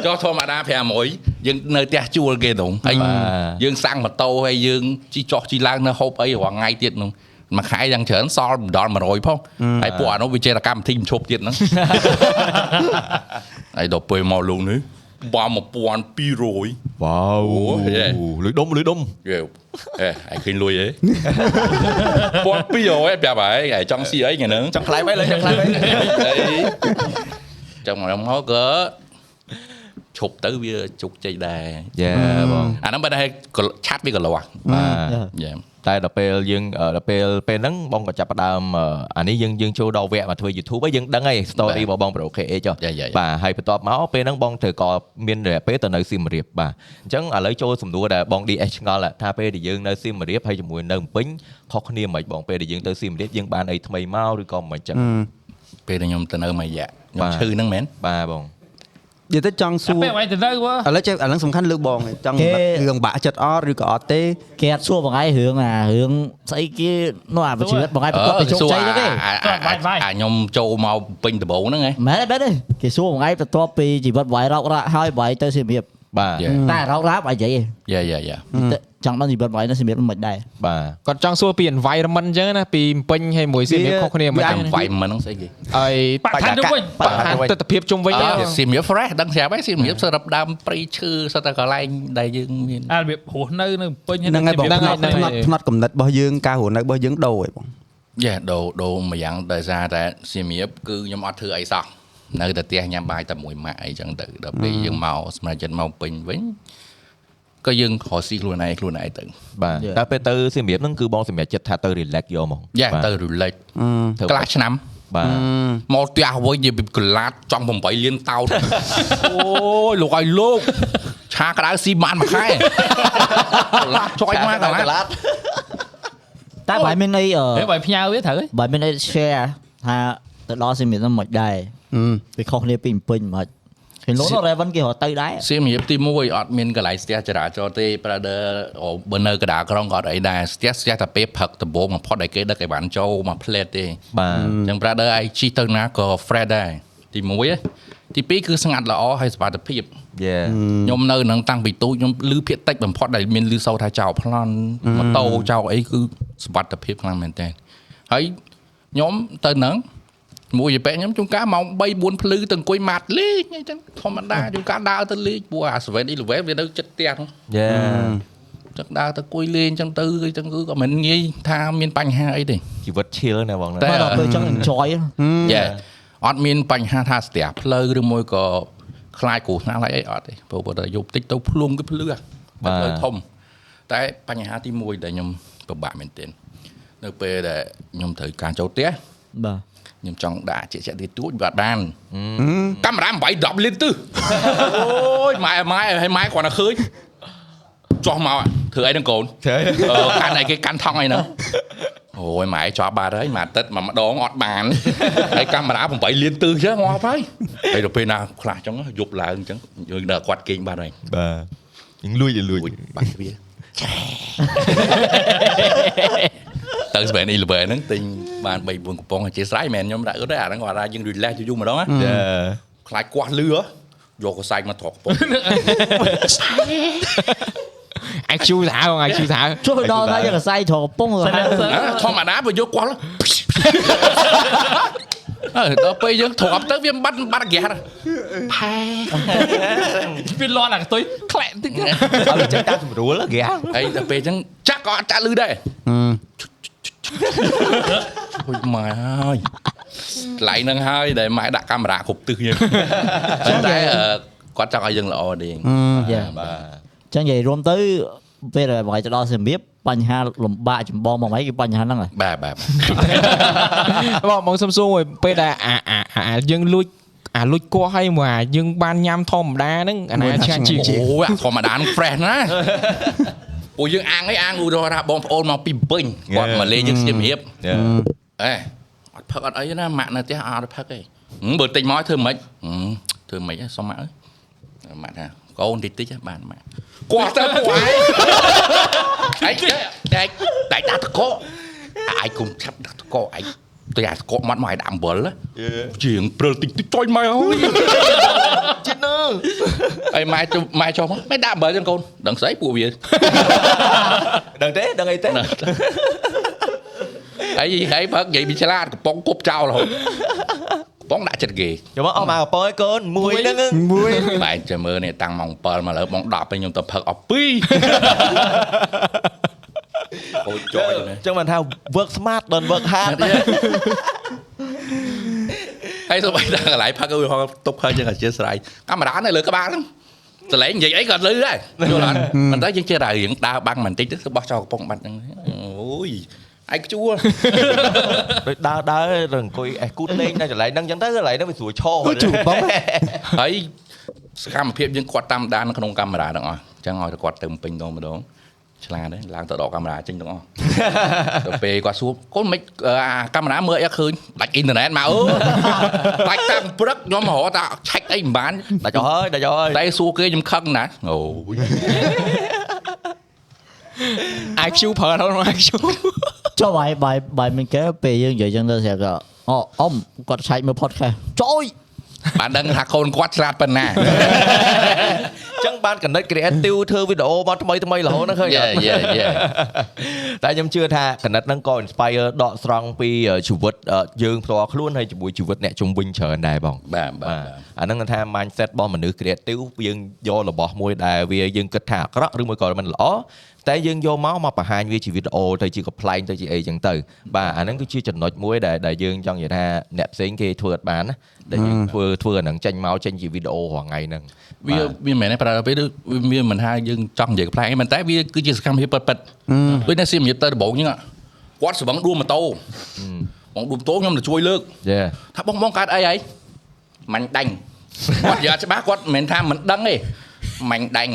ចុះធម្មតា500យើងនៅផ្ទះជួលគេហ្នឹងហើយយើងសាំងម៉ូតូហើយយើងជីចោះជីឡើងនៅហូបអីរាល់ថ្ងៃទៀតហ្នឹងមួយខែយ៉ាងច្រើនសល់មិនដល់100ផងហើយពួកអានោះវាចេះតែកម្មវិធីមិនឈប់ទៀតហ្នឹងហើយដល់ពេលមកលោកនេះ បំ1200វ៉ាវលុយដុំលុយដុំអេឯងឃើញលុយហ៎1200ប្រាប់ហើយឯងចង់ស៊ីអីថ្ងៃហ្នឹងចង់ខ្លែបអីលើចង់ខ្លែបអីចាំមកមកក៏ ឈប់ទៅវាជោគជ័យដែរយេបងអាហ្នឹងបើតែឆាត់វាក៏លាស់បាទយ៉ាតែដល់ពេលយើងអឺដល់ពេលពេលហ្នឹងបងក៏ចាប់ផ្ដើមអឺអានេះយើងយើងចូលដល់វគ្គមកធ្វើ YouTube ហើយយើងដឹងហើយ story របស់បង Pro KH ចុះយ៉ាយ៉ាបាទហើយបន្ទាប់មកពេលហ្នឹងបងត្រូវក៏មានរយៈពេលទៅនៅសៀមរាបបាទអញ្ចឹងឥឡូវចូលសំណួរដែលបង DS ឆ្ងល់ថាពេលដែលយើងនៅសៀមរាបហើយជាមួយនៅភ្នំពេញខុសគ្នាមិនបងពេលដែលយើងទៅសៀមរាបយើងបានអីថ្មីមកឬក៏មិនអញ្ចឹងពេលដែលខ្ញុំទៅនៅមួយរយៈខ្ញុំបាទឈឺហ្នឹងមែនបាទបង និយាយទៅចង់សួរពេលហ្នឹងទៅទៅបើឥឡូវចេះអាហ្នឹងសំខាន់លើកបងឯងចង់រឿងបាក់ចិត្តអត់ឬក៏អត់ទេគេអត់សួរបងឯងរឿងអារឿងស្អីគេនោះអាជីវិតបងឯងប្រកបទៅជោគជ័យហ្នឹងទេអាអាខ្ញុំចូលមកពេញដំបូងហ្នឹងហ៎មែនទេមែនទេគេសួរបងឯងបន្ទាប់ពីជីវិតបងឯងរករាក់ហើយបងឯងទៅសៀមរាប បាទយ៉ាតែរករាក់បងឯងនិយាយយ៉ាយ៉ាយ៉ាទេចង់ដឹងជីវិតបងឯងនៅសៀមរាបមិនដែរបាទគាត់ចង់សួរពី environment អញ្ចឹងណាពីពេញហើយមួយសៀមរាបខុសគ្នាមិនអាដឹងវាយមិនហ្នឹងស្អីគេហើយបរិស្ថានជុំវិញបរិស្ថានទស្សនភាពជុំវិញអហ្នឹងឺសៀមរាប fresh ដឹងស្រាប់ហើយសៀមរាបសរុបដើមព្រៃឈើសតតែកន្លែងដែលយើងមានអារបៀបរស់នៅនៅពេញហ្នឹងហើយបងហ្នឹងផ្នត់ផ្នត់ផ្នត់កំណត់របស់យើងការរស់នៅរបស់យើងដូរឯងបងយ៉ាដូរដូរមួយយ៉ាងដោយសារតែសៀមរាបគឺខ្ញុំអត់ធ្វើអីសោះ នៅតែផ្ទះញ៉ាំបាយតែមួយម៉ាក់អីចឹងទៅដល់ពេលយើងមកសម្រាប់ចិត្តមកពេញវិញក៏យើងខកស៊ីខ្លួនឯងខ្លួនឯងទៅបាទតែពេលទៅសៀមរាបហ្នឹងគឺបងសម្រាប់ចិត្តថាទៅ relax យកហ្មងយ៉ាបាទទៅ relax ធ្វើកន្លះឆ្នាំបាទមកផ្ទះវិញនិយាយពីកន្លាតចង់8លានតោតអូយលោកឲ្យលោកឆាក្តៅស៊ីបានមួយខែកន្លាតចុយមកកន្លាតតែបងឯងមានអីអឺហេបើផ្ញើវាត្រូវហ៎បើមានអី share ថាទៅដល់សៀមរាបហ្នឹងមិនដែរអឺ វាខុសគ្នាពីពេញមិនឃើញលោក Raven គេរត់ទៅដែរសៀមរាបទី1អត់មានកន្លែងស្ទះចរាចរណ៍ទេ brother អូបើនៅកណ្ដាលក្រុងក៏អត់អីដែរស្ទះស្ទះតែពេលព្រឹកដំបូងបំផុតដែលគេដឹកឲ្យបានចូលមកផ្លែតទេបាទអញ្ចឹង brother ឯងជិះទៅណាក៏ fresh ដែរទី1ហ៎ទី2គឺស្ងាត់ល្អហើយសុវត្ថិភាពយេខ្ញុំនៅនឹងតាំងពីទូចខ្ញុំលឺភាកតិចបំផុតដែលមានលឺសូរថាចោលប្លន់ម៉ូតូចោលអីគឺសុវត្ថិភាពខ្លាំងមែនតើហើយខ្ញុំទៅនឹង មួយយពេខ្ញុំជួនកាលម៉ោង3 4ភ្លឺទៅអង្គុយម៉ាត់លេងអីចឹងធម្មតាជួនកាលដើរទៅលេងព្រោះអា7 11វានៅចិត្តផ្ទះហ្នឹងយេចឹងដើរទៅអង្គុយលេងចឹងទៅអីចឹងគឺក៏មិនងាយថាមានបញ្ហាអីទេជីវិត chill ណាបងណាតែតែដល់ពេលចង់ enjoy យេអត់មានបញ្ហាថាស្ទះផ្លូវឬមួយក៏ខ្លាចគ្រោះថ្នាក់ឡើយអីអត់ទេព្រោះបើតែយប់តិចទៅភ្លុំគឺភ្លឺហ่ะតែផ្លូវធំតែបញ្ហាទី1ដែលខ្ញុំពិបាកមែនទែននៅពេលដែលខ្ញុំត្រូវការចូលផ្ទះបាទ ខ្ញុំចង់ដាក់ជាក់ជាក់ទីទួចវាអត់បានកាមេរ៉ា8 10លីត្រទិសអូយម៉ែម៉ែឲ្យម៉ែគ្រាន់តែឃើញចោះមកធ្វើអីនឹងកូនធ្វើអឺកាន់អីគេកាន់ថង់អីហ្នឹងអូយម៉ែជាប់បាត់ហើយមួយអាទិត្យមួយម្ដងអត់បានហើយកាមេរ៉ា8លានទិសចឹងងាប់ហើយហើយដល់ពេលណាខ្លះចឹងយប់ឡើងចឹងយើងដល់គាត់គេងបាត់ហើយបាទយើងលួចលួចួចបាត់វា ទៅស្បែន11 ហ្នឹងទិញបាន3 4កំប៉ុងអធិស្ឋានមែនខ្ញុំដាក់អត់ទេអាហ្នឹងគាត់ថាយើង relax យូរម្ដងណាយ៉ាខ្លាចគាស់លឺហ៎យកកសែកមកត្រកកំប៉ុងអាចជូសាវអាចជូសាវជួយដល់ថាយកកសែត្រកកំពុងទៅហៅធម្មតាបើយកគាស់អើដល់ពេលយើងទ្រាំទៅវាបាត់បាត់ហ្គាសផែវាលន់អាកតុយក្លែកតិចអត់ចឹងតាមស្រួលហ្គេហើយដល់ពេលអញ្ចឹងចាក់ក៏អត់ចាក់លឺដែរ អូយម៉ែហើយកន្លែងហ្នឹងហើយដែលម៉ែដាក់កាមេរ៉ាគ្រប់ទិសយើងប៉ុន្តែអឺគាត់ចង់ឲ្យយើងល្អទេយ៉ាបាទចឹងនិយាយរួមទៅពេលដែលបងឯងទៅដល់សម្រៀបបញ្ហាលំបាកចម្បងមកអីគឺបញ្ហាហ្នឹងហើយបាទបាទបងបងសុំសួរមួយពេលដែលអាអាអាយើងលួចអាលួចគោះឲ្យមកអាយើងបានញ៉ាំធម្មតាហ្នឹងអាណាឆ្ងាញ់ជាងអូយអាធម្មតានឹង fresh ណា ពួកយើងអាំងអីអាំងឧទាហរណ៍ថាបងប្អូនមកពីពេញគាត់មកលេងយើងសៀមរាបយ៉ាអេអត់ផឹកអត់អីណាម៉ាក់នៅផ្ទះអត់ផឹកទេហឹមបើទិញមកធ្វើម៉េចហឹមធ្វើម៉េចហ៎សុំម៉ាក់អើយម៉ាក់ថាកូនតិចតិចហ៎បានម៉ាក់គាត់ទៅពួកឯងឯងតែតែដាក់តកឯងគុំឆាប់ដាក់តកឯង ទៅអាតកមាត់មកឲ្យដាក់អំបិលជាងព្រិលតិចតិចចុយម៉ែអើយចិត្តនើហើយម៉ែចុះម៉ែចុះមកមិនដាក់អំបិលចឹងកូនដឹងស្អីពួកវាដឹងទេដឹងអីទេហើយហើយបើនិយាយពីឆ្លាតកំប៉ុងគប់ចោលរហូតកំប៉ុងដាក់ចិត្តគេចាំមកអស់មកកប៉ោឲ្យកូនមួយហ្នឹងមួយបែរចាំមើលនេះតាំងម៉ោង7មកលើម៉ោង10ពេលខ្ញុំទៅផឹកអស់2 អូយចុយណាចឹងបានថា work smart don't work hard ហើយទៅបែរដល់កន្លែងផឹកឧទាហរណ៍ទុកផឹកយើងអធិស្ស្រ័យកាមេរ៉ានៅលើក្បាលហ្នឹងសលេងនិយាយអីក៏លឺដែរយល់អត់មិនតែយើងចេះតែរៀងដើរបាំងបន្តិចទៅបោះចោលកំប៉ុងបាត់ហ្នឹងអូយឯងខ្ជួលដូចដើរដើរទៅអង្គុយអេះគូតលេងនៅកន្លែងហ្នឹងចឹងទៅកន្លែងហ្នឹងវាស្រួលឈរអូជូបងហើយសកម្មភាពយើងគាត់តាមដាននៅក្នុងកាមេរ៉ាទាំងអស់អញ្ចឹងឲ្យតែគាត់ទៅពេញដងម្ដង ឆ្លាតទេឡើងទៅដកកាមេរ៉ាចេញទាំងអស់ដល់ពេលគាត់សួរកូនមិនអាកាមេរ៉ាមើលអីឃើញដាច់អ៊ីនធឺណិតមកអើដាច់តាំងព្រឹកខ្ញុំរហូតថាឆែកអីមិនបានដាច់អស់ហើយដាច់អស់ហើយតែសួរគេខ្ញុំខឹងណាស់អូយ IQ ប្រើដល់ IQ ចុះបាយបាយបាយមិនគេពេលយើងនិយាយចឹងទៅស្រាប់ក៏អូអ៊ំគាត់ឆែកមើល podcast ចុយ បានដឹងថាកូនគាត់ឆ្លាតប៉ុណ្ណាចឹងបានកណិត creative ធ្វើវីដេអូមកថ្មីថ្មីរហូតហ្នឹងឃើញអយេត់យេយេតែខ្ញុំជឿថាកណិតហ្នឹងក៏ inspire ដកស្រង់ពីជីវិតយើងផ្ទាល់ខ្លួនហើយជាមួយជីវិតអ្នកជំនវិញច្រើនដែរបងបាទបាទអាហ្នឹងគឺថា mindset របស់មនុស្ស creative យើងយករបស់មួយដែលវាយើងគិតថាអាក្រក់ឬមួយក៏មិនល្អ តែយើងយកមកមកបង្ហាញវាជាវីដេអូទៅជា complain ទៅជាអីចឹងទៅបាទអាហ្នឹងគឺជាចំណុចមួយដែលដែលយើងចង់និយាយថាអ្នកផ្សេងគេធ្វើអត់បានណាដែលយើងធ្វើធ្វើអាហ្នឹងចេញមកចេញជាវីដេអូរាល់ថ្ងៃហ្នឹងវាវាមិនមែនទេប្រើពេលវាមិនថាយើងចង់និយាយផ្លែងមិនតែវាគឺជាសកម្មភាពពិតពិតដូចអ្នកសៀមរាបទៅដំបងអញ្ចឹងគាត់ស្វឹងដួលម៉ូតូបងដួលម៉ូតូខ្ញុំទៅជួយលើកយេថាបងបងកើតអីហើយមាញ់ដាញ់គាត់និយាយអត់ច្បាស់គាត់មិនមែនថាមិនដឹងទេ មាញ់ដាញ់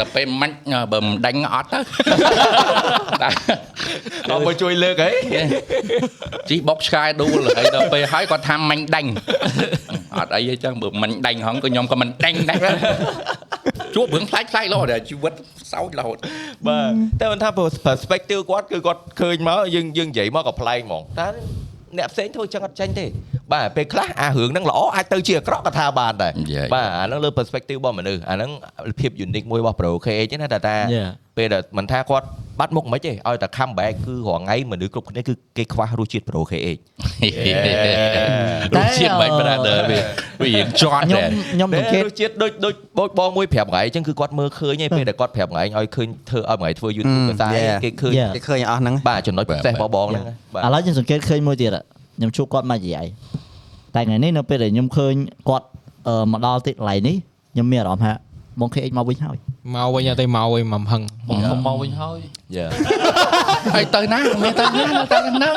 ដល់ពេលមាញ់បើមិនដាញ់អត់ទៅតែអត់មកជួយលើកហីជីបុកឆ្កែដួលហើយដល់ពេលហើយគាត់ថាមាញ់ដាញ់អត់អីទេចឹងបើមាញ់ដាញ់ហងក៏ខ្ញុំក៏មិនដាញ់ដែរជួបរឿងផ្លាច់ផ្លាច់រហូតដល់ជីវិតសោចរហូតបាទតែមិនថា perspective គាត់គឺគាត់ឃើញមកយើងយើងនិយាយមកក៏ប្លែកហ្មងតែ អ្នកផ្សេងធ្វើចឹងអត់ចាញ់ទេបាទពេលខ្លះអារឿងហ្នឹងល្អអាចទៅជាអាក្រក់ក៏ថាបានដែរ Yeah. បាទអាហ្នឹងលើ perspective របស់មនុស្សអាហ្នឹងភាព unique មួយរបស់ Pro KH ណាតែថា Yeah. ពេលដែលមិនថាគាត់ បាត់មុខមិនទេឲ្យតែ come back គឺរាល់ថ្ងៃមនុស្សគ្រប់គ្នាគឺគេខ្វះរសជាតិ Pro KH រសជាតិបាច់ brother វាវារៀងជាប់ខ្ញុំដែរខ្ញុំសង្កេតរសជាតិដូចដូចដូចបងមួយប្រាប់ថ្ងៃអញ្ចឹងគឺគាត់មើលឃើញឯងពេលដែលគាត់ប្រាប់ថ្ងៃឲ្យឃើញធ្វើឲ្យថ្ងៃធ្វើ YouTube ភាសា Yeah. គេឃើញ Yeah. គេឃើញអស់ហ្នឹងបាទចំណុចពិសេសរបស់បងហ្នឹងបាទឥឡូវខ្ញុំសង្កេតឃើញមួយទៀតខ្ញុំជួបគាត់មកនិយាយតែថ្ងៃនេះនៅពេលដែលខ្ញុំឃើញគាត់អឺមកដល់ទីកន្លែងនេះខ្ញុំមានអារម្មណ៍ថា បង KX មកវិញហើយមកវិញទៅមកវិញមកហឹងបងខ្ញុំមកវិញហើយយ៉ាហើយទៅណាមិនទៅណាទៅណា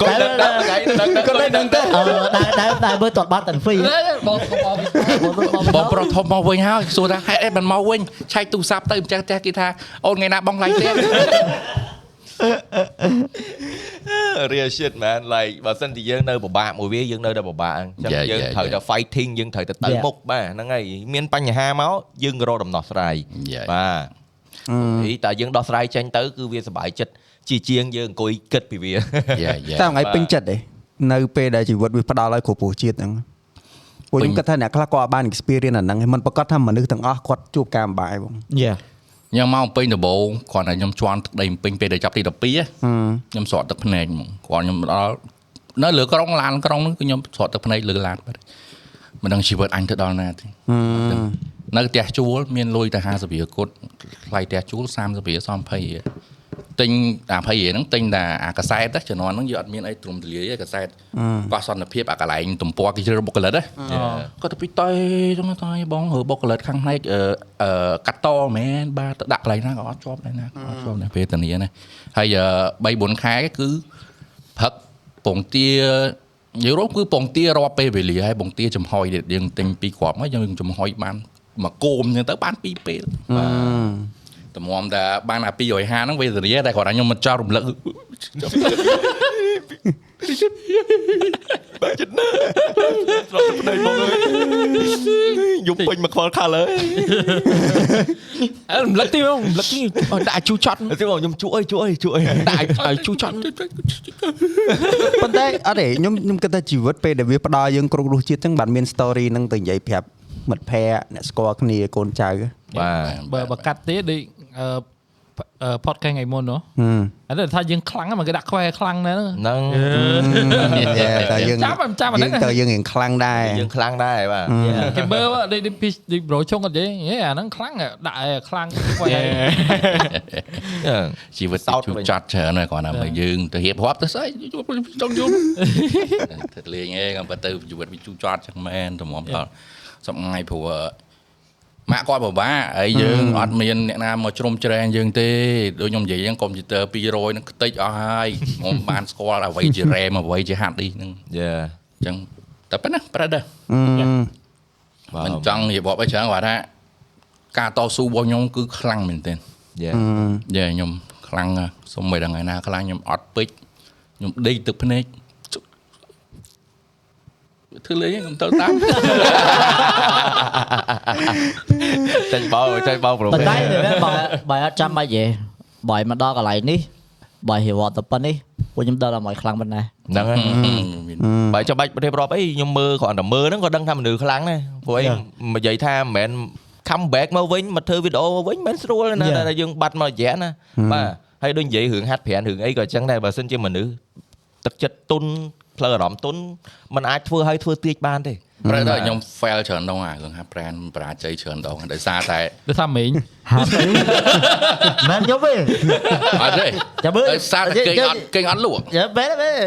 គាត់ដឹងដឹងថ្ងៃដឹងដឹងគាត់ដឹងទៅអឺដែលដែលដែលមើលតតបាត់ទាំងហ្វីបងបងបងបងប្រុសធំមកវិញហើយសួរថាហេតុអីមិនមកវិញឆែកទូរស័ព្ទទៅម្ចាស់ផ្ទះគេថាអូនថ្ងៃណាបងឡើងផ្ទះ real shit man like បើសិនជាយើងនៅពិបាកមួយវាយើងនៅតែពិបាកអញ្ចឹង Yeah, យើង yeah, ត្រូវតែ yeah. fighting យើងត្រូវតែទៅ Yeah. មុខបាទហ្នឹងហើយមានបញ្ហាមកយើងរកដំណោះស្រាយ Yeah. បាទអីតែយើងដោះស្រាយចេញទៅគឺវាសុបាយចិត្តជាជាងយើងអង្គុយគិតពីវា Yeah, yeah. តែថ្ងៃពេញចិត្តទេនៅពេលដែលជីវិតវាផ្ដល់ឲ្យគ្រប់គ្រងជាតិហ្នឹងពួកខ្ញុំគិតថាអ្នកខ្លះក៏អត់បាន experience អាហ្នឹងហើយមិនប្រកាសថាមនុស្សទាំងអស់គាត់ជួបការលំបាកបងយ៉ា ខ្ញុំមកពេញដំបូងគាត់តែខ្ញុំជន់ទឹកដីពេញពេលដែលចាប់ទី12ខ្ញុំស្រក់ទឹកភ្នែកហ្មងគាត់ខ្ញុំដល់នៅលើក្រុងឡានក្រុងហ្នឹងគឺខ្ញុំស្រក់ទឹកភ្នែកលើឡានបាត់មិនដឹងជីវិតអញទៅដល់ណាទេនៅផ្ទះជួលមានលុយតែ50រៀលគត់ថ្លៃផ្ទះជួល30រៀលសំ20រៀល ទិញអា20រៀលហ្នឹងទិញតែអាកសែតណាជំនាន់ហ្នឹងយើងអត់មានអីទ្រំទលាយទេកសែតកោះសន្តិភាពអាកន្លែងទំព័រគេជ្រើបុគ្គលិតណាគាត់ទៅពីតៃចឹងតៃបងហើបុគ្គលិតខាងផ្នែកអឺអឺកាត់តមែនបាទទៅដាក់កន្លែងណាក៏អត់ជាប់ដែរណាក៏អត់ជាប់ដែរពេលធានាណាហើយ3 4ខែគឺព្រឹកពងទានិយាយរួមគឺពងទារាប់ពេលវេលាហើយពងទាចំហុយទៀតយើងទិញពីរគ្រាប់មកយើងចំហុយបានមកគោមចឹងទៅបានពីរពេលបាទ តម្រាំតែបានអា250ហ្នឹងវេទនាតែគាត់ថាខ្ញុំមិនចោលរំលឹកយប់ពេញមកខ្វល់ color អើរំលឹកទីបងរំលឹកទីអត់ដាក់ជូរចត់ទេបងខ្ញុំជួយអីជួយអីជួយអីដាក់ឲ្យជូរចត់ប៉ុន្តែអត់ទេខ្ញុំខ្ញុំគិតថាជីវិតពេលដែលវាផ្ដល់យើងគ្រប់រសជាតិចឹងបានមាន story ហ្នឹងទៅនិយាយប្រាប់មិត្តភ័ក្តិអ្នកស្គាល់គ្នាកូនចៅបាទបើបើកាត់ទេដូច អឺអឺ podcast ថ្ងៃមុននោះហឹមអត់ថាយើងខ្លាំងហ្នឹងមកគេដាក់ខ្វែខ្លាំងណាស់ហ្នឹងហ្នឹងតែយើងចាំចាំចាំអាហ្នឹងយើងទៅយើងរៀងខ្លាំងដែរយើងខ្លាំងដែរបាទគេមើលដូចដូចពីដូចប្រូជុងអត់ទេហេអាហ្នឹងខ្លាំងដាក់ឲ្យខ្លាំងខ្វែជីវិតសោតជួវិញចាត់ច្រើនហើយគាត់ថាមកយើងទៅរៀបរាប់ទៅស្អីជួបចង់យំទៅលេងឯងគាត់ទៅជីវិតវាជួចាត់ចឹងមែនតម្រាំដល់សប្ងៃព្រោះ ម៉ាក់គាត់ពិបាកហើយយើងអត់មានអ្នកណាមកជ្រុំជ្រែងយើងទេដូចខ្ញុំនិយាយហ្នឹងកុំព្យូទ័រ200ហ្នឹងខ្ទេចអស់ហើយខ្ញុំបានស្គាល់អ្វីជា RAM អ្វីជា hard disk ហ្នឹងយ៉ាអញ្ចឹងតែប៉ុណ្ណាប្រហែលដែរបាទមិនចង់រៀបរាប់អីច្រើនគាត់ថាការតស៊ូរបស់ខ្ញុំគឺខ្លាំងមែនទែនយ៉ាយ៉ាខ្ញុំខ្លាំងណាស់សុំមិនដឹងថ្ងៃណាខ្លាំងខ្ញុំអត់ពេជ្រខ្ញុំដេកទឹកភ្នែកជុក ធ្វើលេងខ្ញុំទៅតាមចេញបោចេញបោប្រូប៉ុន្តែបើបើអត់ចាំបាច់ទេបើមកដល់កន្លែងនេះបើហេវត្តទៅប៉ុណ្នេះពួកខ្ញុំដល់ដល់មកខ្លាំងប៉ុណ្ណាហ្នឹងហើយបើចាំបាច់ប្រទេសរាប់អីខ្ញុំមើលគ្រាន់តែមើលហ្នឹងក៏ដឹងថាមនុស្សខ្លាំងដែរព្រោះអីនិយាយថាមិនមែន come back មកវិញមកធ្វើវីដេអូមកវិញមិនស្រួលទេណាតែយើងបាត់មករយៈណាបាទហើយដូចនិយាយរឿងហាត់ប្រានរឿងអីក៏អញ្ចឹងដែរបើសិនជាមនុស្សទឹកចិត្តទុន ផ្លូវអារម្មណ៍ទុនมันអាចធ្វើឲ្យធ្វើទៀចបានទេប្រហែលខ្ញុំ fail ច្រើនដងអារឿងហាប់ប្រានបរាជ័យច្រើនដងដោយសារតែដូចថាមេងហាត់អីមិនយកទេអត់ទេចាំមើលដោយសារតែគេងអត់គេងអត់លក់យ៉ាបែរបែរ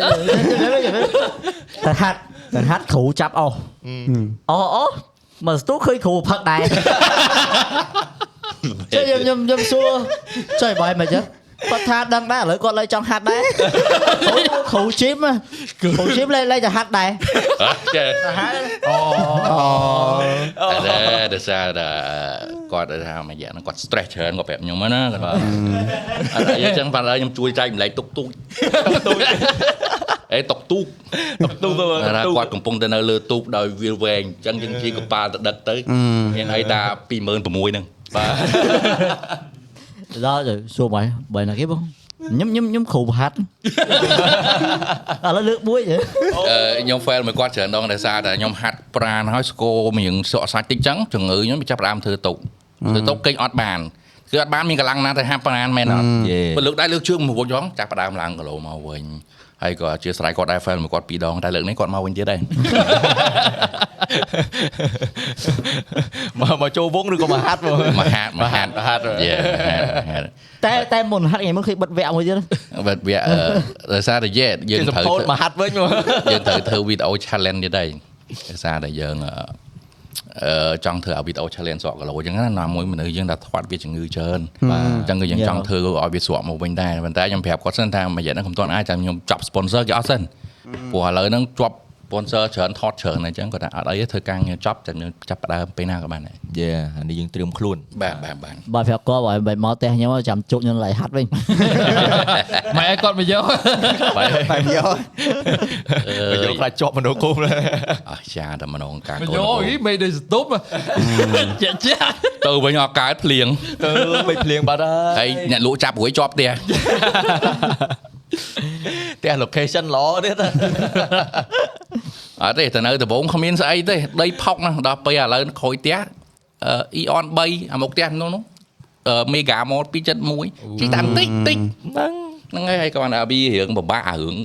តែហាត់តែហាត់គ្រូចាប់អស់អូអូមកស្ទូឃើញគ្រូផឹកដែរចុះខ្ញុំខ្ញុំខ្ញុំសួរចុះបើមិនចឹង គាត់ថាដឹងដែរឥឡូវគាត់លើចង់ហាត់ដែរគ្រូជីមគ្រូជីមលេលេតែហាត់ដែរចេះអូតែដោយសារតែគាត់ថាមួយយ៉ាងហ្នឹងគាត់ stress ច្រើនគាត់ប្រាប់ខ្ញុំណាគាត់អត់អីចឹងប៉ះឡើយខ្ញុំជួយចែកម្លែកទុកទូកទូកអេទុកទូកទូទៅថាគាត់កំពុងតែនៅលើទូកដោយវាលវែងអញ្ចឹងយើងជិះកប៉ាល់ទៅដឹកទៅមានអីតា26000ហ្នឹងបាទ ដល់ទៅសួរបើបើណាគេបងខ្ញុំខ្ញុំខ្ញុំគ្រូហាត់ឥឡូវលើកមួយហ៎អឺខ្ញុំ fail មួយគាត់ច្រើនដងដោយសារតែខ្ញុំហាត់ប្រាណហើយស្គរមៀងសក់សាច់តិចចឹងជំងឺខ្ញុំចាប់ផ្ដើមធ្វើតុកធ្វើតុកគេងអត់បានគឺអត់បានមានកម្លាំងណាទៅហាត់ប្រាណមែនអត់យេបើលើកដៃលើកជើងមួយវិញចាប់ផ្ដើមឡើងគីឡូមកវិញ ហើយក៏អធិស្ឋានគាត់ដែរ fail មួយគាត់ពីរដងតែលើកនេះគាត់មកវិញទៀតដែរមកមកចូលវងឬក៏មកហាត់មកមកហាត់មកហាត់មកហាត់យេហាត់តែតែមុនហាត់ថ្ងៃមុនឃើញបិទវគ្គមួយទៀតបើវាអឺដោយសារតែយេយើងយើងត្រូវសម្ពោធមកហាត់វិញមកយើងត្រូវធ្វើវីដេអូ challenge ទៀតដែរដោយសារតែយើងអឺអឺ ចង់ធ្វើឲ្យវីដេអូ challenge សក់គីឡូអញ្ចឹងណាណាមួយមនុស្សយើងថាធាត់វាជំងឺច្រើនបាទអញ្ចឹងក៏យើងចង់ធ្វើឲ្យវាស្រក់មកវិញដែរប៉ុន្តែខ្ញុំប្រាប់គាត់សិនថាមួយរយៈហ្នឹងខ្ញុំមិនទាន់អាចតែខ្ញុំចាប់ sponsor គេអត់សិនព្រោះឥឡូវហ្នឹងជាប់ sponsor ច្រើនថតច្រើនអញ្ចឹងគាត់ថាអត់អីទេធ្វើការងារចប់ចាំយើងចាប់ផ្ដើមពេលណាក៏បានដែរយេអានេះយើងត្រៀមខ្លួនបាទបាទបាទបើប្រាប់គាត់បើបើមកផ្ទះខ្ញុំចាំជុកខ្ញុំឡៃហាត់វិញម៉ែឲ្យគាត់មកយកបែបបែបយកបើយកខ្លាចជាប់មនុស្សគុំអស់ចាតែម្ដងការមកកូនយកអីមិនដូចស្តុបចាក់ចាក់ទៅវិញអត់កើតភ្លៀងទៅមិនភ្លៀងបាត់ហើហើយយអ្នកលក់ចាប់រួយជាប់ផ្ទះផ្ទះ location ល្អទៀត អត់ទេទៅនៅដំបងគ្មានស្អីទេដីផុកណាដល់ពេលឥឡូវខូចផ្ទះអឺ Eon 3អាមុខផ្ទះនោះនោះអឺ Mega Mall 271ជីតាមតិចតិចហ្នឹងហ្នឹងហើយហើយគាត់ថាវារឿងពិបាករឿង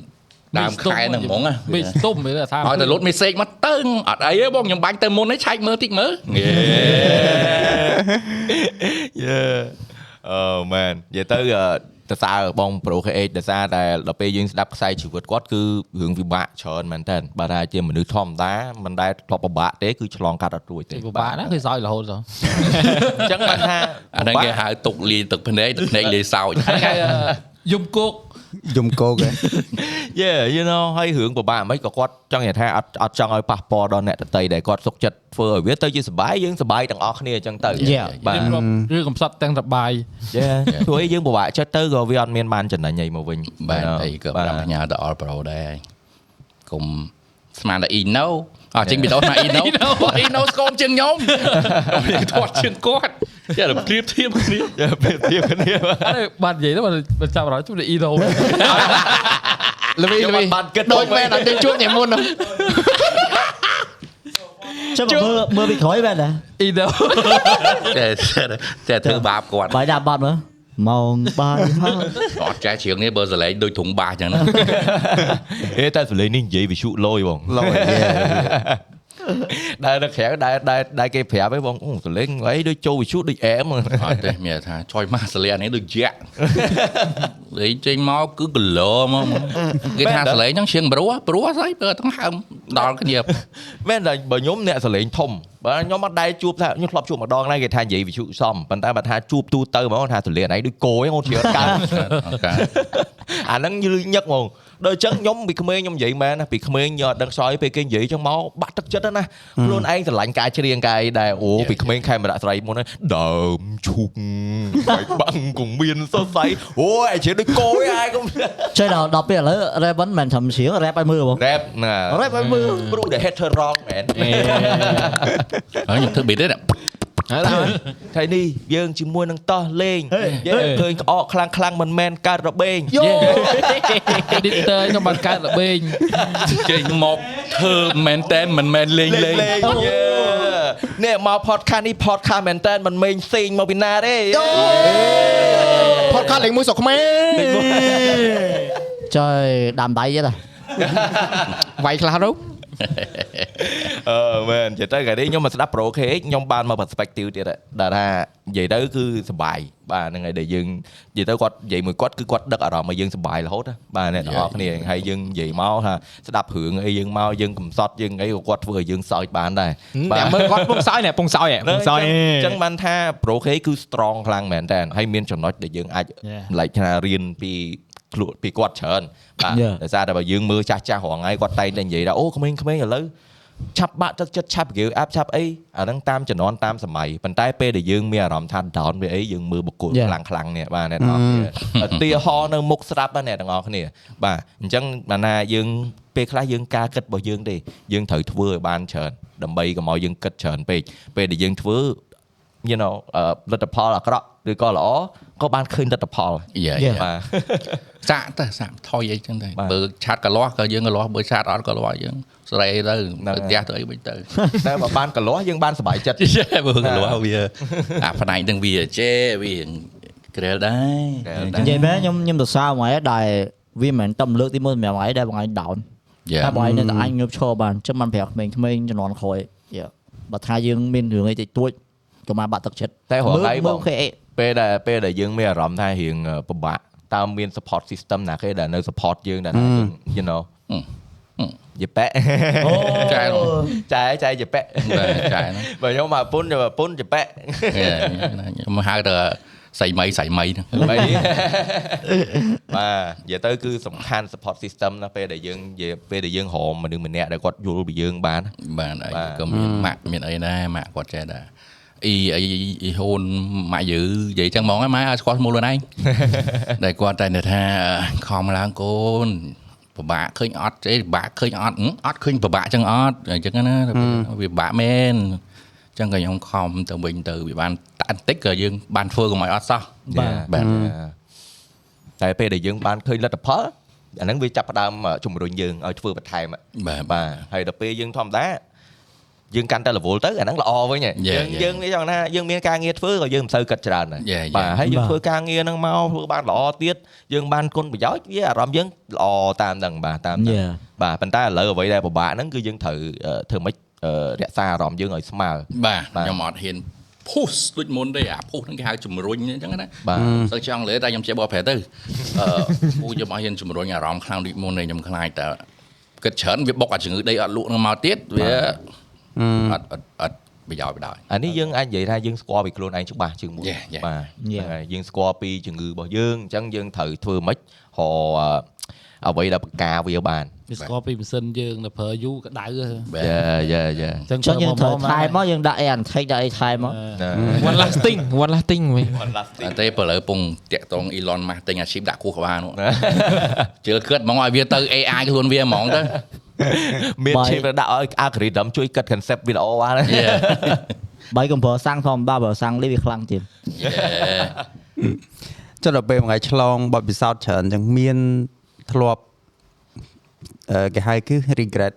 ដើមខែហ្នឹងហ្មងណាមិនស្តុបមិនថាឲ្យតែលុត message មកតឹងអត់អីទេបងខ្ញុំបាញ់ទៅមុនឯងឆែកមើលតិចមើលងេយេអូមែននិយាយទៅ អឺតសើបងប្រូ KH ដោយសារតែដល់ពេលយើងស្ដាប់ខ្សែជីវិតគាត់គឺរឿងវិបាកច្រើនមែនតើបើថាជាមនុស្សធម្មតាមិនដែលធ្លាប់ពិបាកទេគឺឆ្លងកាត់អត់រួចទេពិបាកណាគឺសោយរហូតទៅអញ្ចឹងបានថាអាហ្នឹងគេហៅទុកលាយទឹកភ្នែកទឹកភ្នែកលាយសោចគេយំគោក យំគោកឯងយេ you know ហើយរឿងពិបាកមិនក៏គាត់ចង់និយាយថាអត់អត់ចង់ឲ្យប៉ះពាល់ដល់អ្នកដតីដែលគាត់សុខចិត្តធ្វើឲ្យវាទៅជាសុបាយយើងសុបាយទាំងអស់គ្នាអញ្ចឹងទៅ Yeah. បាទរៀបរាប់រឿងកំសត់ទាំងសបាយយេព្រោះអីយើងពិបាកចិត្តទៅក៏វាអត់មានបានចំណេញអីមកវិញបាទអីក៏ប្រាប់ផ្ញើទៅ All Pro ដែរកុំស្មានតែ Ino អត់ចេញពីដោស្មា Ino Ino ស្គមជាងខ្ញុំខ្ញុំធាត់ជាងគាត់ចេះតែព្រៀបធៀបគ្នាពេលទៀបគ្នាអត់បាននិយាយទៅបើចាប់អារម្មណ៍ជួយអ៊ីណូល្វីខ្ញុំល្វីអត់បានគិតដូចមែនអត់យើងជួបញ៉ាំមុនហ្នឹងចាំមើលមើលពីក្រោយមែនតាអ៊ីណូចេះចេះធ្វើបាបគាត់បាយដាក់បាត់មើល ម៉ោងបាយហើយអត់ចេះជ្រៀងនេះបើសលេងដូចធុងបាសអញ្ចឹងណាហេតែសលេងនេះនិយាយវិសុលយបងឡយ ដែលនៅក្រៅដែលដែលដែលគេប្រាប់ឯងបងអូសលេងអីដូចចូលវិសុដូចអែមអត់ទេមានថាចុយមកសលេងនេះដូចយ៉ាក់លេងចេញមកគឺគីឡូមកគេថាសលេងហ្នឹងជ្រៀងព្រោះព្រោះស្អីបើទាំងហើមដល់គ្នាមែនតែបើខ្ញុំអ្នកសលេងធំបើខ្ញុំអត់ដែរជួបថាខ្ញុំធ្លាប់ជួបម្ដងដែរគេថានិយាយវិសុសមប៉ុន្តែបើថាជួបទូទៅហ្មងថាសលេងអីដូចគោឯងអូនជ្រៀងកើតអត់កើតអាហ្នឹងយឺញឹកហ្មង ដល់អញ្ចឹងខ្ញុំពីក្មេងខ្ញុំនិយាយមែនណាពីក្មេងខ្ញុំអត់ដឹងខ្សោយពេលគេនិយាយអញ្ចឹងមកបាក់ទឹកចិត្តណាខ្លួនឯងស្រឡាញ់ការច្រៀងកាយដែរអូពីក្មេងខេមរៈស្រីមុនហ្នឹងដើមឈុកបាយបាំងគងមានសរសៃអូយអាជ្រៀងដូចគោឯងឯងកុំ chơi ដល់ដល់ពេលឥឡូវ rap មិនមែនធំជ្រៀង rap ឲ្យមើលបងរ៉េបណា rap ឲ្យមើលព្រោះ the hater wrong man ហើយខ្ញុំធ្វើប៊ីតទេ ហើយដល់ថ្ងៃនេះយើងជាមួយនឹងតោះលេងយើងឃើញក្អកខ្លាំងខ្លាំងៗមិនមែនកើតរបេង editor ខ្ញុំបានកើតរបេងចេញមកធ្វើមែនតែនមិនមែនលេងលេងនេះមក podcast នេះ podcast មែនតើមិនមែងផ្សេងមកពីណាទេ podcast លេងមួយស្រុកខ្មែរ chơi đàm đáy vậy ta វាយខ្លះទៅ អឺមែនចេះទៅកាលនេះខ្ញុំមកស្ដាប់ Pro KH ខ្ញុំបានមក perspective ទៀតដែរថានិយាយទៅគឺសុបាយបាទហ្នឹងហើយដែលយើងនិយាយទៅគាត់និយាយមួយគាត់គឺគាត់ដឹកអារម្មណ៍ឲ្យយើងសុបាយរហូតណាបាទអ្នកទាំងអស់គ្នាហើយយើងនិយាយមកថាស្ដាប់រឿងអីយើងមកយើងកំសត់យើងអីក៏គាត់ធ្វើឲ្យយើងសើចបានដែរតែមើលគាត់ពងសោយនេះពងសោយហ៎ពងសោយអញ្ចឹងបានថា Pro KH គឺ strong ខ្លាំងមែនតើហើយមានចំណុចដែលយើងអាច like ថារៀនពី ខ្លួនពីគាត់ច្រើនបាទ Yeah. ដោយសារតែបើយើងមើលចាស់ចាស់រងថ្ងៃគាត់តែងតែនិយាយថាអូក្មេងៗឥឡូវឆាប់បាក់ទឹកចិត្តឆាប់ give up ឆាប់អីអាហ្នឹងតាមជំនាន់តាមសម័យប៉ុន្តែពេលដែលយើងមានអារម្មណ៍ថា down វាអីយើងមើលបុគ្គល Yeah. ខ្លាំងខ្លាំងៗនេះបាទអ្នកទាំងអស់គ្នាឧទាហរណ៍នៅមុខស្រាប់ណាអ្នកទាំងអស់គ្នាបាទអញ្ចឹងបានណាយើងពេលខ្លះយើងការគិតរបស់យើងទេយើងត្រូវធ្វើឲ្យបានច្រើនដើម្បីកុំឲ្យយើងគិតច្រើនពេកពេលដែលយើងធ្វើ you know អឺលទ្ធផលអាក្រក់ឬក៏ល្អ ក៏បានឃើញលទ្ធផលយ៉ា Yeah. បាទសាក់ទៅសាក់ថយអីចឹងទៅបាទបើឆាត់កលាស់ក៏យើងកលាស់បើឆាត់អត់កលាស់យើងស្រែទៅហ្នឹងទៅហើយផ្ទះទៅអីវិញទៅតែបើបានកលាស់យើងបានសុបាយចិត្តចេះបើកលាស់វាអាផ្នែកទាំងវាចេះវាក្រែលដែរក្រែលដែរនិយាយមែនខ្ញុំខ្ញុំទៅសារមួយដែលវាមិនមែនតែលើកទី1សម្រាប់ថ្ងៃដែលបងឯង down យ៉ាតែបងឯងនៅតែអាចងើបឈរបានចឹងបានប្រាប់ក្មេងៗជំនាន់ក្រោយយ៉ាបើថាយើងមានរឿងអីតិចតួច ក៏មកបាក់ទឹកចិត្តតែរហូតហើយបងមើលគេអីពេលដែលពេលដែលយើងមានអារម្មណ៍ថារៀងអឺពិបាកតើមាន support system ណាគេដែលនៅ support យើងដែលថាយើង you know ហឹមយេប៉ែចែចែចែយេប៉ែបាទចែហ្នឹងបើខ្ញុំមកពុនយកពុនយេប៉ែខ្ញុំហៅទៅសៃមីសៃមីហ្នឹងបីបាទនិយាយទៅគឺសំខាន់ support system ណាពេលដែលយើងនិយាយពេលដែលយើងរមមនុស្សម្នាក់ដែលគាត់យល់ពីយើងបាន បាទអីបាទក៏មានម៉ាក់មានអីដែរម៉ាក់គាត់ចេះដែរ អ៊ីអីអ៊ីហូនម៉ាក់យឺនិយាយចឹងហ្មងម៉ែឲ្យស្គាល់ឈ្មោះខ្លួនឯងដែលគាត់តែថាខំឡើងកូនពិបាកឃើញអត់ទេពិបាកឃើញអត់ហឹមអត់ឃើញពិបាកចឹងអត់អញ្ចឹងណាវាពិបាកមែនអញ្ចឹងក៏ខ្ញុំខំទៅវិញទៅវាបានតាក់បន្តិចក៏យើងបានធ្វើកុំឲ្យអត់សោះបាទបាទតែពេលដែលយើងបានឃើញលទ្ធផលអាហ្នឹងវាចាប់ផ្ដើមជំរុញយើងឲ្យធ្វើបន្ថែមបាទបាទហើយដល់ពេលយើងធម្មតា យើងកាន់តែ level ទៅអាហ្នឹងល្អវិញហ៎ Yeah, យើង yeah. យើងនិយាយចង់ថាយើងមានការងារធ្វើក៏យើងមិនសូវគិតច្រើនដែរ Yeah, yeah. បាទហើយយើងបាទធ្វើការងារហ្នឹងមកធ្វើបានល្អទៀតយើងបានគុណប្រយោជន៍វាអារម្មណ៍យើងល្អតាមហ្នឹងបាទតាមហ្នឹង Yeah. បាទប៉ុន្តែឥឡូវអ្វីដែលពិបាកហ្នឹងគឺយើងត្រូវអឺធ្វើម៉េចអឺរក្សាអារម្មណ៍យើងឲ្យស្មើបាទបាទខ្ញុំអត់ហ៊ានភុសដូចមុនទេអាភុសហ្នឹងគេហៅជំរុញអញ្ចឹងណាបាទសឹកចង់លើតែខ្ញុំចេះបកប្រែទៅអឺពូខ្ញុំអត់ហ៊ានជំរុញអារម្មណ៍ខ្លាំងដូចមុនទេខ្ញុំខ្លាចតែគិតច្រើនវាបុកអាជំងឺដីអត់លក់នឹងមកទៀតវា អត់អត់អត់ប្រយោជន៍បណ្ដោយអានេះយើងអាចនិយាយថាយើងស្គាល់ពីខ្លួនឯងច្បាស់ជាងមួយ Yeah, yeah. បាទ Yeah. ហ្នឹងហើយយើងស្គាល់ពីជំងឺរបស់យើងអញ្ចឹងយើងត្រូវធ្វើម៉េចរក អឺអ្វីដែលបង្ការវាបានវាស្គាល់ពីម៉ាស៊ីនយើងទៅប្រើយូរក្តៅហ៎បាទយ៉ាយ៉ាយ៉ាអញ្ចឹងអញ្ចឹងយើងត្រូវថែមមកយើងដាក់អីអានថេកដាក់អីថែមមក one lasting one lasting វិញតែទេបើលើពងតាក់តង Elon Musk ទិញអាជីពដាក់គោះក្បាលនោះជឿគិតហ្មងឲ្យវាទៅ AI ខ្លួនវាហ្មងទៅមានបាយឈីមដាក់ឲ្យ algorithm ជួយកាត់ concept វាល្អបាន Yeah. បើកំប្រើសាំងធម្មតាបើសាំងលីវាខ្លាំងទៀត Yeah. ចុះដល់ពេលមួយថ្ងៃឆ្លងបទពិសោធន៍ច្រើនអញ្ចឹងមាន ធ្លាប់អឺគេហៅគឺ regret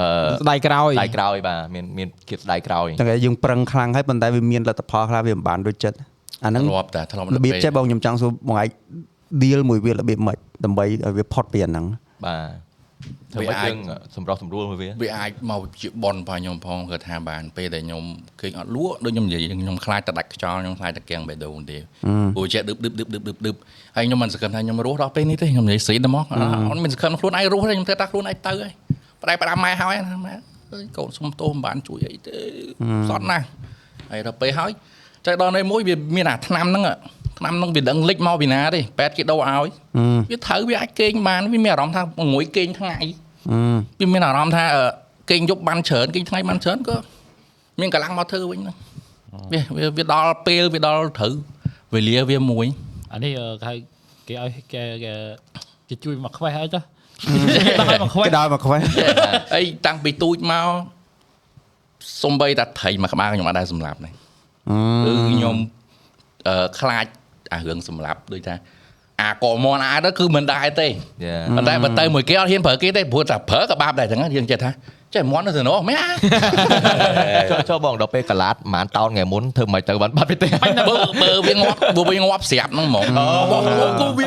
អឺស្ដាយក្រោយស្ដាយក្រោយបាទមានមានគៀបស្ដាយក្រោយតែយើងប្រឹងខ្លាំងហើយប៉ុន្តែវាមានលទ្ធផលខ្លះវាមិនបានដូចចិត្តអាហ្នឹងធ្លាប់តែធ្លាប់របៀបចេះបងខ្ញុំចង់សួរបងឯង deal មួយវារបៀបម៉េចដើម្បីឲ្យវាផុតពីអាហ្នឹងបាទ ធ្វើម៉េចយើងសម្រុះសម្រួលមួយវាវាអាចមកជាបនរបស់ខ្ញុំផងគាត់ថាបានពេលដែលខ្ញុំឃើញអត់លក់ដូចខ្ញុំនិយាយខ្ញុំខ្លាចតែដាច់ខ្យល់ខ្ញុំខ្លាចតែកៀងបេះដូងទេព្រោះចេះឌឹបឌឹបឌឹបឌឹបឌឹបឌឹបហើយខ្ញុំមិនសង្ឃឹមថាខ្ញុំរស់ដល់ពេលនេះទេខ្ញុំនិយាយស្រីទៅមកអត់មានសង្ឃឹមខ្លួនឯងរស់ទេខ្ញុំធ្វើតែខ្លួនឯងទៅហើយប្រដៅប្រដាម៉ែហើយណាម៉ែអើយកូនសុំទោសមិនបានជួយអីទេសត់ណាស់ហើយដល់ពេលហើយចែកដល់នៅមួយវាមានអាឆ្នាំហ្នឹង ឆ្នាំហ្នឹងវាដឹងលិចមកពីណាទេប៉ែតគេដូរឲ្យវាត្រូវវាអាចគេងបានវាមានអារម្មណ៍ថាងួយគេងថ្ងៃវាមានអារម្មណ៍ថាអឺគេងយប់បានច្រើនគេងថ្ងៃបានច្រើនក៏មានកម្លាំងមកធ្វើវិញហ្នឹងវាវាវាដល់ពេលវាដល់ត្រូវវេលាវាមួយអានេះអឺគេហៅគេឲ្យគេគេគេជួយមកខ្វេះឲ្យចុះដល់មកខ្វេះគេដល់មកខ្វះហើយតាំងពីទូចមកសំបីតាថៃមួយក្បាលខ្ញុំអត់ដែរសម្លាប់នេះគឺខ្ញុំអឺខ្លាច អារឿងសម្លាប់ដូចថាអាកមនអាទៅគឺមិនដែរទេយ៉ាប៉ុន្តែបើទៅមួយគេអត់ហ៊ានប្រើគេទេព្រោះតែប្រើក៏បាបដែរចឹងយើងចេះថាចេះមន់ទៅនោះមែនអាចុះចុះបងដល់ពេលកលាតប្រហែលតោនថ្ងៃមុនធ្វើមិនទៅបានបាត់ទេបើបើវាងាប់បើវាងាប់ស្រាប់ហ្នឹងហ្មងបោះគូវា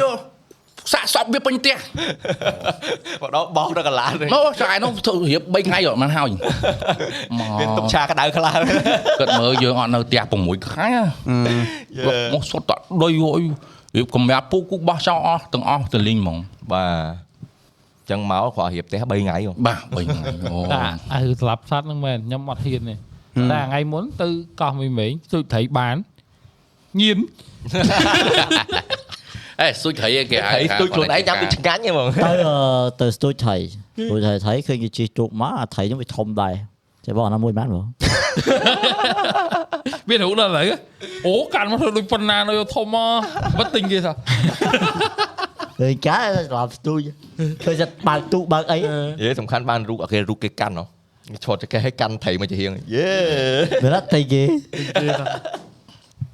សាកសពវាពេញផ្ទះមកដល់បោកដល់កលាតមកឆ្ងាយនោះធ្វើរៀប3ថ្ងៃអត់បានហើយមកមានទុកឆាក្តៅខ្លះគាត់មើលយើងអត់នៅផ្ទះ6ខែមកសុទ្ធតែដុយហើយរៀបកម្រាស់ពូគូបោះចោលអស់ទាំងអស់ទៅលីងហ្មងបាទចឹងមកគ្រាន់រៀបផ្ទះ3ថ្ងៃហ៎បាទ3ថ្ងៃអូតែអាគឺស្លាប់សត្វហ្នឹងមែនខ្ញុំអត់ហ៊ានទេតែថ្ងៃមុនទៅកោះមីមេងជួយត្រីបានញៀន អេស៊ុយត្រីគេហៅហើយទូចខ្លួនឯងញ៉ាំដូចឆ្ងាញ់ហ៎បងទៅអឺទៅស្ទូចថៃស្ទូចថៃថៃឃើញគេជិះទូកមកអាថៃហ្នឹងវាធំដែរចេះបងអាណាមួយបានបងមានរូបដល់ហើយអូកាន់មកធ្វើដូចប៉ុណ្ណានៅធំមកបាត់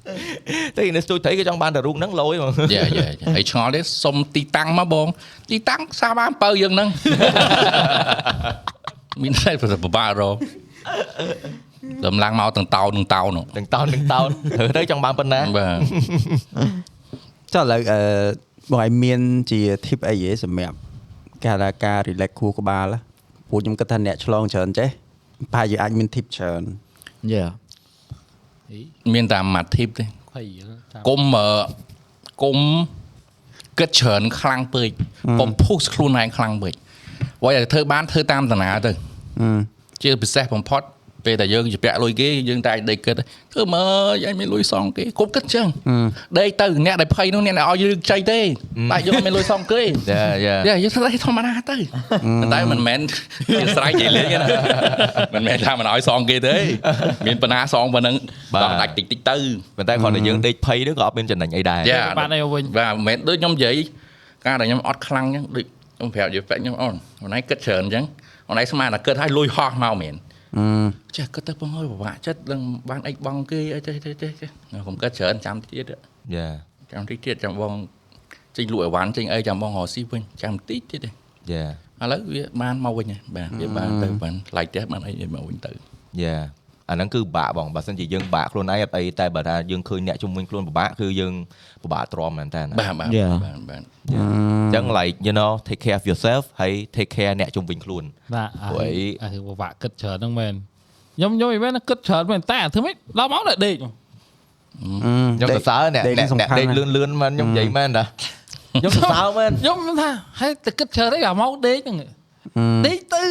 ទិញគេថាឃើញកាស្លាប់ស្ទូចឃើញចិត្តបើកទូកបើកអីយេសំខាន់បានរូបគេរូបគេកាន់ហ៎ឈត់តែគេឲ្យកាន់ត្រីមកជាហៀងយេវារត់ទៅគេតែនៅស្ទូចត្រីគេចង់បានតែរូបហ្នឹងលយហ្មងយ៉ាយ៉ាហើយឆ្ងល់ទេសុំទីតាំងមកបង ទីតាំងសាបានបើយើងហ្នឹងមានតែប្របាករដំឡើងមកទាំងតោនទាំងតោននោះទាំងតោនទាំងតោនធ្វើទៅចង់បានប៉ុណ្ណាបាទចុះឥឡូវអឺបងឯងមានជា tip អីហ៎សម្រាប់គេហៅថាការ relax ខួរក្បាលហ៎ព្រោះខ្ញុំគិតថាអ្នកឆ្លងច្រើនចេះប្រហែលជាអាចមាន tip ច្រើនយ៉ា មានតែមួយ tip ទេភ័យចាំគុំអឺគុំគិតច្រើនខ្លាំងពេកកុំពុះខ្លួនឯងខ្លាំងពេកអ្វីដែលធ្វើបានធ្វើតាមតាណាទៅអឺជាពិសេសបំផុត ពេលតែយើងជាពាក់លុយគេយើងតែដេកគិតធ្វើមើលអញមានលុយសងគេគប់គិតចឹងដេកទៅអ្នកដែលភ័យនោះអ្នកដែលឲ្យយើងខ្ចីទេតែយើងអត់មានលុយសងគេយ៉ាយ៉ាយ៉ាយើងធ្វើធម្មតាទៅតែមិនមែនជាស្រ័យនិយាយលេងទេណាមិនមែនថាមិនឲ្យសងគេទេមានបណ្ណាសងប៉ុណ្ណឹងដល់ដាច់តិចតិចទៅប៉ុន្តែគ្រាន់តែយើងដេកភ័យទៅក៏អត់មានចំណេញអីដែរយ៉ាបានអីវិញបាទមិនមែនដូចខ្ញុំនិយាយការដែលខ្ញុំអត់ខ្លាំងចឹងដូចខ្ញុំប្រាប់យល់ពេកខ្ញុំអូនអូនឯងគិតច្រើនចឹងអូនឯងស្មានតែគិតឲ្យលុយហោះមកមែន ចេះគិតទៅបងអើយពិបាកចិត្តនឹងបានអីបងគេអីទេទេទេខ្ញុំគិតច្រើនចាំទៀតយ៉ាចាំតិចទៀតចាំបងចេញលក់អីវ៉ាន់ចេញអីចាំបងរកស៊ីវិញចាំតិចទៀតទេយ៉ាឥឡូវវាបានមកវិញហើយបាទវាបានទៅបានថ្លៃផ្ទះបានអីមកវិញទៅយ៉ា អាហ្នឹងគឺពិបាកបងបើសិនជាយើងពិបាកខ្លួនឯងអត់អីតែបើថាយើងឃើញអ្នកជំនួយខ្លួនពិបាកគឺយើងពិបាកទ្រាំមែនតើបាទបាទ Yeah. បាទបាទអញ្ចឹង like you know take care of yourself ហើយ take care អ្នកជំនួយខ្លួនបាទព្រោះអីអាធ្វើពិបាកគិតច្រើនហ្នឹងមែនខ្ញុំខ្ញុំមិនមែនគិតច្រើនមែនតែធ្វើម៉េចដល់មកដល់ដេកខ្ញុំសរសើរអ្នកដេកអ្នកសំអ្នកខាន់ដេកលឿនលឿនមែនខ្ញុំនិយាយមែនតាខ្ញុំសរសើរមែនខ្ញុំថាហើយតែគិតច្រើនអីអាមកដេកហ្នឹងដេកទៅ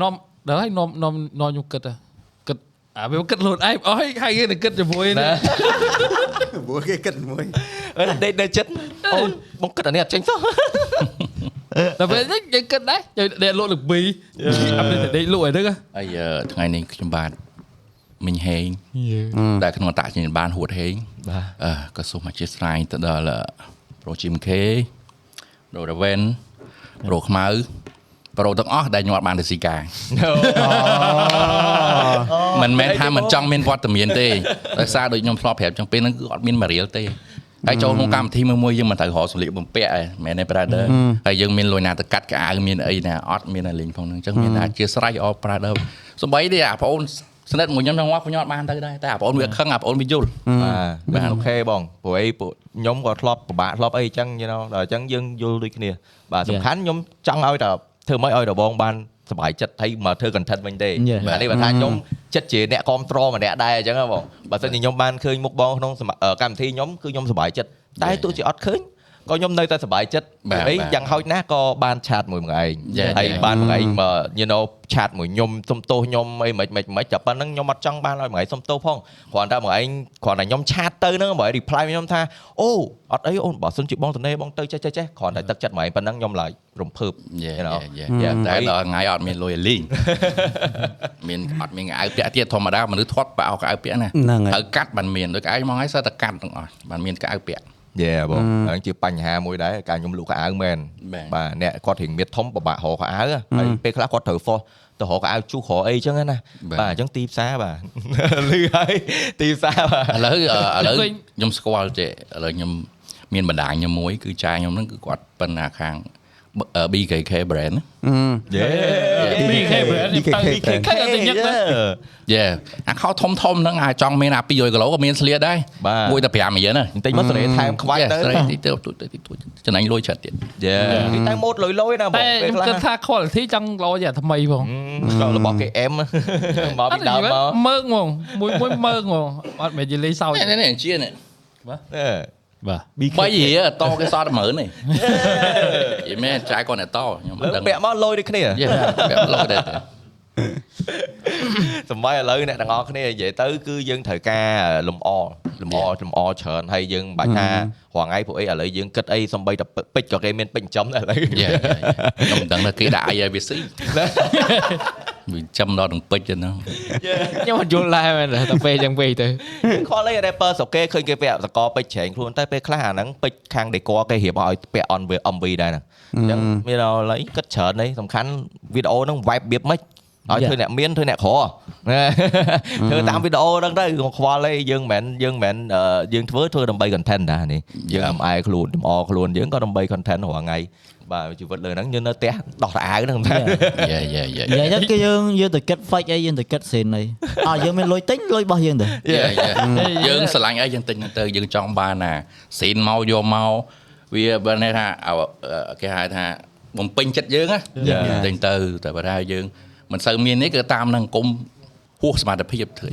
នាំដល់ហើយនាំនាំនាំខ្ញុំគិតហ៎គិត អាវាគិតខ្លួនឯងអស់ហើយហើយគេទៅគិតជាមួយណាព្រោះគេគិតមួយអឺដេកនៅចិត្តអូនបងគិតអានេះអត់ចេញសោះតែពេលនេះយើងគិតដែរយើងដេកលក់លើពីអត់តែដេកលក់អីហ្នឹងហើយអឺថ្ងៃនេះខ្ញុំបាទមិញហេងដែលក្នុងអតញ្ញាណបានហួតហេងបាទអឺក៏សូមអធិស្ឋានទៅដល់អឺ Pro Gym K Pro Raven Pro ខ្មៅ Pro ទាំងអស់ដែលខ្ញុំអត់បានទៅស៊ីការមិនមែនថាមិនចង់មានវត្តមានទេដោយសារដូចខ្ញុំធ្លាប់ប្រាប់ចឹងពេលហ្នឹងគឺអត់មាន material ទេហើយចូលក្នុងកម្មវិធីមួយមួយយើងមិនត្រូវរកសម្លៀកបំពាក់ឯងមែនទេ brother ហើយយើងមានលុយណាទៅកាត់កៅអៅមានអីណាអត់មានតែលេងផងហ្នឹងអញ្ចឹងមានតែជាស្រ័យអ brother សំបីទេអាបងអូនស្និទ្ធមួយខ្ញុំខ្ញុំមកខ្ញុំអត់បានទៅដែរតែអាបងអូនវាខឹងអាបងអូនវាយល់បាទបាទអូខេបងព្រោះអីពួកខ្ញុំក៏ធ្លាប់ពិបាកធ្លាប់អីអញ្ចឹង you know ដល់អញ្ចឹងយើងយល់ដូចគ្នាបាទសំខាន់ខ្ញុំចង់ឲ្យតែ ធ្វើម៉េចឲ្យដបងបានសប្បាយចិត្តហើយមកធ្វើ content វិញទេ Yeah. បាទនេះបើថាខ្ញុំចិត្តជាអ្នកគ្រប់គ្រងម្នាក់ដែរអញ្ចឹងហ៎បងបើសិនជាខ្ញុំបានឃើញមុខបងក្នុងសមាអឺកម្មវិធីខ្ញុំគឺខ្ញុំសប្បាយចិត្តតែ Yeah. ទោះជាអត់ឃើញ ក៏ខ្ញុំនៅតែសប្បាយចិត្តបាទអីបាទយ៉ាងហោចណាស់ក៏បានឆាតមួយមួយឯង Yeah, ហើយ yeah. បានមួយឯងមក you know ឆាតមួយខ្ញុំសុំទោសខ្ញុំអីមិនមិនមិនតែប៉ុណ្្នឹងខ្ញុំអត់ចង់បានឲ្យមួយឯងសុំទោសផងគ្រាន់តែមួយឯងគ្រាន់តែខ្ញុំឆាតទៅហ្នឹងមួយឯង reply ខ្ញុំថាអូអត់អីអូនបើសិនជាបងតនេបងទៅចេះចេះចេះគ្រាន់តែទឹកចិត្តមួយឯងប៉ុណ្្នឹងខ្ញុំឡើយរំភើបយេ you know យេយេតែដល់ថ្ងៃអត់មានលុយឲ្យលេងមានអត់មានកៅអៅពាក់ទៀតធម្មតាមនុស្សធាត់ប៉ោកៅអៅពាក់ណាហ្នឹងហើយត្រូវកាត់បានមានដូចឯងមកឲ្យសើតែកាត់ទាំងអស់បានមានកៅអៅពាក់ យេបងហ្នឹងជាបញ្ហាមួយដែរការខ្ញុំលក់ខោអាវមែនបាទបាទអ្នកគាត់រៀងមានធំពិបាករកខោអាវហើយពេលខ្លះគាត់ត្រូវ force ទៅរកខោអាវជុះរកអីចឹងណាបាទបាទអញ្ចឹងទីផ្សារបាទលឺហើយទីផ្សារបាទឥឡូវអឺឥឡូវឃើញខ្ញុំស្គាល់ទេឥឡូវខ្ញុំមានបណ្ដាញខ្ញុំមួយគឺចាយខ្ញុំហ្នឹងគឺគាត់ប៉ុណ្ណាខាង BKK brand យេ BK brand ខ្ញុំទៅ BK ខិតតែញឹកណាយេអាខោធំធំហ្នឹងអាចចង់មានអា200គីឡូក៏មានស្លៀកដែរបាទមួយតែ5រៀលណាបន្តិចមកសេរីថែមខ្វាច់ទៅស្រីតិចទៅទៅតិចទៅចំណេញលុយច្រើនទៀតយេនេះតែម៉ូតលុយលុយណាបងតែពេលខ្ញុំខ្លះគិតថា quality ចង់ល្អជាថ្មីផងក៏របស់ KM មកពីដើមមកមើងហ្មងមួយមួយមើងហ្មងអត់មែននិយាយលេងសើចនេះនេះជានេះអឺ បាទបីរៀលតគេសតមើលនេះយីមែនចាយគាត់អ្នកតខ្ញុំមិនលើដឹងពាក់មកលុយដូចគ្នាយេបែបលោកដែរ សម្បីឥឡូវអ្នកទាំងអស់គ្នានិយាយទៅគឺយើងត្រូវការលំអលំអលំអច្រើនហើយយើងបាច់ថារងថ្ងៃពួកអីឥឡូវយើងគិតអីសំបីតែពេជ្រក៏គេមានពេជ្រចំដែរឥឡូវយេខ្ញុំមិនដឹងថាគេដាក់អីឲ្យវាស៊ីវាចាំដល់នឹងពេជ្រទៅហ្នឹងខ្ញុំអត់យល់ដែរមែនតែពេលចឹងពេកទៅខ្វល់អី rapper ស្រុកគេឃើញគេពាក់សកលពេជ្រច្រែងខ្លួនតែពេលខ្លះអាហ្នឹងពេជ្រខាង decor គេរៀបឲ្យពាក់ on MV ដែរហ្នឹងអញ្ចឹងមានដល់ឥឡូវគិតច្រើននេះសំខាន់វីដេអូហ្នឹង vibe បៀបមិន ឲ្យធ្វើអ្នកមានធ្វើអ្នកក្រធ្វើតាមវីដេអូហ្នឹងទៅកុំខ្វល់អីយើងមិនមែនយើងមិនមែនអឺយើងធ្វើធ្វើដើម្បី content ដែរនេះយើងអំអែខ្លួនចំអខ្លួនយើងក៏ដើម្បី content រាល់ថ្ងៃបាទជីវិតលើហ្នឹងយើងនៅផ្ទះដោះតាអាវហ្នឹងតែយេយេយេនិយាយទៅគឺយើងយើងទៅគិត fake អីយើងទៅគិត scene អីអើយើងមានលុយទិញលុយរបស់យើងទៅយេយើងស្រឡាញ់អីយើងទិញទៅយើងចង់បានណាស៊ីនមកយកមកវាបើន័យថាគេហៅថាបំពេញចិត្តយើងណាទិញទៅតែបើថាយើង មិនសូវមាននេះគឺតាមនឹងគុំហួសសមត្ថភាពធ្វើ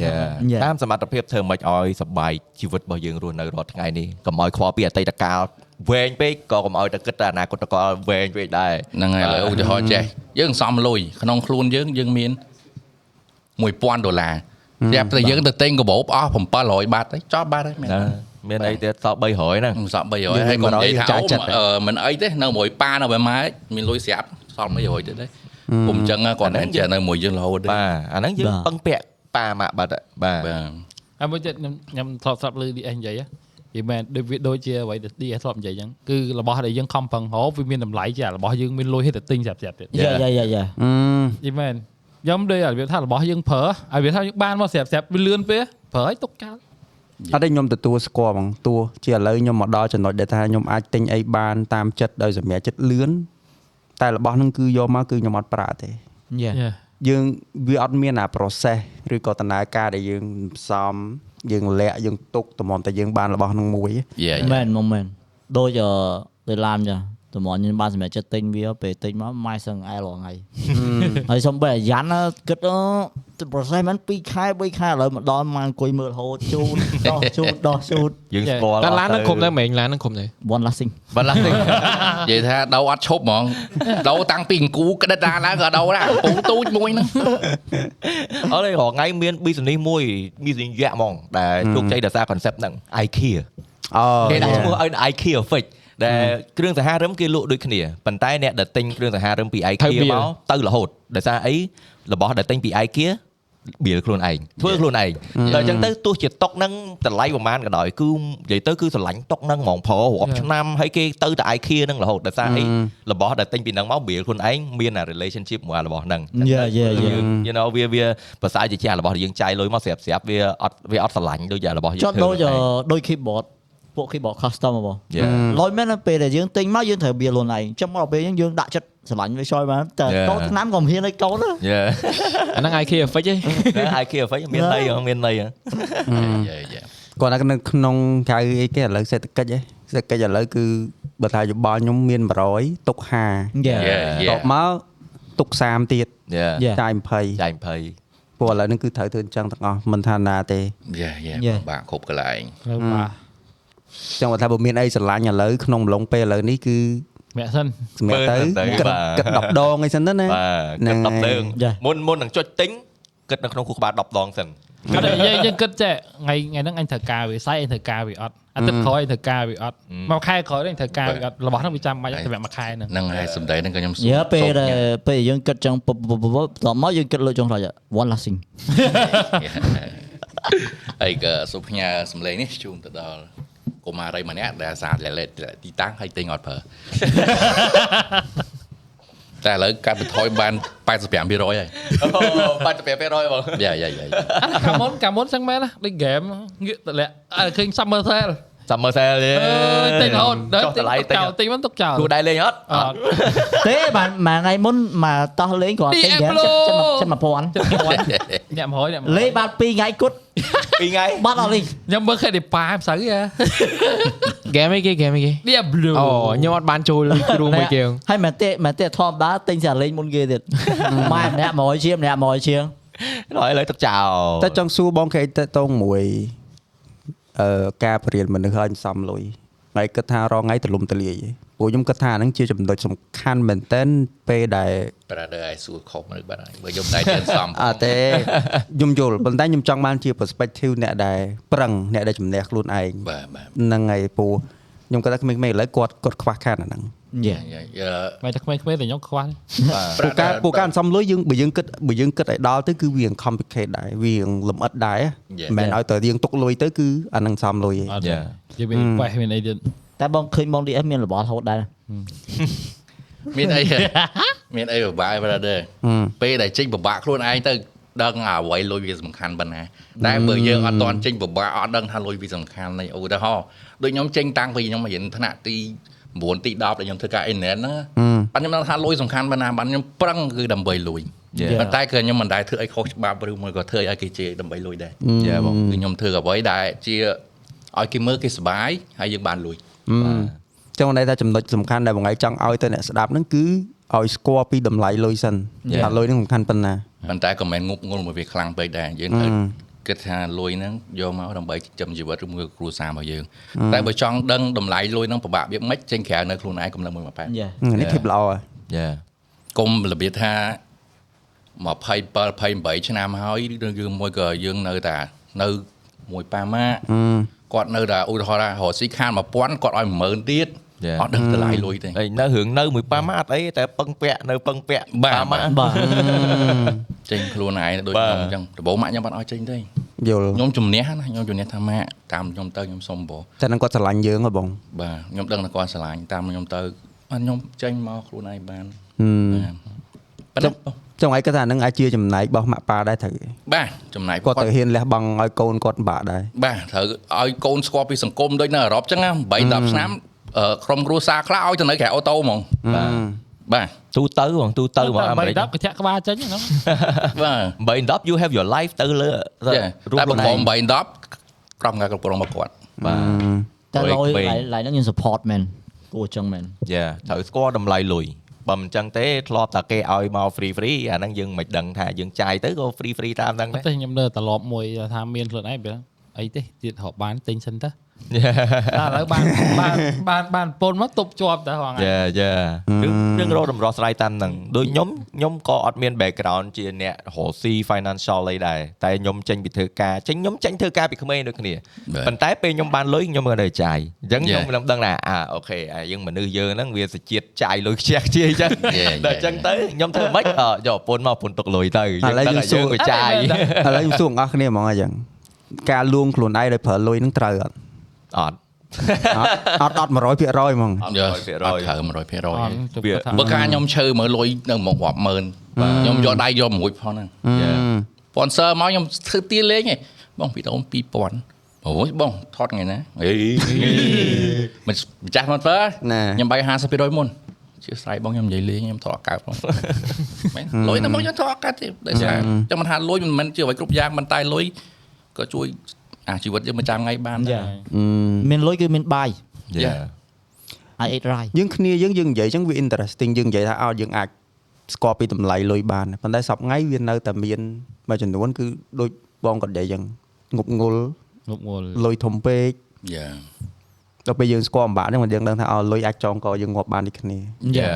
Yeah. តាមសមត្ថភាពធ្វើមិនឲ្យសប្បាយជីវិតរបស់យើងរស់នៅរាល់ថ្ងៃនេះកុំឲ្យខ្វល់ពីអតីតកាលវែងពេកក៏កុំឲ្យតែគិតតែអនាគតកាលវែងពេកដែរហ្នឹងហើយឥឡូវឧទាហរណ៍ចេះយើងសំលុយក្នុងខ្លួនយើងយើងមាន1000ដុល្លារស្រាប់តែយើងទៅទិញកាបូបអស់700បាតទៅចប់បាត់ហើយមែនណាមានអីទៀតសល់300ហ្នឹងសក់300ហើយកុំនិយាយថាចាស់ចិត្តអូអឺមិនអីទេនៅមួយប៉ានៅបែម៉ែមានលុយស្រាប់សល់300ទៀតទេ ពុំអញ្ចឹងគាត់តែចេះនៅមួយយើងរហូតទេបាទអាហ្នឹងយើងបាទពឹងពាក់ប៉ាម៉ាក់បាត់បាទបាទហើយមួយទៀតខ្ញុំខ្ញុំធ្លាប់ស្រាប់លើ DS និយាយហ៎និយាយមែនដូចវាដូចជាអ្វីដែល DS ធ្លាប់និយាយអញ្ចឹងគឺរបស់ដែលយើងខំប្រឹងរកវាមានតម្លៃជារបស់យើងមានលុយហេតុតែទិញស្រាប់ស្រាប់ទៀតយ៉ាយ៉ាយ៉ាយ៉ាអឺនិយាយមែនខ្ញុំដូចឲ្យវាថារបស់យើងប្រើឲ្យវាថាយើងបានមកស្រាប់ស្រាប់វាលឿនពេកប្រើឲ្យទុកចោលអត់ទេខ្ញុំទទួលស្គាល់ហ្មងទោះជាឥឡូវខ្ញុំមកដល់ចំណុចដែលថាខ្ញុំអាចទិញអីបានតាមចិត្តដោយសម្រាប់ចិត្តលឿន តែរបស់ហ្នឹងគឺយកមកគឺខ្ញុំអត់ប្រើទេយ៉ាយើងវាអត់មានអា process ឬក៏ដំណើរការដែលយើងផ្សំយើងលាក់យើងទុកតម្រាំតែយើងបានរបស់ហ្នឹងមួយយេមែនមកមែនដូចអឺដូចឡាមចាតម្រាំខ្ញុំបានសម្រាប់ចិត្តទិញវាពេលទិញមកម៉ាយសឹងអែលរាល់ថ្ងៃហើយសំបីអាយ៉ាន់ណាគិត អឺ process មិន2ខែ3ខែឥឡូវមកដល់មកអង្គុយមើលរហូតជូតដោះជូតដោះជូតយើងស្គាល់តែឡានហ្នឹងគុំដែរមែនឡានហ្នឹងគុំដែរ one lasting បាត់ឡានទេនិយាយថាដោអត់ឈប់ហ្មងដោតាំងពីអង្គូក្តិតដាឡើងក៏ដោដែរពងទូចមួយហ្នឹងអត់ទេរហងៃមាន business មួយ business យៈហ្មងដែលជោគជ័យដោយសារ concept ហ្នឹង IKEA អូគេដាក់ឈ្មោះឲ្យ IKEA Fix ដែលគ្រឿងសង្ហារឹមគេលក់ដូចគ្នាប៉ុន្តែអ្នកដែលទិញគ្រឿងសង្ហារឹមពី IKEA មកទៅរហូតដោយសារអីរបស់ដែលទិញពី IKEA បៀលខ្លួនឯងធ្វើខ្លួនឯងដល់អញ្ចឹងទៅទោះជាតុកហ្នឹងតម្លៃប្រហែលក៏ដោយគឺនិយាយទៅគឺស្រឡាញ់តុកហ្នឹងហ្មងព្រោះរាប់ឆ្នាំហើយគេទៅតែ IKEA ហ្នឹងរហូតដោយសារអីរបស់ដែលទិញពីហ្នឹងមកបៀលខ្លួនឯងមានអា relationship មួយអារបស់ហ្នឹងយ៉ាយ៉ាយ៉ា you know វាវាប្រសើរជាជារបស់ដែលយើងចាយលុយមកស្រាប់ស្រាប់វាអត់វាអត់ស្រឡាញ់ដូចជារបស់យើងចុះដូចអឺដូច keyboard ពួក keyboard custom ហ៎បង Yeah. លុយមែនណាពេលដែលយើងទិញមកយើងត្រូវបៀលខ្លួនឯងចាំមកពេលហ្នឹងយើងដាក់ចិត្តស្រឡាញ់វាជួយបានតែ Yeah. កូនឆ្នាំក៏មិនហ៊ានឲ្យកូនណា Yeah អាហ្នឹង IKEA fix ឯង IKEA ហ្វេមានន័យហ៎មានន័យហ៎យេយេគាត់ថានៅក្នុងកៅអីគេឥឡូវសេដ្ឋកិច្ចឯងសេដ្ឋកិច្ចឥឡូវគឺបើថាយោបល់ខ្ញុំមាន100ទុក50យ៉ាយេយេតបមកទុក30ទៀត Yeah យ៉ាចាយ20ចាយ20ព្រោះឥឡូវហ្នឹងគឺត្រូវធ្វើអញ្ចឹងទាំងអស់មិនថាណាទេយេយេ Yeah. បាក់គ្រប់កន្លែងលើបាទ ចឹងបើថាបើមានអីស្រឡាញ់ឥឡូវក្នុងអំឡុងពេលឥឡូវនេះគឺមាក់សិនសម្រាប់ទៅមើលទៅគិតបាទគិត10ដងអីសិនទៅណាបាទគិតហ្នឹង10លើង Yeah. មុនមុននឹងចុចទិញគិតនៅក្នុងខួរក្បាល10ដងសិនអត់ទេយើងយើងគិតចេះថ្ងៃថ្ងៃហ្នឹងអញត្រូវការវាសាយអញត្រូវការវាអត់អាទិត្យក្រោយអញត្រូវការវាអត់មួយខែក្រោយអញត្រូវការវាអត់របស់ហ្នឹងវាចាំបាច់សម្រាប់មួយខែហ្នឹងហ្នឹងហើយសំដីហ្នឹងក៏ខ្ញុំយើពេលសូមដែលពេលយើងគិតចឹងពុបពុបពុបតបមកយើងគិតលើចុងក្រោយ one lasting ហើយក៏សូមផ្ញើសម្លេងនេះជូនទៅដល់កុ មារីម្នាក់ដែលអាសាលេលេទីតាំងហើយទិញអត់ប្រើតែឥឡូវកាត់បន្ថយបាន85%ហើយ85%បងយ៉ាយ៉ាយ៉ាកាលមុនកាលមុនចឹងមែនណាដូចហ្គេមងាកតម្លាក់អើឃើញ Summer Sale Summer Sale ទេអើយទិញរហូតដល់ចុះតម្លៃទិញចោលទិញមិនទុកចោលគូដៃលេងអត់អត់ទេបានមួយថ្ងៃមុនមកតោះលេងគាត់ទិញ DM ហ្គេមចិត្តចិត្ត1000អ្នក100អ្នកលេងបាន2ថ្ងៃគត់ពីរថ្ងៃបាត់អត់លេងខ្ញុំមើលឃើញតែប៉ាមិនសូវហ៎ ក់100ជាងម្នាក់100ជាងដល់ឥឡូវទឹកចោលតែចង់សួរបងគេតតងមួយអឺការបរៀនមនុស្សឲ្យសំលុយហើយគិតថារងថ្ងៃទលំទលាយព្រោះខ្ញុំគិតថាហ្នឹងជាចំណុចសំខាន់មែនតើពេលដែល brother ឲ្យសួរខុសមនុស្សបាត់ហើយបើខ្ញុំតែទៀតសំអត់ទេខ្ញុំយល់ប៉ុន្តែខ្ញុំចង់បានជា perspective អ្នកដែលប្រឹងអ្នកដែលជំនះខ្លួនឯងបាទបាទហ្នឹងហើយពូខ្ញុំគាត់ថាក្មេងៗឥឡូវគាត់គាត់ខ្វះខាតអាហ្នឹង យ៉ាយ៉ាយ៉ាមិនតែក្មេងៗតែខ្ញុំខ្វះពូការពូការអន្សំលុយយើងបើយើងគិតបើយើងគិតឲ្យដល់ទៅគឺវា complicated ដែរវាលម្អិតដែរមិនមែនឲ្យតែយើងទុកលុយទៅគឺអាហ្នឹងសំលុយឯងអត់យ៉ានិយាយមានបេះមានអីទៀតតែបងឃើញបង DS មានរបល់ហូតដែរមានអីមានអីពិបាក brother ពេលដែលចេញពិបាកខ្លួនឯងទៅដឹងអ្វីលុយវាសំខាន់ប៉ុណ្ណាតែបើយើងអត់តន់ចេញពិបាកអត់ដឹងថាលុយវាសំខាន់នេះឧទាហរណ៍ដូចខ្ញុំចេញតាំងពីខ្ញុំរៀនថ្នាក់ទី 9ទី10ដែលខ្ញុំធ្វើការអ៊ីនធឺណិតហ្នឹងបាទខ្ញុំដឹងថាលុយសំខាន់ប៉ុណ្ណាបាទខ្ញុំប្រឹងគឺដើម្បីលុយប៉ុន្តែគឺខ្ញុំមិនដែលធ្វើអីខុសច្បាប់ឬមួយក៏ធ្វើឲ្យគេជេរដើម្បីលុយដែរយ៉ាបងគឺខ្ញុំធ្វើអ្វីដែលជាឲ្យគេមើលគេសប្បាយហើយយើងបានលុយចឹងន័យថាចំណុចសំខាន់ដែលបងឯងចង់ឲ្យទៅអ្នកស្ដាប់ហ្នឹងគឺឲ្យស្គាល់ពីតម្លៃលុយសិនថាលុយហ្នឹងសំខាន់ប៉ុណ្ណាប៉ុន្តែក៏មិនងប់ងល់មកវាខ្លាំងពេកដែរយើងត្រូវអឺ គិតថាលុយហ្នឹងយកមកដើម្បីចិញ្ចឹមជីវិតឬមួយក៏គ្រួសាររបស់យើងតែបើចង់ដឹងតម្លៃលុយហ្នឹងពិបាកវាមិនចេញក្រៅនៅខ្លួនឯងកុំនៅមួយមកប៉ែតយ៉ានេះធៀបល្អហើយយ៉ាកុំរបៀបថា27 28ឆ្នាំហើយរឿងមួយក៏យើងនៅតែនៅមួយប៉ាម៉ាគាត់នៅតែឧទាហរណ៍ថារកស៊ីខាន1000គាត់ឲ្យ10000ទៀត Yeah. អត់ដឹងតម្លៃលុយទេហើយនៅរឿងនៅមួយប៉ាម៉ាអត់អីតែពឹងពាក់នៅពឹងពាក់បាទប៉ាម៉ាបាទចេញខ្លួនឯងដូចបាទខ្ញុំអញ្ចឹងដំបូងម៉ាក់ខ្ញុំអត់ឲ្យចេញទេយល់ខ្ញុំជំនះណាខ្ញុំជំនះថាម៉ាក់តាមខ្ញុំទៅខ្ញុំសុំបងតែនឹងគាត់ស្រឡាញ់យើងហ៎បងបាទខ្ញុំដឹងថាគាត់ស្រឡាញ់តាមខ្ញុំទៅបាទខ្ញុំចេញមកខ្លួនឯងបានហឹមបាទប៉ុន្តែចង់ឲ្យគាត់ថានឹងអាចជាចំណែករបស់ម៉ាក់ប៉ាដែរត្រូវបាទចំណាយគាត់ទៅហ៊ានលះបង់ឲ្យកូនគាត់ពិបាកដែរបាទត្រូវឲ្យកូនស្គាល់ពីសង្គមដូចនៅអឺរ៉ុបចឹងណា8 10ឆ្នាំអឺ ក្រុមគ្រួសារខ្លះឲ្យទៅនៅក្រៅអូតូហ្មងបាទបាទទូទៅបងទូទៅមកអាមេរិក10កញ្ចាក់ក្បាលចេញហ្នឹងបាទ8 10 you have your life ទៅលើចារូបតែខ្លួនប្រឯកងប8 10ក្រុមការគ្រប់គ្រងមកគាត់បាទតែព្រោះលុយពេកឡៃឡៃហ្នឹងយើង support មែនគួរចឹងមែនយ៉ាត្រូវស្គាល់តម្លៃលុយបើមិនចឹងទេធ្លាប់តែគេឲ្យមក free free អាហ្នឹងយើងមិនដឹងថាយើងចាយទៅក៏ free free តាមហ្នឹងអដែរត់ទេខ្ញុំនៅត្រឡប់មួយថាមានខ្លួនឯងវាអីទេទៀតរកបានទិញសិនទៅ យ៉ាតែឥឡូវបានបានបានបានពនមកទប់ជាប់តែហងៃយ៉ាយ៉ារឿងរឿងរកតម្រោះស្រាយតាមហ្នឹងដូចខ្ញុំខ្ញុំក៏អត់មាន background ជាអ្នករកស៊ី financial អីដែរតែខ្ញុំចេញពីធ្វើការចេញខ្ញុំចេញធ្វើការពីក្មេងដូចគ្នាបាទប៉ុន្តែពេលខ្ញុំបានលុយខ្ញុំក៏នៅចាយអញ្ចឹងខ្ញុំ Yeah. ខ្ញុំដឹងថាអាអូខេអាយើងមនុស្សយើងហ្នឹងវាសជាតិចាយលុយខ្ជះខ្ជាយអញ្ចឹង Yeah, ដល់អ yeah. ញ្ចឹងទៅខ្ញុំធ្វើម៉េចអយកប្រពន្ធមកប្រពន្ធទុកលុយទៅឥឡូវយើងសួរយើងចាយឥឡូវខ្ញុំសួរអ្នកគ្នាហ្មងអញ្ចឹងការលួងខ្លួនឯងដោយប្រើលុយនឹងត្រូវអត់ អត់អត់អត់100%ហ្មងអត់យើ100%អត់ត្រូវ100%អត់ជប់វាគាត់ថាបើការខ្ញុំឈើមើលលុយនៅមករាប់ម៉ឺនខ្ញុំយកដៃយកមួយផងហ្នឹង sponsor មកខ្ញុំធ្វើទៀលេងឯងបងពីដូន2000អូយបងថតថ្ងៃណាអេមិនម្ចាស់មកធ្វើណាខ្ញុំបាយ50%មុនជាស្រ័យបងខ្ញុំនិយាយលេងខ្ញុំថតអកើតផងមែនលុយតែមកខ្ញុំថតអកើតទេដោយសារចាំមិនថាលុយមិនមែនជាអ្វីគ្រប់យ៉ាងមិនតែលុយក៏ជួយ អាជីវិតយើងមួយចាំថ្ងៃបានដែរមានលុយគឺមានបាយយ៉ា I eat rice យើងគ្នាយើងយើងនិយាយអញ្ចឹងវា interesting យើងនិយាយថាឲ្យយើងអាចស្គាល់ពីតម្លៃលុយបានប៉ុន្តែសប្តាហ៍ថ្ងៃវានៅតែមានមួយចំនួនគឺដូចបងគាត់និយាយអញ្ចឹងងប់ងល់ងប់ងល់លុយធំពេកយ៉ាដល់ពេលយើងស្គាល់អំបាក់ហ្នឹងមកយើងដឹងថាឲ្យលុយអាចចងកយើងងាប់បានដូចគ្នាយ៉ា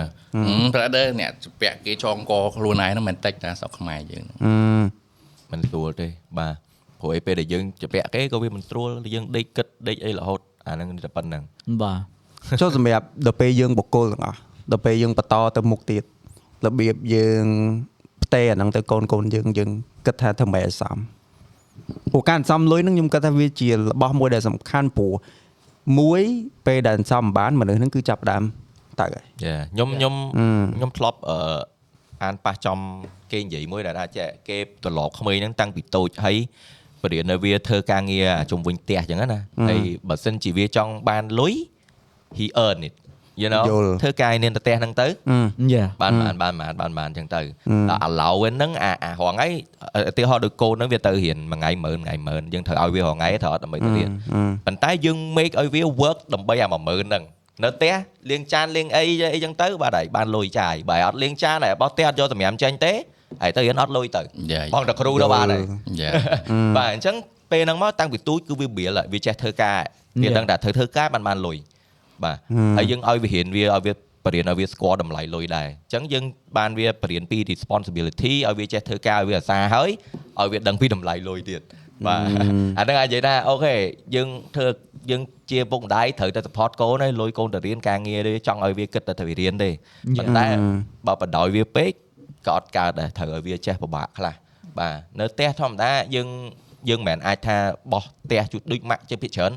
ប្រហែលដែរអ្នកពាក់គេចងកខ្លួនឯងហ្នឹងមិនតិចតែស្រុកខ្មែរយើងអឺមិនស្រួលទេបាទ ព្រោះឯពេលដែលយើងជពាក់គេក៏វាមិនស្រួលយើងដេកគិតដេកអីរហូតអាហ្នឹងតែប៉ុណ្្នឹងបាទចុះសម្រាប់ដល់ពេលយើងបកគលទាំងអស់ដល់ពេលយើងបន្តទៅមុខទៀតរបៀបយើងផ្ទេរអាហ្នឹងទៅកូនកូនយើងយើងគិតថាធ្វើម៉េចឲ្យសមព្រោះការសន្សំលុយហ្នឹងខ្ញុំគិតថាវាជារបស់មួយដែលសំខាន់ព្រោះមួយពេលដែលសន្សំមិនបានមនុស្សហ្នឹងគឺចាប់ផ្ដើមទៅហើយយ៉ាខ្ញុំខ្ញុំអឺខ្ញុំធ្លាប់អឺអានប៉ះចំគេនិយាយមួយដែលថាចេះគេត្រឡប់ក្មេងហ្នឹងតាំងពីតូចហើយ បរិញ្ញានៅវាធ្វើការងារជុំវិញផ្ទះអញ្ចឹងណាហើយបើសិនជាវាចង់បានលុយ he earn it you know យល់ធ្វើការងារនៅផ្ទះហ្នឹងទៅអឺយ៉ាបានបានបានបានបានបានអញ្ចឹងទៅអឺដល់ allowance ហ្នឹងអាអារងថ្ងៃឧទាហរណ៍ដូចកូនហ្នឹងវាទៅរៀនមួយថ្ងៃ10000ថ្ងៃ10000យើងត្រូវឲ្យវារងថ្ងៃត្រូវអត់ដើម្បីទៅរៀនអឺប៉ុន្តែយើង make ឲ្យវា work ដើម្បីអា10000ហ្នឹងនៅផ្ទះលាងចានលាងអីអីចឹងទៅបាទហើយបានលុយចាយបើអត់លាងចានហើយបោះផ្ទះអត់យកសម្រាប់ចេញទេ ហើយទៅរៀនអត់លុយទៅយ៉ាបងតែគ្រូទៅបានហើយយ៉ាបាទអញ្ចឹងពេលហ្នឹងមកតាំងពីទូចគឺវារៀលហើយវាចេះធ្វើការវាដឹងតែត្រូវធ្វើការបានបានលុយបាទហើយយើងឲ្យវារៀនវាឲ្យវាបរៀនឲ្យវាស្គាល់តម្លៃលុយដែរអញ្ចឹងយើងបានវាបរៀនពី responsibility ឲ្យវាចេះធ្វើការឲ្យវាអាសាហើយឲ្យវាដឹងពីតម្លៃលុយទៀតបាទអាហ្នឹងអាចនិយាយថាអូខេយើងធ្វើយើងជាពុកម្ដាយត្រូវតែ support កូនហើយលុយកូនទៅរៀនការងារទេចង់ឲ្យវាគិតតែទៅរៀនទេប៉ុន្តែបើបដោយវាពេក ក៏អត់កើតដែរត្រូវឲ្យវាចេះពិបាកខ្លះបាទនៅផ្ទះធម្មតាយើងយើងមិនមែនអាចថាបោះផ្ទះជួយដូចម៉ាក់ជាភាគច្រើន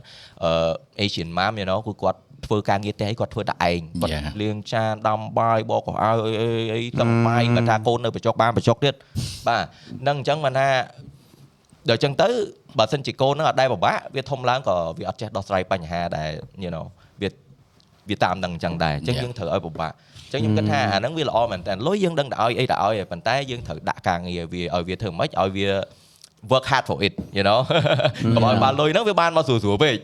អឺ Asian mom you know គឺគាត់ធ្វើការងារផ្ទះអីគាត់ធ្វើតែឯងគាត់ Yeah. លាងចានដាំបាយបកកៅអៅអីអីអីទឹកបាយគាត់ថាកូននៅបច្ចុកបានបច្ចុកទៀតបាទហ្នឹងអញ្ចឹងបានថាដល់អញ្ចឹងទៅបើសិនជាកូនហ្នឹងអត់ដែរពិបាកវាធំឡើងក៏វាអត់ចេះដោះស្រាយបញ្ហាដែល you know វាវាតាមនឹងអញ្ចឹងដែរអញ្ចឹង Yeah. យើងត្រូវឲ្យពិបាកអញ្ចឹងខ្ញុំគិតថាអាហ្នឹងវាល្អមែនតើលុយយើងដឹងតែឲ្យអីតែឲ្យហើយប៉ុន្តែយើងត្រូវដាក់ការងារវាឲ្យវាធ្វើម៉េចឲ្យវា work hard for it you know កុំឲ្យបានលុយហ្នឹងវាបានមកស្រួលស្រួលពេក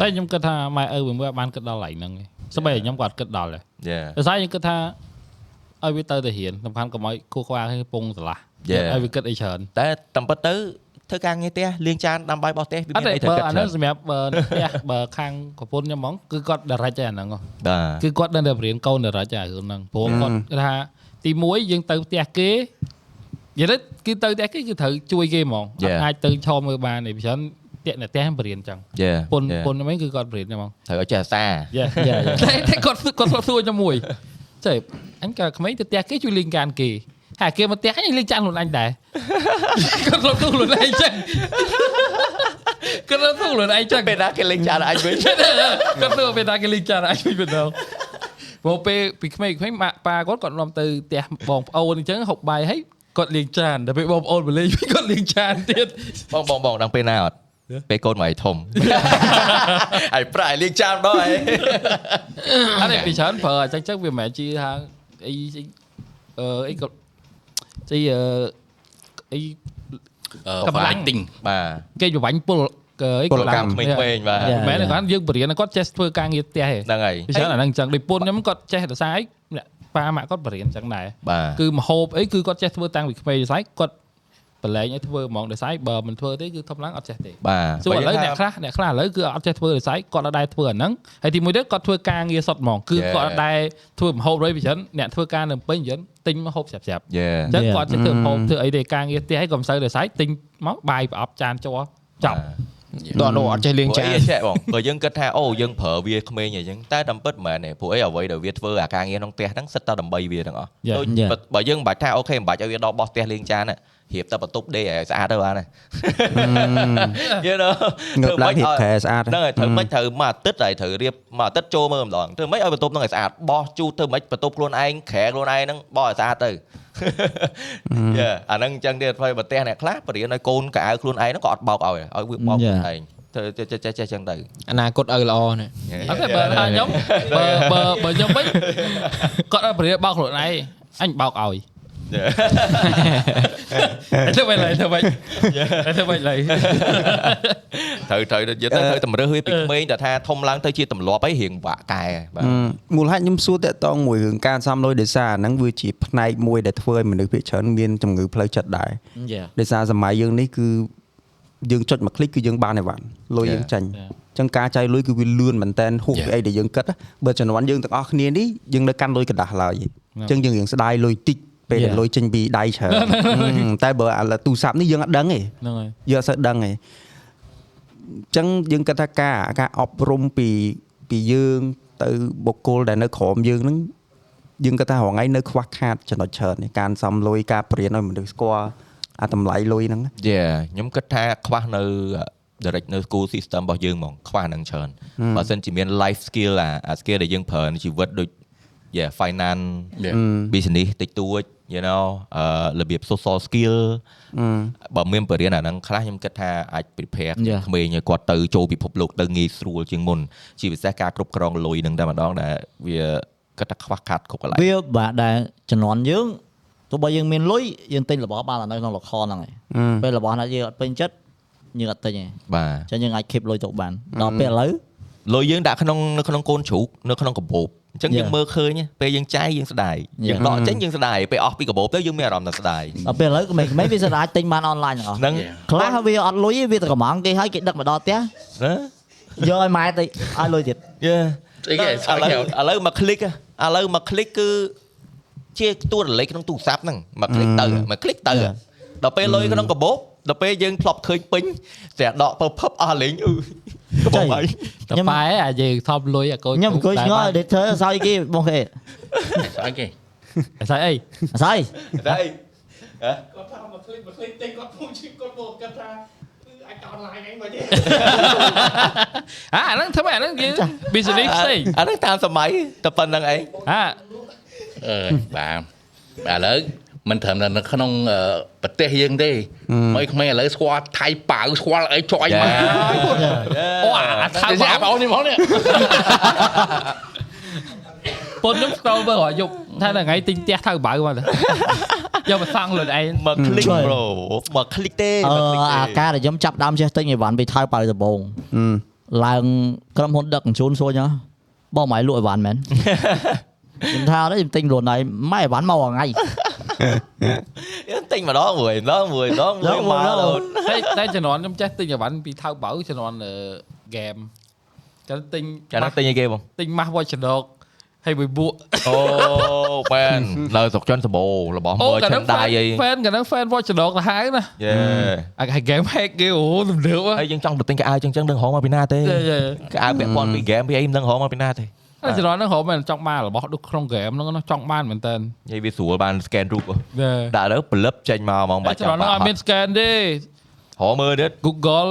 តែខ្ញុំគិតថាម៉ែឪវាមួយអត់បានគិតដល់កន្លែងហ្នឹងទេសម្បីតែខ្ញុំក៏អត់គិតដល់ដែរ yeah ដោយសារខ្ញុំគិតថាឲ្យវាទៅទៅរៀនសំខាន់កុំឲ្យគូខ្វល់ឲ្យពងស្រឡះ Yeah. ឲ្យវាគិតអីច្រើនតែតាមពិតទៅ ធ្វើការងារផ្ទះលាងចានដាំបាយបោះផ្ទះវាអត់មានទេអីត្រូវបើគិតអាច្រើនោះនសម្រាប់បើផ្ទះបើខាងប្រពន្ធខ្ញុំហ្មងគឺគាត់ direct តែអាហ្នឹងហ៎បាទគឺគាត់ដឹងតែបរៀនកូន direct តែរឿងហ្នឹងព្រោះគាត់គាត់ថាទី1យើងទៅផ្ទះគេនិយាយទៅគឺទៅផ្ទះគេគឺត្រូវជួយគេហ្មងអត់ Yeah. អាចទៅឈរមើលបានទេពីច្រើនតាក់នៅផ្ទះបរៀនអញ្ចឹង Yeah ពុន yeah ពុនហ្នឹងគឺគាត់បរៀនហ្មងត្រូវឲ្យចេះអាសាយ៉ាយ៉ាតែតែគាត់គាត់គាត់សួរជាមួយចេះអញក៏ក្មេងទៅផ្ទះគេជួយលេងកានគេ ហើយគេមកផ្ទះអញលេងចានខ្លួនអញដែរគាត់លោកទូខ្លួនឯងចឹងគាត់លោកទូខ្លួនឯងចឹងពេលណាគេលេងចានអញវិញគាត់ទៅពេលណាគេលេងចានអញវិញម្ដងមកពេលពីក្មេងៗម៉ាក់ប៉ាគាត់គាត់នាំទៅផ្ទះបងប្អូនអញ្ចឹងហូបបាយហើយគាត់លេងចានដល់ពេលបងប្អូនមកលេងវិញគាត់លេងចានទៀតបងបងបងដល់ពេលណាអត់ពេលកូនមកឲ្យធំឲ្យប្រាក់ឲ្យលេងចានដល់ហើយអត់ទេពីច្រើនប្រើអញ្ចឹងចឹងវាមិនមែនជាថាអីអីអឺអីក៏ អីអឺអីអឺកម្លាំង fighting បាទគេច្របាញ់ពលអីពលកម្មក្មេងៗបាទមិនមែនទេគាត់យើងបរៀនគាត់ចេះធ្វើការងារផ្ទះទេហ្នឹងហើយពីច្រើនអាហ្នឹងអញ្ចឹងដូចពុនខ្ញុំគាត់ចេះដោយសារអីអ្នកប៉ាម៉ាក់គាត់បរៀនអញ្ចឹងដែរបាទគឺមហូបអីគឺគាត់ចេះធ្វើតាំងពីក្មេងដោយសារគាត់ បលែងឲ្យធ្វើហ្មងដោយសារបើមិនធ្វើទេគឺធម្មតាអត់ចេះទេបាទសួរឥឡូវអ្នកខ្លះអ្នកខ្លះឥឡូវគឺអត់ចេះធ្វើដោយសារគាត់អត់ដែរធ្វើអាហ្នឹងហើយទីមួយទៀតគាត់ធ្វើការងារសុទ្ធហ្មងគឺគាត់អត់ដែរធ្វើមហូបរួយពីច្រើនអ្នកធ្វើការនៅពេញច្រើនទិញមហូបស្រាប់ៗយេអញ្ចឹងគាត់ចេះធ្វើមហូបធ្វើអីទេការងារផ្ទះអីក៏មិនសូវដោយសារទិញមកបាយប្រអប់ចានជ័រចប់ដល់នោះអត់ចេះលេងចានអីចេះបងបើយើងគិតថាអូយើងប្រើវាក្មេងអីចឹងតែតាមពិតមិនមែនទេព្រោះអីអ្វីដែលវាធ្វើអាការងារក្នុងផ្ទះហ្នឹងសិតតែដើម្បីវាទាំងអស់ Yeah. ដូច Yeah. បើបើយើងមិនបាច់ថាអូខេមិនបាច់ឲ្យវាដល់បោះផ្ទះលេងចានណា រៀបតែបន្ទប់ដេកឲ្យស្អាតទៅបានហើយ you know ងើបឡើងហៀបឲ្យខែស្អាតហ្នឹងហើយត្រូវមិនត្រូវមួយអាទិត្យហើយត្រូវរៀបមួយអាទិត្យចូលមើលម្ដងធ្វើមិនឲ្យបន្ទប់ហ្នឹងឲ្យស្អាតបោះជូតធ្វើមិនបន្ទប់ខ្លួនឯងក្រែខ្លួនឯងហ្នឹងបោះឲ្យស្អាតទៅយេអាហ្នឹងអញ្ចឹងទៀតហើយប្រទេសអ្នកខ្លះបរៀនឲ្យកូនកៅអៅខ្លួនឯងហ្នឹងក៏អត់បោកឲ្យឲ្យវាបោកខ្លួនឯងធ្វើចេះចេះចេះចេះអញ្ចឹងទៅអនាគតឪល្អណាស់អត់ទេបើថាខ្ញុំបើបើបើខ្ញុំវិញគាត់ឲ្យបរិយាបោកខ្លួនឯងអញបោកឲ្យ ធ្វើមិនឡើយធ្វើមិនធ្វើមិនឡើយ ត្រូវត្រូវនិយាយទៅត្រូវតម្រើសវាពីក្មេងតែថាធំឡើងទៅជាទម្លាប់អីរៀងបាក់កែបាទ មូលហេតុខ្ញុំសួរតកតងមួយរឿងការសំលុយដោយសារអាហ្នឹងវាជាផ្នែកមួយដែលធ្វើឲ្យមនុស្សភាគច្រើនមានជំងឺផ្លូវចិត្តដែរ យ៉ា ដោយសារសម័យយើងនេះគឺយើងចុចមួយคลิกគឺយើងបានអីវ៉ាន់លុយយើងចាញ់អញ្ចឹងការចាយលុយគឺវាលឿនមែនតើហួសពីអីដែលយើងគិតណាបើជំនាន់យើងទាំងអស់គ្នានេះយើងនៅកាន់លុយកណ្ដាស់ឡើយអញ្ចឹងយើងរៀងស្ដាយលុយតិច ពេលដែលលុយចេញពីដៃច្រើនតែបើឥឡូវទូរស័ព្ទនេះយើងអត់ដឹងទេហ្នឹងហើយយើងអត់សូវដឹងទេអញ្ចឹងយើងគិតថាការការអប់រំពីពីយើងទៅបុគ្គលដែលនៅក្រោមយើងហ្នឹងយើងគិតថារងថ្ងៃនៅខ្វះខាតចំណុចច្រើននេះការសំលុយការប្រៀនឲ្យមនុស្សស្គាល់អាតម្លៃលុយហ្នឹងយេខ្ញុំគិតថាខ្វះនៅ direct នៅ school system របស់យើងហ្មងខ្វះហ្នឹងច្រើនបើសិនជាមាន life skill អាអា skill ដែលយើងប្រើក្នុងជីវិតដូច yeah finance Yeah. business តិចតួច you know អឺរបៀប social skill បើមានបរិញ្ញាអាហ្នឹងខ្លះខ្ញុំគិតថាអាច prepare Yeah. ក្មេងឲ្យគាត់ទៅចូលពិភពលោកទៅងាយស្រួលជាងមុនជាពិសេសការគ្រប់គ្រងលុយហ្នឹងតែម្ដងដែលវាគិតថាខ្វះខាតគ្រប់កន្លែងវាបាទដែលជំនាន់យើងទោះបីយើងមានលុយយើងទិញរបស់បានតែនៅក្នុងលខហ្នឹងឯងពេលរបស់ណាយើងអត់ពេញចិត្តយើងអត់ទិញទេបាទអញ្ចឹងយើងអាច keep លុយទុកបានដល់ពេលឥឡូវ លុយយើងដាក់ក្នុងនៅក្នុងកូនជ្រូកនៅក្នុងកាបូបអញ្ចឹងយើងមើលឃើញពេលយើងចាយយើងស្ដាយយើងដកចេញយើងស្ដាយពេលអស់ពីកាបូបទៅយើងមានអារម្មណ៍ថាស្ដាយដល់ពេលឥឡូវក្មេងៗវាស្ដាយទិញបានអនឡាញទាំងអស់ហ្នឹងខ្លះវាអត់លុយវាតែកំងគេឲ្យគេដឹកមកដល់ផ្ទះណាយកឲ្យម៉ែទៅឲ្យលុយទៀតយេអីគេឥឡូវឥឡូវមក click ឥឡូវមក click គឺជាតួរលេខក្នុងទូរស័ព្ទហ្នឹងមក click ទៅមក click ទៅដល់ពេលលុយក្នុងកាបូប ដល់ពេលយើងធ្លាប់ឃើញពេញតែដកពើភពអស់លេងអឺក្បងអីតប៉ែអាយើងធ្លាប់លុយអាកូនខ្ញុំអង្គុយឆ្ងល់ editor សើចគេបងគេសើចគេសើចអីសើចសើចគាត់ថាមកឃ្លីកមកឃ្លីកតែគាត់ពុំជិះគាត់មកគាត់ថាអាចតអនឡាញហ្នឹងមកទេអាអាហ្នឹងធ្វើអាហ្នឹងគេ business ផ្សេងអាហ្នឹងតាមសម័យតែប៉ុណ្្នឹងឯងអាអឺបាទឥឡូវ មិនត្រឹមតែនៅក្នុងប្រទេសយើងទេមកខ្មែរឥឡូវស្គាល់ថៃប៉ៅស្គាល់អីចុយមកអូអាថៅប៉ៅនេះមកនេះពុនខ្ញុំស្គាល់បើរយប់ថាថ្ងៃទិញផ្ទះថៅបៅមកទៅយកមកសង់ខ្លួនឯងមក click bro មក click ទេអាការដែលខ្ញុំចាប់ដើមចេះទិញអីវ៉ាន់ពីថៅបៅដំបងឡើងក្រុមហ៊ុនដឹកជញ្ជូនសួរញ៉ោះបងមកឲ្យលក់អីវ៉ាន់មែនខ្ញុំថាខ្ញុំទិញខ្លួនឯងម៉ែអីវ៉ាន់មកថ្ងៃ យើងទិញម្ដងមួយម្ដងមួយម្ដងមួយមកដល់តែតែជំនាន់ខ្ញុំចេះទិញអីវ៉ាន់ពីថៅបៅជំនាន់ហ្គេមចាំទិញចាហ្នឹងទិញអីគេបងទិញ Mass Watch Dog ហើយមួយបួកអូមែននៅស្រុកចុនសម្បូររបស់អូមើលកាលចិហ្នឹងនដៃអីហ្វេនកាលហ្នឹងហ្វេន Watch Dogs ទៅហើយណាយេអាគេ game hack គេអូទំនើបហើយយើងចង់ទៅទិញកៅអៅចឹងចឹងនឹងរហមកពីណាទេយេយេកៅអៅពាក់ព័ន្ធពីហ្គេមពីអីមិនដឹងរហមកពីណាទេ ហើយចំណហ្នឹងហៅមែនចង់បានរបស់ដូចក្នុង game ហ្នឹងណាចង់បានមែនតើនិយាយវាស្រួលបាន scan រូបយេដាក់ទៅផលិតចេញមកហ្មងបាបាច់ច់ចំណហ្នឹងអត់មាន scan ទេរហមើលទៀត Google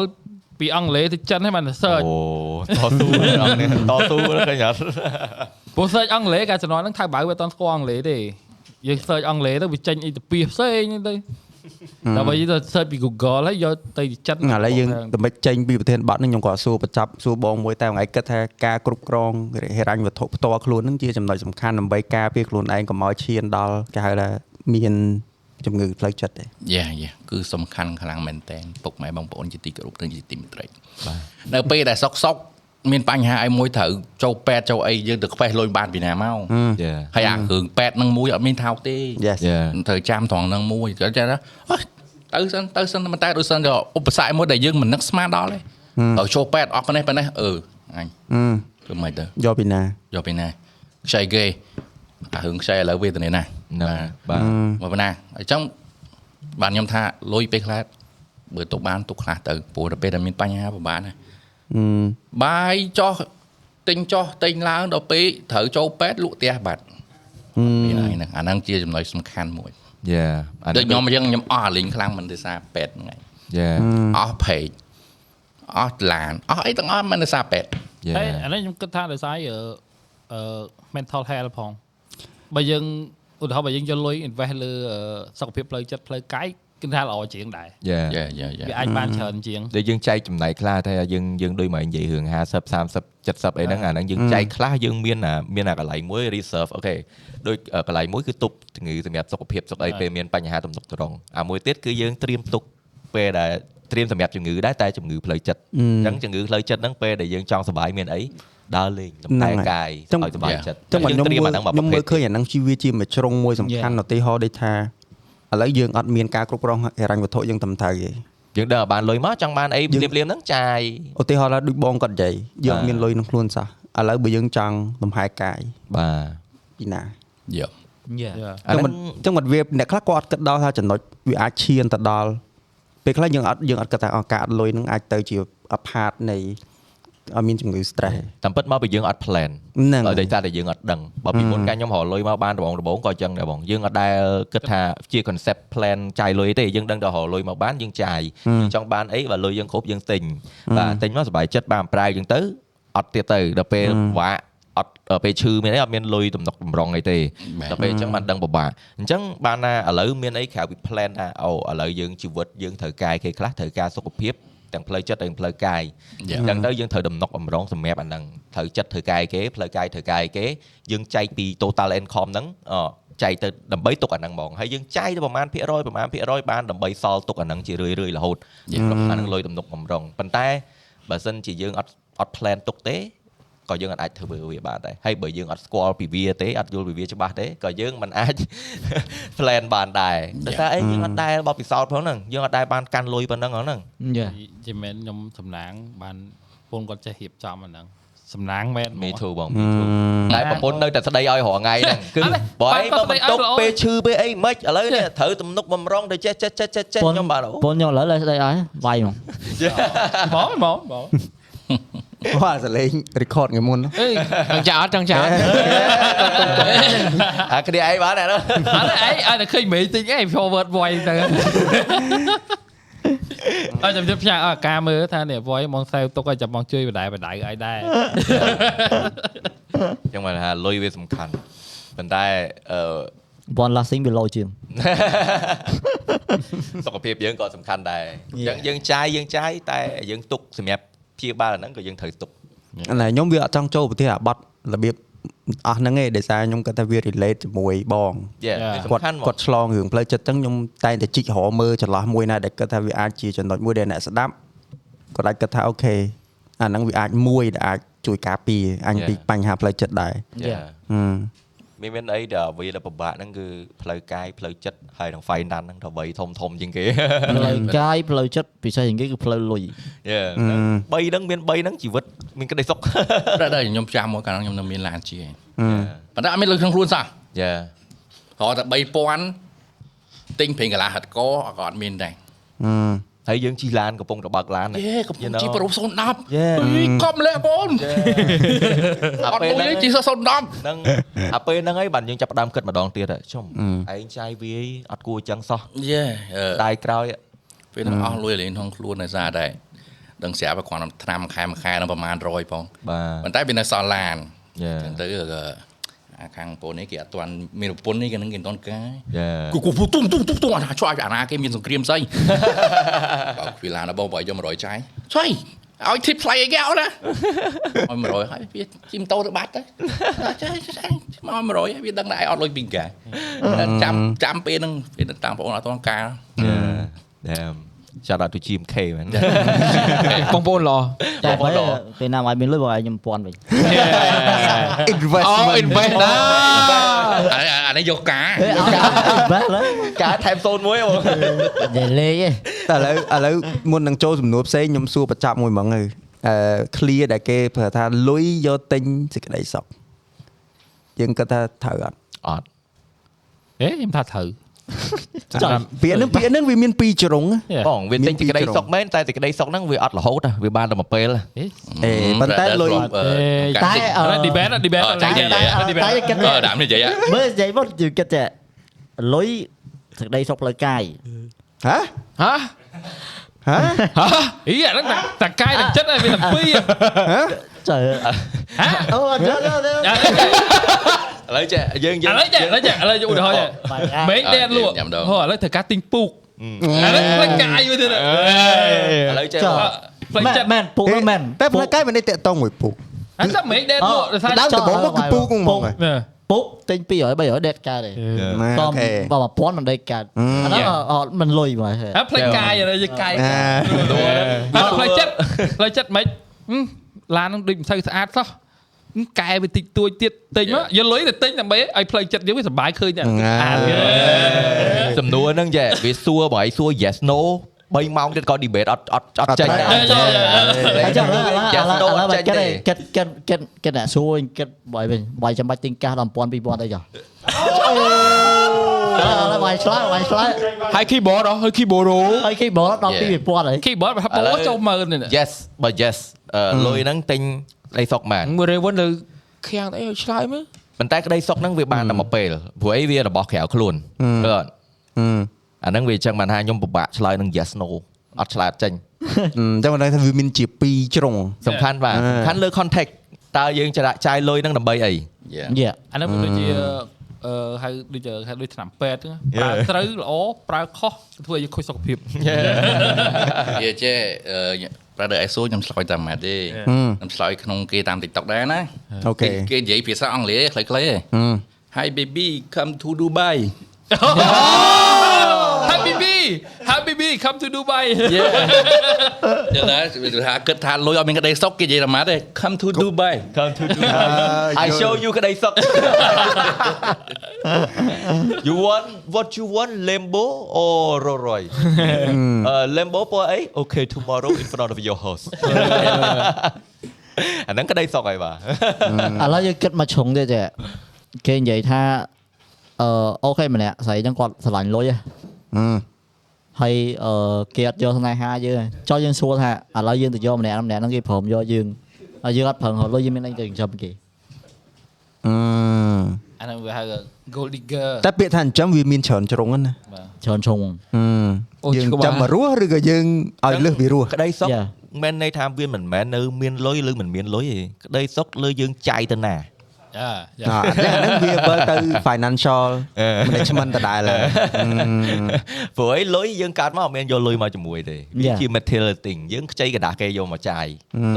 ពីអង់គ្លេសទៅចិនឲ្យបាន search អូតស៊ូអរនេះតស៊ូឃើញអត់ព្រោះ search អង់គ្លេសកាលចំណហ្នឹងថៅបៅវាអត់តស្គាល់អង់គ្លេសទេយើង search អង់គ្លេសទៅវាចេញអីទៅពីផ្សេងហ្នឹងទៅ ដល់បើយើងទៅ search ពី Google ហើយយកទៅចិនឥឡូវយើងដើម្បីចេញពីប្រធានបတ်ហ្នឹងខ្ញុំក៏សួរបញ្ចប់សួរបងមួយតែថ្ងៃគិតថាការគ្រប់គ្រងហិរញ្ញវត្ថុផ្ទាល់ខ្លួនហ្នឹងជាចំណុចសំខាន់ដើម្បីការពារខ្លួនឯងកុំឲ្យឈានដល់គេហៅថាមានជំងឺផ្លូវចិត្តទេយ៉ាយ៉ាគឺសំខាន់ខ្លាំងមែនតើពុកម៉ែបងប្អូនជាទីគោរពនិងជាទីមេត្រីបាទនៅពេលដែលសុកសុក មានបញ្ហាអីមួយត្រូវចូលពេទ្យចូលអីយើងទៅខ្វេះលុយបានពីណាមកយេហើយអាគ្រឿងពេទ្យនឹងមួយអត់មានថោកទេ Yes យេត្រូវចាំត្រង់ហ្នឹងមួយក៏ចាណាអើទៅសិនទៅសិនតែដូចសិនក៏ឧបសគ្គមួយដែលយើងមិននឹកស្មានដល់ទេត្រូវចូលពេទ្យអស់ប៉ុណ្ណេះប៉ុណ្ណេះអឺអញអឺធ្វើមិនទៅយកពីណាយកពីណាខ្ចីគេអារឿងខ្ចីឥឡូវវេទនាណាណាបាទមកប៉ុណ្ណាអញ្ចឹងបានខ្ញុំថាលុយពេលខ្លះបើទុកបានទុកខ្លះទៅព្រោះដល់ពេលដែលមានបញ្ហាពិបាកណាអឺ បាយចោះទិញចោះទិញឡើងដល់ពេលត្រូវចូលពេទ្យលក់ផ្ទះបាត់មានហើយហ្នឹងអាហ្នឹងជាចំណុចសំខាន់មួយយេដូចខ្ញុំអញ្ចឹងខ្ញុំអស់អាលីងខ្លាំងមិនទេសារពេទ្យហ្នឹងឯងយេអស់ពេកអស់ឡានអស់អីទាំងអស់មិនទេសារពេទ្យយេហើយអានេះខ្ញុំគិតថាដោយសារអឺអឺ mental health ផងបើយើងឧទាហរណ៍បើយើងយកលុយ invest លើអឺសុខភាពផ្លូវចិត្តផ្លូវកាយ គឺថាល្អជាងដែរយេយ៉ាយ៉ាយ៉ាវាអាចបានច្រើនជាងដែលយើងចែកចំណែកខ្លះតែយើងយើងដូចមកនិយាយរឿង50 30 70អីហ្នឹងអាហ្នឹងយើងចែកខ្លះយើងមានអាមានអាកន្លែងមួយ reserve អូខេដូចកន្លែងមួយគឺទប់ជំងឺសម្រាប់សុខភាពសុខអីពេលមានបញ្ហាទំនុកត្រង់អាមួយទៀតគឺយើងត្រៀមទុកពេលដែលត្រៀមសម្រាប់ជំងឺដែរតែជំងឺផ្លូវចិត្តអញ្ចឹងជំងឺផ្លូវចិត្តហ្នឹងពេលដែលយើងចង់សុបាយមានអីដើរលេងតំតែកាយឲ្យសុបាយចិត្តចឹងខ្ញុំត្រៀមមើលអាហ្នឹងមកខ្ញុំប្រភេមើទលឃើញអាហ្នឹងជីវជាមួយជ្រុងមួយសំខាន់ឧទាហរណ៍ដូចថា ឥឡូវយើងអត់មានការគ្រប់គ្រងហិរញ្ញវត្ថុយើងត្រឹមត្រូវទេយើងដើរបានលុយមកចង់បានអីលៀបលៀមហ្នឹងចាយឧទាហរណ៍ថាដូចបងគាត់និយាយយើងអបាទត់មានលុយក្នុងខ្លួនសោះឥឡូវបើយើងចង់លំហែកាយបាទពីណាយ៉ា Yeah. អាចឹងហ្នឹងមិនចឹងមិនវាអ្នកខ្លះក៏អត់គិតដល់ថាចំណុចវាអាចឈានទៅដល់ពេលខ្លះយើងអត់យើងអត់គិតថាអការអត់លុយនឹងអាចទៅជាអផាតនៃ ឲ្យមានជំងឺ stress តាមពិតមកពីយើងអត់ plan ហ្នឹងដោយតែតែយើងអត់ដឹងបើពីមុនកាលខ្ញុំរកលុយមកបានដំបងដំបងក៏អញ្ចឹងដែរបងយើងអត់ដែលគិតថាជា concept plan ចាយលុយទេយើងដឹងតែរកលុយមកបានយើងចាយយើងចង់បានអីបើលុយយើងគ្រប់យើងទិញបាទទិញមកសុបាយចិត្តបានប្រាយយើងទៅអត់ទៀតទៅដល់ពេលវាក់អត់ពេលឈឺមានអីអត់មានលុយទំនុកតម្រង់អីទេបាទដល់ពេលអញ្ចឹងបានដឹងពិបាកអញ្ចឹងបានណាឥឡូវមានអីក្រៅពី plan ថាអូឥឡូវយើងជីវិតយើងត្រូវការគេខ្លះត្រូវការសុខភាព ទាំងផ្លូវចិត្តទាំងផ្លូវកាយយ៉ាអញ្ចឹងទៅយើងត្រូវដំណុកបំរុងសម្រាប់អាហ្នឹងត្រូវចិត្តត្រូវកាយគេផ្លូវកាយត្រូវកាយគេយើងចែកពី total income ហ្នឹងអចែកទៅដើម្បីទុកអាហ្នឹងហ្មងហើយយើងចាយទៅប្រមាណភាគរយប្រមាណភាគរយបានដើម្បីសល់ទុកអាហ្នឹងជារឿយរឿយៗរហូតយើងរកអាហ្នឹងលុយដំណុកបំរុងប៉ុន្តែបើសិនជាយើងអត់អត់ plan ទុកទេ ក៏យើងអាចធ្វើវាបានដែរហើយបើយើងអត់ស្គាល់ពីវាទេអត់យល់ពីវាច្បាស់ទេក៏យើងមិនអាច plan បានដែរតែថាអីយើងអត់ដែលបបពិសោធន៍ផងហ្នឹងយើងអត់ដែលបានកាន់លុយប៉ុណ្ណឹងហ្នឹងយ៉ាជាមែនខ្ញុំសំណាងបានពូនគាត់ចេះរៀបចំអាហ្នឹងសំណាងមែនហ្មមីងធូបងមីធូតែប្រពន្ធនៅតែស្ដីឲ្យរងថ្ងៃហ្នឹងគឺបើអីបើបន្ទុកពេលឈឺពេលអីមិនឥឡូវនេះត្រូវទំនុកបំរុងទៅចេះចេះចេះចេះចេះខ្ញុំបាទអូពូនខ្ញុំឥឡូវលើស្ដីឲ្យវាយហ្មងហ្មងហ្មង ហ្មងគាត់សលេង record ថ្ងៃមុនអេចង់ចាអត់ចង់ចាអត់អាគ្នាឯងបានអានោះអត់អីអត់តែឃើញមេតិចអី forward voice ទៅអត់ចាំជិះផ្សាយអត់ការមើលថានេះ voice មកសែវទុកឲ្យចាំមកជួយបដៅបដៅឲ្យដែរចឹងមកថាលុយវាសំខាន់ប៉ុន្តែអឺ one lasting វា low ជាងសុខភាពយើងក៏សំខាន់ដែរអញ្ចឹងយើងចាយយើងចាយតែយើងទុកសម្រាប់ ព្យាបាលអាហ្នឹងក៏យើងត្រូវទុកឥឡូវខ្ញុំវាអត់ចង់ចូលប្រទេសអាបត់របៀបអស់ហ្នឹងឯងដោយសារខ្ញុំគាត់ថាវា relate ជាមួយបងយេវាសំគាត់ខាន់មកគាត់ឆ្លងរឿងផ្លូវចិត្តចឹងខ្ញុំតែងតែជីករមើលចន្លោះមួយណាដែលគាត់ថាវាអាចជាចំណុចមួយដែលអ្នកស្ដាប់គាត់អាចគិតថាអូខេអាហ្នឹងវាអាចមួយដែលអាចជួយការពារអញពីបញ្ហាផ្លូវចិត្តដែរយេហឹ មមានមានអីដែលអ្វីដែលពិបាកហ្នឹងគឺផ្លូវកាយផ្លូវចិត្តហើយនឹង finance ហ្នឹងទៅបីធំធំជាងគេផ្លូវកាយផ្លូវចិត្តពិសេសជាងគេគឺផ្លូវលុយយេ3ហ្នឹងមាន3ហ្នឹងជីវិតមានក្តីសុខតែតែខ្ញុំចាំមកកាលហ្នឹងខ្ញុំនៅមានឡានជាប៉ុន្តែអត់មានលុយក្នុងខ្លួនសោះយេរហតែ3000ទិញប្រេងកាឡាហិតកក៏អត់មានដែរ ហើយយើងជិះឡានកំពុងតែបើកឡានអេកំពុ You ង know ជីប្រូ010 Yeah. អីកុំលាក់បងអត់លុយទេជី010ហ្នឹងអាពេលហ្នឹងហើយបានយើងចាប់ផ្ដើមគិតម្ដងទៀតហើយជុំឯងចាយវាយអត់គួរអញ្ចឹងសោះយេដៃក្រោយពេលហ្នឹងអស់លុយលេងក្នុងខ្លួនដោយសារតែដឹងស្រាប់តែគាត់ឆ្នាំខែមួយខែនឹងប្រហែល100ផងបាទប៉ុន្តែវានៅសល់ឡានយេអញ្ចឹងទៅក៏ អាខាងពូននេះគេអត់ទាន់មានប្រពន្ធនេះគេនឹងគេមិនទាន់កាយយេគូគូទុំទុំទុំទុំអាណាឆ្វាយអាណាគេមានសង្គ្រាមស្អីបើខ្វៀឡានដល់បងបើយក100ចាយឆ្វៃឲ្យធីបថ្លៃអីគេអត់ណាឲ្យ100ហើយវាជិះម៉ូតូទៅបាត់ទៅចាយចាយមក100ហើយវាដឹងតែឯងអត់លុយពីកាចាំចាំពេលហ្នឹងពេលតាំងបងអត់ទាន់ការយេ damn shout out to GMK man បងប្អូនល្អតែបងប្អូបើនពេលណាមកមានលុយបើឲ្យខ្ញុំ1000វិញអូ investment invest ណាអាអានេះយកការបាទឡើយការថែមសូនមួយហ៎បងនិយាយលេងឯងតែឥឡូវឥឡូវមុននឹងចូលសំណួរផ្សេងខ្ញុំសួរបញ្ចប់មួយហ្មងទៅអឺ clear ដែលគេប្រើថាលុយយកទិញសេចក្តីសុខយើងគិតថាត្រូវអត់អត់អេខ្ញុំថាត្រូវ ចាំពាក្យហ្នឹងពាក្យហ្នឹងវាមានពីរជ្រុងបងវាទិញសេចក្តីសុខមែនតែសេចក្តីសុខហ្នឹងវាអត់រហូតហ៎វាបានតែមួយពេលហ៎អេប៉ុន្តែលុយតែអឺអឺ debate ណា debate ចាញ់និយាយតែគិតអឺដាក់និយាយមើលនិយាយមកយើងគិតតែលុយសេចក្តីសុខផ្លូវកាយហ៎ហ៎ ហ៎ហ៎អីអាហ្នឹងតាតាកាយនឹងចិត្តហើយវាតែពីរចើហ៎អូអត់ចើឥឥឡូវចេះយើងយើងឡូវចេះឥឡូវចេះឥឡូវយកឧទាហរណ៍ចេះមេងដែនលក់ហ៎ឥឡូវត្រូវការទិញពូកអាហ្នឹងផ្លេចកាយមួយទៀតឥឡូវចេះចុះផ្លេចមែនចិត្តមែនពុកហ្នឹងមែនតែផ្លូវកាយមិនได้តាក់តងមួយពុកអាហ្នឹងមេងដែនលក់ដោយសារដើមដំបូងមកគឺ ពូកហ្មងហ៎ពុកទិញ200 300ដេតកើតទេអូខេបើ1000មិនដេតកើតអាហ្នឹងអត់មិនលុយមកហេអាផ្លេចកាយឥឡូវយកកាយអាអត់ផ្លេចចិត្តផ្លេចចិត្តមិនឡានហ្នឹងដូចមិនសូវស្អាតសោះកែវាតិចតួចទៀតទិញមកយកលុយទៅទិញដើម្បីឲ្យផ្លូវចិត្តយើងវាសុបាយឃើញតែស្អាតសំណួរហ្នឹងចេះវាសួរបើឲ្យសួរ yes no 3ម៉ោងទៀតក៏ debate អត់អត់អត់ចេញដែរហើយចុះឥឡូវឥឡូវ Yes, ឥឡូ no វឥឡូវអត់ចេញគិតទេគិតគិតគិតគិតអ្នកសួរវិញគិតបើវិញបើចាំបាច់ទិញកាសដល់1000 2000អីចុះឥឡូវបាយឆ្លើយបាយឆ្លើយហើយ keyboard ហ៎ហើយ keyboard ហ៎ហើយគេបលដល់2000ហើយ keyboard ប្រហែលពោចូលមើលនេះ yes បើ yes អឺលុយហ្នឹងទិញក្តីសុខបានមើល Raven នៅខាងអីឲ្យឆ្លើយមើលប៉ុន្តែក្តីសុខហ្នឹងវាបានតែមួយពេលព្រោះអីវារបស់ក្រៅខ្លួនឃើញអត់ អាហ្នឹងវាអញ្ចឹងបានថាខ្ញុំពិបាកឆ្លើយនឹង yes no អត់ឆ្លើយអត់ចេញអញ្ចឹងមិនដឹងថាវាមានជាពីរជ្រុងសំខាន់បាទអឺសំខាន់លើ context តើយើងចាចាយលុយហ្នឹងដើម្បីអីយ៉ាយេអាហ្នឹងដូចជាអឺហៅដូចជាហៅដូចឆ្នាំពេទ្យប្រើត្រូវល្អប្រើខុសធ្វើឲ្យយើងខូចសុខភាពវាចេះអឺ brother ISO ខ្ញុំឆ្លើយតាមម៉ាត់ទេខ្ញុំឆ្លើយក្នុងគេតាម TikTok ដែរណាអូខេគេនិយាយភាសាអង់គ្លេសខ្លីៗទេ Hi baby come to Dubai Happy B Happy B come to Dubai ចឹងណាថាគិតថាលុយអត់មានក្តីសុខគេនិយាយតាមម៉ាត់ទេ come to Dubai come to I show you ក្តីសុខ you want what you want Lambo or Rolls Royce អឺ Lambo ពណ៌អី okay tomorrow in front of your house អាហ្នឹងក្តីសុខហើយបាទឥឡូវយើងគិតមកជ្រុងទៀតចេះគេនិយាយថាអឺអូខេម្នាក់ស្រីហ្នឹងគាត់ស្រឡាញ់លុយហ៎ ហើយអឺគេអត់យកស្នេហាយើងទេចុះយើងសួរថាឥឡូវយើងទៅយកម្នាក់ម្នាក់ហ្នឹងគេព្រមយកយើងហើយយើងអត់ប្រឹងរកលុយយើងមានអីទៅចិញ្ចឹមគេអឺអាហ្នឹងវាហៅ gold digger តែពាក្យថាចិញ្ចឹមវាមានច្រើនជ្រុងហ្នឹងណាច្រើនឈុងអឺអូយើងច្បាស់ចាំមករស់ឬក៏យើងឲ្យលើសវារស់ក្តីសុខយ៉ាមិនន័យថាវាមិនមែននៅមានលុយឬមិនមានលុយទេក្តីសុខលើយើងចាយទៅណា យ៉ា អត់តែអាហ្នឹងវាបើទៅ financial management ដដែលហើយ ព្រោះអីលុយយើងកើតមកអត់មានយកលុយមកជាមួយទេវាជា material thing យើងខ្ចីกระดาษគេយកមកចាយ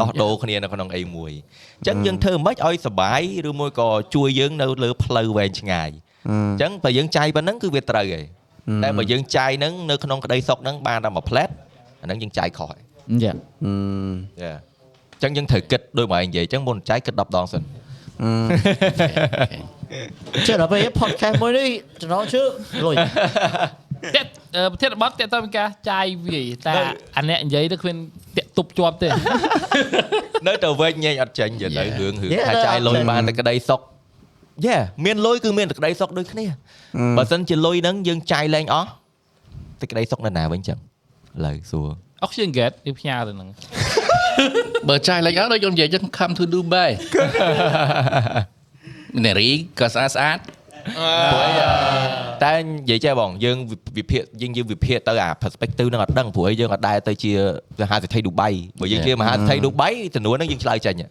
ដោះដូរគ្នានៅក្នុងអីមួយអញ្ចឹងយើងធ្វើមិនឲ្យសុបាយឬមួយក៏ជួយយើងនៅលើផ្លូវវែងឆ្ងាយអញ្ចឹងបើយើងចាយប៉ុណ្ណឹងគឺវាត្រូវហើយតែបើយើងចាយហ្នឹងនៅក្នុងក្តីសុខហ្នឹងបានតែមួយផ្លែតអាហ្នឹងយើងចាយខុសហើយ យ៉ា អឺ យ៉ាអញ្ចឹងយើងត្រូវគិតដូចមកឯងនិយាយអញ្ចឹងមុនចាយគិត10ដងសិន អឺ ចេះដល់ពេល podcast មួយនេះចំណងជើងលុយតែអឺប្រធានបទតែតើមានការចាយវាយតែអាអ្នកនិយាយទៅគ្មានតាក់ទប់ជាប់ទេនៅទៅវិញញែងអត់ចេញយទៅ Yeah. រឿងរឿង Yeah, ថាចាយលុយអត់ចេញបានតែក្តីសុខយេមានលុយគឺមានតែក្តីសុខដូចគ្នាបើសិនជាលុយហ្នឹងយើងចាយលែងអស់តែក្តីសុខនៅណាវិញចឹងឥឡូវសួរ Oxygen Gate វាផ្ញើទៅហ្នឹង បើចាយលេខអត់ដូចខ្ញុំនិយាយចឹង come to Dubai នារីក៏ស្អាតស្អាតតែនិយាយចេះបងយើងវិភាគយើងយើងវិភាគទៅអា perspective ហ្នឹងអត់ដឹងព្រោះយើងអត់ដែរទៅជាមហាសេដ្ឋីឌូបៃបើយើងជាមហាសេដ្ឋីឌូបៃចំនួនហ្នឹងយើងឆ្លើយចេញយ៉ាហ្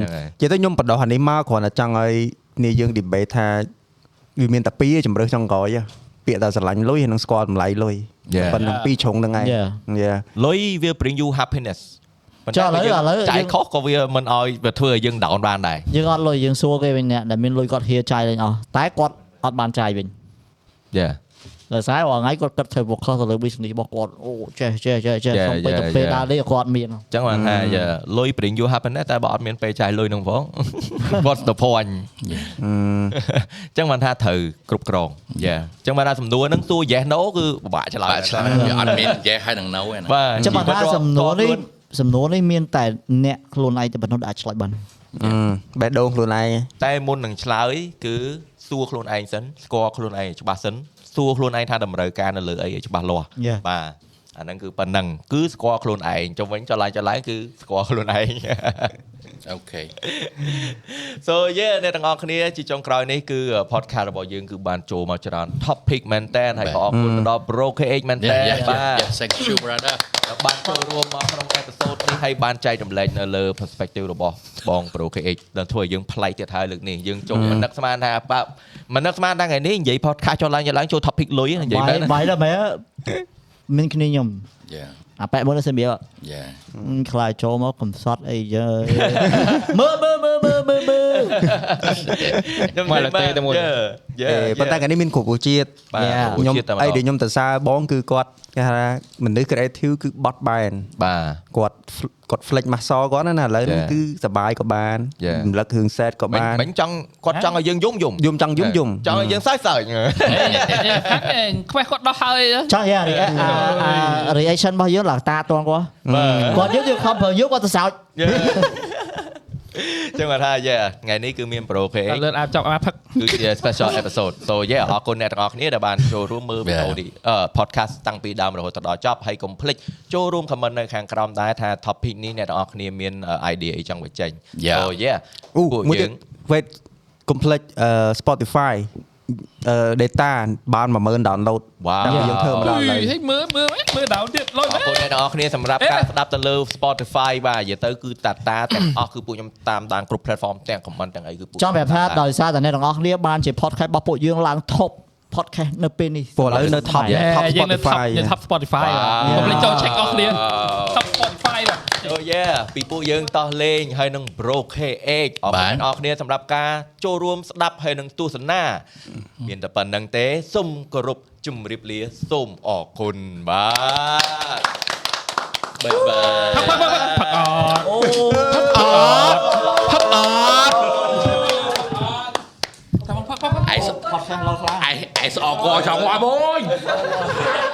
នឹងហើយនិយាយទៅខ្ញុំបដោះអានេះមកគ្រាន់តែចង់ឲ្យគ្នាយើង debate ថាវាមានតែពីរជំរើសចុងក្រោយហ៎ពាក្យតែស្រឡាញ់លុយហើយនឹងស្គាល់តម្លៃលុយ Yeah. ប៉ុណ្ណឹងពីរជ្រុងហ្នឹងឯង Yeah. Yeah. លុយវា bring you happiness ប៉ុន្ចុះតែឥឡូវយើងឥឡូវចាយយើងខុសក៏វាមិនឲ្យវាធ្វើឲ្យយើង down បានដែរយើងអត់លុយយើងសួរគេវិញអ្នកដែលមានលុយគាត់ហៀចាយលេងអស់តែគាត់អត់បានចាយវិញយ៉ាដោយសាររាល់ថ្ងៃគាត់គិតធ្វើ focus ទៅលើ business របស់គាត់អូចេះចេះចេះចេះ Yeah, សូម្បីតែ yeah, ពេល yeah. ដើរលេងក៏គាត់មានអញ្ចឹងបានថាយ៉ាលុយ bring you happiness តែបើអត់មានពេលចាយលុយហ្នឹងផង what's the point អញ្ចឹងបានថាត្រូវគ្រប់គ្រងយ៉ាអញ្ចឹងបានថាសំណួរហ្នឹងសួរ yes no គឺពិបាកឆ្លើយបាទឆ្លើយវាអត់មានយេហើយនឹង no ទេណាបាទចាំបើថាសំណួរនេះ សំណួរនេះមានតែអ្នកខ្លួនឯងតែប៉ុណ្ណោះដែលអាចឆ្លើយបានអឺបេះដូងខ្លួនឯងតែមុននឹងឆ្លើយគឺសួរខ្លួនឯងសិនស្គាល់ខ្លួនឯងឲ្យច្បាស់សិនសួរខ្លួនឯងថាតម្រូវការនៅលើអីឲ្យច្បាស់លាស់ Yeah. បាទអាហ្នឹងគឺប៉ុណ្ណឹងគឺស្គាល់ខ្លួនឯងចុះវិញចុះឡើងចុះឡើងគឺស្គាល់ខ្លួនឯង អូខេ so yeah អ្នកទាំងអស់គ្នាជាចុងក្រោយនេះគឺ podcast របស់យើងគឺបានចូលមកច្រើន topic មែនតើហើយក៏អរគុណទៅដល់ Bro KH មែនតើយ៉ាយ៉ាបាទយ៉ា thank you brother បានចូលរួមមកក្នុងអេពីសូតនេះហើយបានចែករំលែកនៅលើ perspective របស់បង Pro KH ដែលធ្វើឲ្យយើងប្លែកទៀតហើយលើកនេះយើងចូលមិននឹកស្មានថាប៉មិននឹកស្មានថាថ្ងៃនេះនិយាយ podcast ចូលឡើងឡើងចូល topic លុយនិយាយបាយមែនណាបាយដល់មែនមានគ្នាខ្ញុំយ៉ា អាប៉ែមុនសិនវាយ៉ាខ្លាចចូលមកកំសត់អីយើមើលមើលមើលមើលមើលមើលមកលើទេតែមួយយេអេប៉ុន្តែកាលនេះមានគ្រប់រសជាតិបាទ Yeah. ខ្ញុំជាតិតែម្ដអីដែលខ្ញុំទៅសារបងគឺគាត់គេថាមនុស្ស creative គឺបត់បែនបាទគាត់ គាត់ flex muscle គាត់ណាណាឥឡូវនេះ Yeah. គឺសបាយក៏បាន Yeah. រំលឹករឿង set ក៏មិនបានមិនចង់គាត់ចង់ឲ្យយើងយំយំយំចង់យំយំចង់ឲ្យយើងសើចសើចខ្វេះគាត់ដោះហើយចង់យ៉ា react អាអា reaction របស់យើងឡើងតាតន់គាត់បាទគាត់យើងយើងខំប្រើយើងគាត់ទៅសោច ចឹងគាត់ថា yeah ថ្ងៃនេះគឺមាន Pro KH លឿនអាចចាប់អាផឹកគឺជា special episode so yeah អរគុណអ្នកទាំងអស់គ្នាដែលបានចូលរួមមើលវីដេអូនេះអឺ podcast តាំងពីដើមរហូតដល់ចប់ហើយកុំភ្លេចចូលរួម comment នៅខាងក្រោមដែរថា topic នេះអ្នកទាំងអស់គ្នាមាន idea អីចង់បញ្ចេញ Yeah. so yeah អូពួកមួយយើទៀតង wait complex អឺ Spotify អឺ data បាន10000 download Wow. តែយើងធ្វើមកដល់ឥឡូវហេមើលមើលមើលដោនទៀតលុយអរគុណអ្នកទាំងអស់គ្នាសម្រាប់ការស្ដាប់ទៅលើ Spotify បាទនិយាយទៅគឺតាតាទាំងអស់គឺពួកខ្ញុំតាមដានគ្រប់ platform ទាំង comment ទាំងអីគឺពួកចង់ប្រាប់ថាដោយសារតែអ្នកទាំងអស់គ្នាបានជា podcast របស់ពួកយើងឡើង top podcast នៅពេលនេះព្រោះឥឡូវនៅ top យេ top យើងនៅ top Spotify យើង top Spotify កុំភ្លេចចូល check អស់គ្នា top Spotify បាទ អូយេពីពួកយើងតោះលេងហើយនឹង Bro KH អរគុណបាទអ្នកនរគ្នាសម្រាប់ការចូលរួមស្ដាប់ហើយនឹងទស្សនាមានតែប៉ុណ្្នឹងទេសូមគោរពជម្រាបលាសូមអរគុណបាទបាយបាយផឹកផឹកផឹកផឹកអត់អូផឹកអត់ផឹកអត់តាមផឹកផឹកផឹកឯង podcast ឡងខ្លាំងឯងឯងស្អកកចង់មកបង